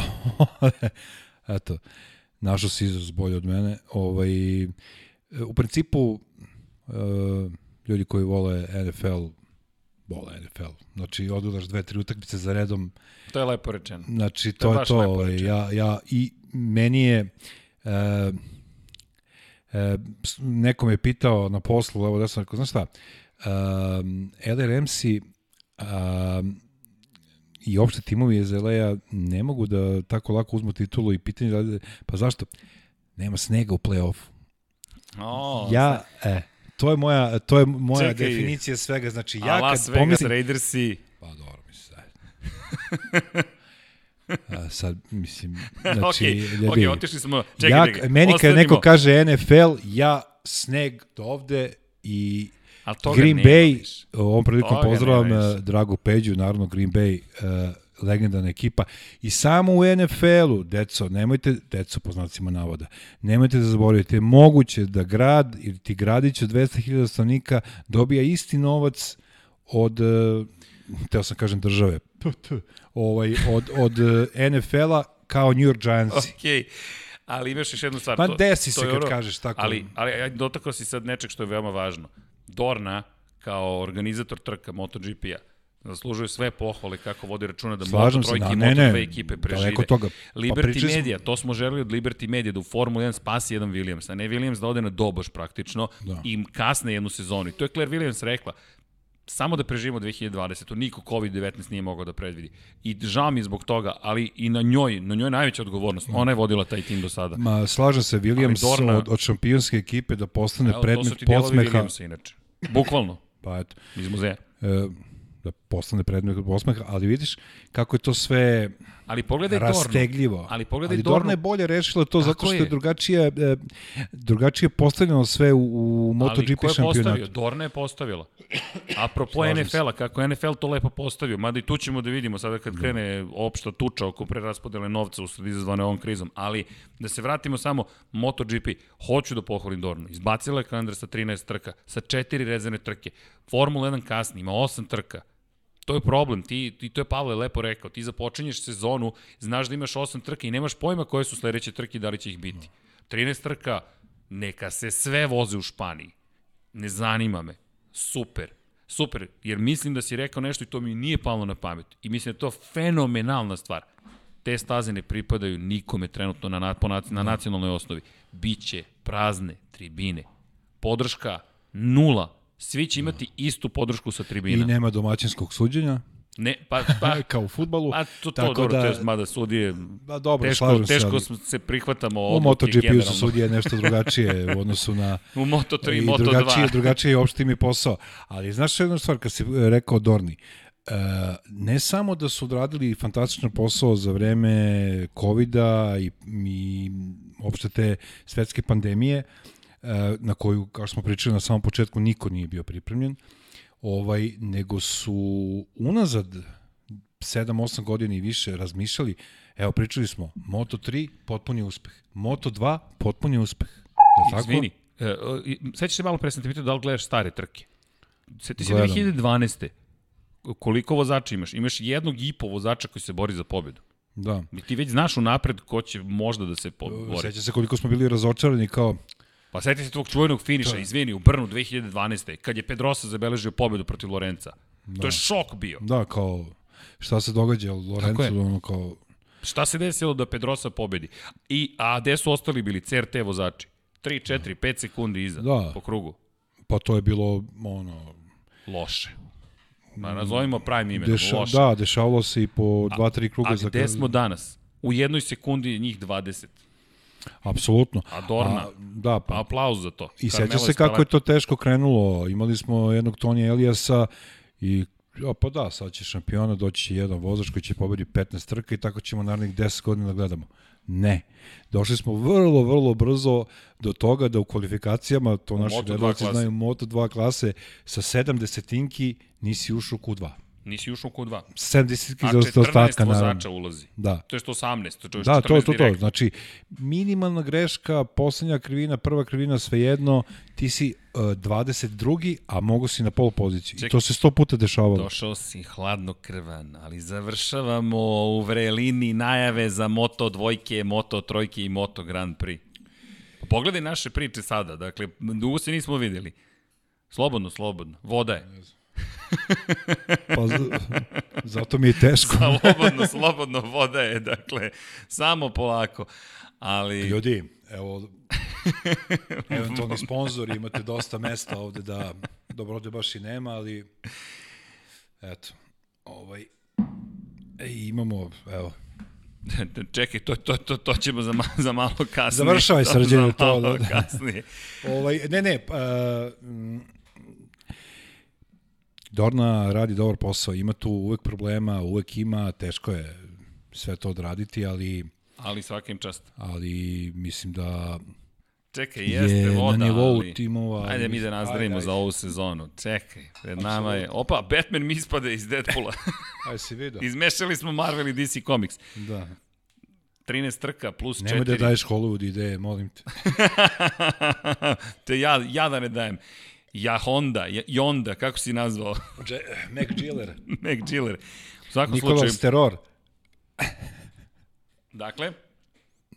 Speaker 2: eto našao si izraz bolje od mene ovaj, u principu e, ljudi koji vole NFL vole NFL znači odgledaš dve, tri utakmice za redom
Speaker 1: To je lepo rečeno.
Speaker 2: Znači,
Speaker 1: To
Speaker 2: to je to. Ovaj, ja, ja, I meni je... E, e, neko me je pitao na poslu, evo da sam rekao, znaš šta, um, LRMC um, i opšte timovi iz LA ne mogu da tako lako uzmu titulu i pitanje da pa zašto? Nema snega u play-offu.
Speaker 1: O,
Speaker 2: Ja, e, to je moja, to je moja
Speaker 1: Čekaj.
Speaker 2: definicija svega. Znači,
Speaker 1: a
Speaker 2: ja
Speaker 1: Las
Speaker 2: kad
Speaker 1: Vegas
Speaker 2: pomislim...
Speaker 1: Raidersi,
Speaker 2: Pa dobro, mislim. A sad, mislim,
Speaker 1: znači,
Speaker 2: znači,
Speaker 1: ok,
Speaker 2: ljudi,
Speaker 1: ok, otišli smo, čekaj,
Speaker 2: ja,
Speaker 1: čekaj,
Speaker 2: meni kad neko kaže NFL, ja sneg do ovde i
Speaker 1: Ali toga
Speaker 2: Green Bay, ovom prilikom
Speaker 1: Toga
Speaker 2: pozdravam uh, Dragu Peđu, naravno Green Bay, uh, legendarna ekipa. I samo u NFL-u, deco, nemojte, deco po znacima navoda, nemojte da zaboravite, moguće da grad ili ti gradić od 200.000 stanovnika dobija isti novac od, eh, teo sam kažem države, ovaj, od, od eh, NFL-a kao New York Giants.
Speaker 1: Okej. Okay. Ali imaš još jednu stvar.
Speaker 2: Pa
Speaker 1: to,
Speaker 2: desi
Speaker 1: to
Speaker 2: se
Speaker 1: je
Speaker 2: kad kažeš tako.
Speaker 1: Ali, ali dotakao si sad nečeg što je veoma važno. Dorna, kao organizator trka MotoGP-a, zaslužuje sve pohvale kako vodi računa da
Speaker 2: Slažem
Speaker 1: Moto trojke
Speaker 2: da,
Speaker 1: i
Speaker 2: ne,
Speaker 1: Moto
Speaker 2: ne,
Speaker 1: dve ekipe prežive.
Speaker 2: daleko toga. Pa
Speaker 1: Liberty
Speaker 2: smo-
Speaker 1: Media, to smo želeli od Liberty Media da u Formula 1 spasi jedan Williams, a ne Williams da ode na doboš praktično
Speaker 2: Da.
Speaker 1: i kasne jednu sezonu. I to je Claire Williams rekla, samo da preživimo 2020. Niko COVID-19 nije mogao da predvidi. I žao mi zbog toga, ali i na njoj, na njoj najveća odgovornost. Ona je vodila taj tim do sada.
Speaker 2: Ma, slažem se, Williams
Speaker 1: Dorna-
Speaker 2: od, od šampionske ekipe da postane
Speaker 1: Evo, to su
Speaker 2: predmet
Speaker 1: ti
Speaker 2: podsmeha.
Speaker 1: Williamsa, inače. Bukvalno,
Speaker 2: Pa eto,
Speaker 1: iz muzeja.
Speaker 2: e, da postane predmet podsmeha, ali vidiš kako je to sve
Speaker 1: Ali pogledaj Dornu.
Speaker 2: rastegljivo.
Speaker 1: Ali pogledaj
Speaker 2: ali
Speaker 1: Dornu.
Speaker 2: Dorna je bolje rešila to
Speaker 1: Tako
Speaker 2: zato što je,
Speaker 1: je.
Speaker 2: drugačije, e, drugačije postavljeno sve u, u
Speaker 1: Ali
Speaker 2: MotoGP
Speaker 1: ko je postavio?
Speaker 2: šampionatu.
Speaker 1: Dorna je postavila. Apropo. NFL-a, kako NFL to lepo postavio, mada i tu ćemo da vidimo sada kad krene opšta tuča oko preraspodele novca usled izazvane ovom krizom, ali da se vratimo samo MotoGP, hoću da pohvalim Dornu. Izbacila je kalendar sa 13 trka, sa 4 rezervne trke. Formula 1 kasni, ima 8 trka. To je problem, ti, ti to je Pavle lepo rekao, ti započinješ sezonu, znaš da imaš 8 trke i nemaš pojma koje su sledeće trke i da li će ih biti. 13 trka, neka se sve voze u Španiji. Ne zanima me. Super. Super, jer mislim da si rekao nešto i to mi nije palo na pamet. I mislim da je to fenomenalna stvar. Te staze ne pripadaju nikome trenutno na, na, na nacionalnoj osnovi. Biće prazne tribine. Podrška nula. Svi će imati istu podršku sa
Speaker 2: I
Speaker 1: tribina.
Speaker 2: nema domaćinskog suđenja,
Speaker 1: Ne, pa, pa,
Speaker 2: kao u futbalu.
Speaker 1: pa to, to
Speaker 2: tako
Speaker 1: dobro,
Speaker 2: da-
Speaker 1: da, to je, mada sudije,
Speaker 2: Pa dobro,
Speaker 1: teško,
Speaker 2: se,
Speaker 1: teško
Speaker 2: ali-
Speaker 1: smo se prihvatamo
Speaker 2: U
Speaker 1: odluke
Speaker 2: MotoGP-u su sudije nešto drugačije u odnosu na
Speaker 1: U Moto3,
Speaker 2: i
Speaker 1: Moto2.
Speaker 2: drugačije, drugačije im je posao. Ali znaš jednu stvar, kad si e, rekao Dorni, e, ne samo da su odradili fantastičan posao za vreme COVID-a i, i uopšte te svetske pandemije, e, na koju, kao što smo pričali na samom početku, niko nije bio pripremljen, ovaj, nego su unazad 7-8 godina i više razmišljali, evo pričali smo, Moto3 potpuni uspeh, Moto2 potpuni uspeh. Li tako?
Speaker 1: Izvini, e, e, sećaš se malo pre sam te pitao da li gledaš stare trke. Sjeti se
Speaker 2: Gledam.
Speaker 1: 2012. Koliko vozača imaš? Imaš jednog i po vozača koji se bori za pobedu.
Speaker 2: Da.
Speaker 1: I ti već znaš unapred ko će možda da se bori.
Speaker 2: Seća se koliko smo bili razočarani kao
Speaker 1: Pa seti se tvog čuvenog finiša, izvini, u Brnu 2012. kad je Pedrosa zabeležio pobedu protiv Lorenca. To je šok bio.
Speaker 2: da kao šta se događa Lorenzo
Speaker 1: je.
Speaker 2: ono kao
Speaker 1: Šta se desilo da Pedrosa pobedi? I, a gde su ostali bili CRT vozači? 3, 4, 5 sekundi iza
Speaker 2: Da.
Speaker 1: po krugu.
Speaker 2: pa to je bilo ono
Speaker 1: Loše. Ma, nazovimo pravim imenom,
Speaker 2: deša,
Speaker 1: loše.
Speaker 2: da dešavalo se i po 2 3 kruga
Speaker 1: A
Speaker 2: za
Speaker 1: gde smo danas? U jednoj sekundi njih 20.
Speaker 2: apsolutno
Speaker 1: A Dorna?
Speaker 2: da pa
Speaker 1: Aplauz za to.
Speaker 2: i seća se kako je to teško krenulo imali smo jednog Tonija Elijasa i Ja, pa da, sad će šampiona, doći će jedan vozač koji će pobedi 15 trka i tako ćemo narednih 10 godina da gledamo. Ne. Došli smo vrlo, vrlo brzo do toga da u kvalifikacijama, to naši
Speaker 1: Moto2
Speaker 2: gledalci znaju, Moto2 klase, sa 7 desetinki nisi ušao u Q2.
Speaker 1: Nisi ušao u Q2.
Speaker 2: 7 desetinki
Speaker 1: A
Speaker 2: za
Speaker 1: 14
Speaker 2: ostatka, naravno.
Speaker 1: vozača ulazi.
Speaker 2: Da.
Speaker 1: To je 118, to je 14
Speaker 2: Da, to, to, to. Znači, minimalna greška, poslednja krivina, prva krivina, svejedno, ti si uh, 22. a mogo si na pol poziciji. I
Speaker 1: Čekaj.
Speaker 2: to se 100 puta dešavalo.
Speaker 1: Došao si hladno krvan, ali završavamo u vrelini najave za Moto dvojke, Moto trojke i Moto Grand Prix. Pogledaj naše priče sada, dakle, dugo se nismo videli. Slobodno, slobodno. Voda je.
Speaker 2: Pa, zato mi je teško.
Speaker 1: Slobodno, slobodno, voda je, dakle, samo polako. Ali,
Speaker 2: Ljudi, evo, eventualni sponzori, imate dosta mesta ovde da, dobro ovde baš i nema, ali eto, ovaj, e, imamo, evo,
Speaker 1: čekaj, to, to, to, to ćemo za, ma, za malo kasnije.
Speaker 2: Završavaj,
Speaker 1: za
Speaker 2: to, da, da.
Speaker 1: kasnije.
Speaker 2: Ovaj, ne, ne, uh, Dorna radi dobar posao, ima tu uvek problema, uvek ima, teško je sve to odraditi, ali
Speaker 1: Ali svakim čast.
Speaker 2: ali mislim da
Speaker 1: Čekaj, jeste
Speaker 2: je
Speaker 1: voda,
Speaker 2: na nivou
Speaker 1: ali...
Speaker 2: timova.
Speaker 1: Ajde mi da nazdravimo
Speaker 2: ajde,
Speaker 1: za ovu sezonu. Čekaj, pred nama je... Opa, Batman mi ispade iz Deadpoola.
Speaker 2: Ajde si vidio.
Speaker 1: Izmešali smo Marvel i DC Comics.
Speaker 2: Da.
Speaker 1: 13 trka plus 4.
Speaker 2: Nemoj da daješ Hollywood ideje, molim te.
Speaker 1: te ja, ja da ne dajem. Ja Honda, ja, Yonda, kako si nazvao?
Speaker 2: Mac Giller.
Speaker 1: Mac Giller. U svakom
Speaker 2: Nikola
Speaker 1: slučaju,
Speaker 2: Steror.
Speaker 1: dakle,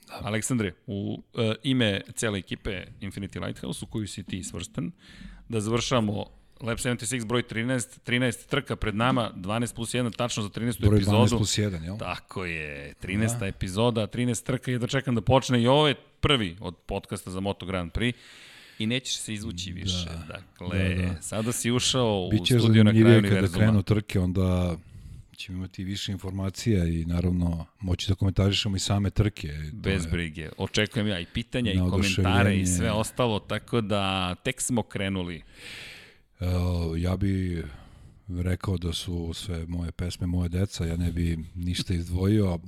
Speaker 1: Aleksandre, u uh, ime cele ekipe Infinity Lighthouse, u koju si ti svrstan, da završamo Lab 76 broj 13, 13 trka pred nama, 12 plus 1 tačno za 13.
Speaker 2: Broj
Speaker 1: epizodu.
Speaker 2: 12 plus 1, jel?
Speaker 1: Tako je, 13. Da. epizoda, 13 trka je da čekam da počne i ovo je prvi od podcasta za Moto Grand Prix i nećeš se izvući više. Da. Dakle, da, da. sada si ušao
Speaker 2: Biće
Speaker 1: u studio na kraju univerzuma.
Speaker 2: kada krenu trke, onda ćemo imati više informacija i naravno moći da komentarišemo i same trke.
Speaker 1: Bez brige. Očekujem ja i pitanja i komentare i sve ostalo, tako da tek smo krenuli.
Speaker 2: Uh, ja bi rekao da su sve moje pesme moje deca, ja ne bi ništa izdvojio,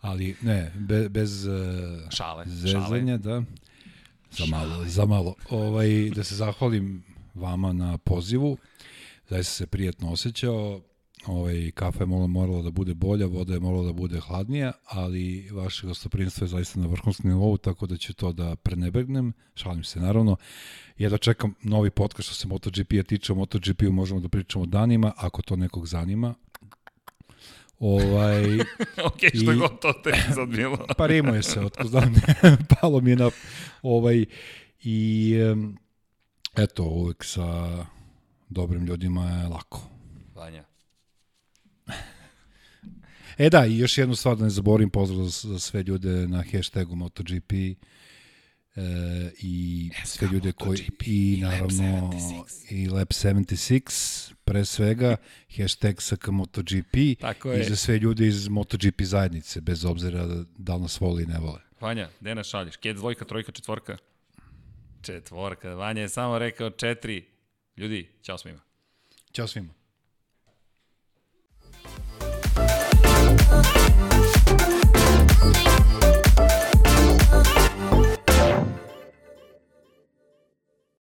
Speaker 2: ali ne, be, bez uh,
Speaker 1: šale,
Speaker 2: zezanja,
Speaker 1: šale.
Speaker 2: da. Za malo, za malo. Ovaj, da se zahvalim vama na pozivu. Zaista se prijetno osjećao. Ovaj, kafa je morala da bude bolja, voda je morala da bude hladnija, ali vaše gostoprinstvo je zaista na vrhunskom nivou, tako da ću to da prenebegnem. Šalim se, naravno. Ja da čekam novi podcast što se MotoGP-a tiče. O MotoGP-u možemo da pričamo danima, ako to nekog zanima. Ovaj,
Speaker 1: ok, što i, god to te sad bilo.
Speaker 2: pa rimo je se, otko znam, palo mi je na... Ovaj, I eto, uvek sa dobrim ljudima je lako.
Speaker 1: Vanja.
Speaker 2: E da, i još jednu stvar da ne zaborim, pozdrav za, za sve ljude na hashtagu MotoGP e, i SK sve ljude koji i, naravno i Lab 76 pre svega hashtag SK MotoGP
Speaker 1: Tako je.
Speaker 2: i za sve ljude iz MotoGP zajednice bez obzira da li nas voli i ne vole.
Speaker 1: Vanja, gde nas šalješ? Kje dvojka, trojka, četvorka? Četvorka. Vanja je samo rekao četiri. Ljudi, ćao svima.
Speaker 2: Ćao svima.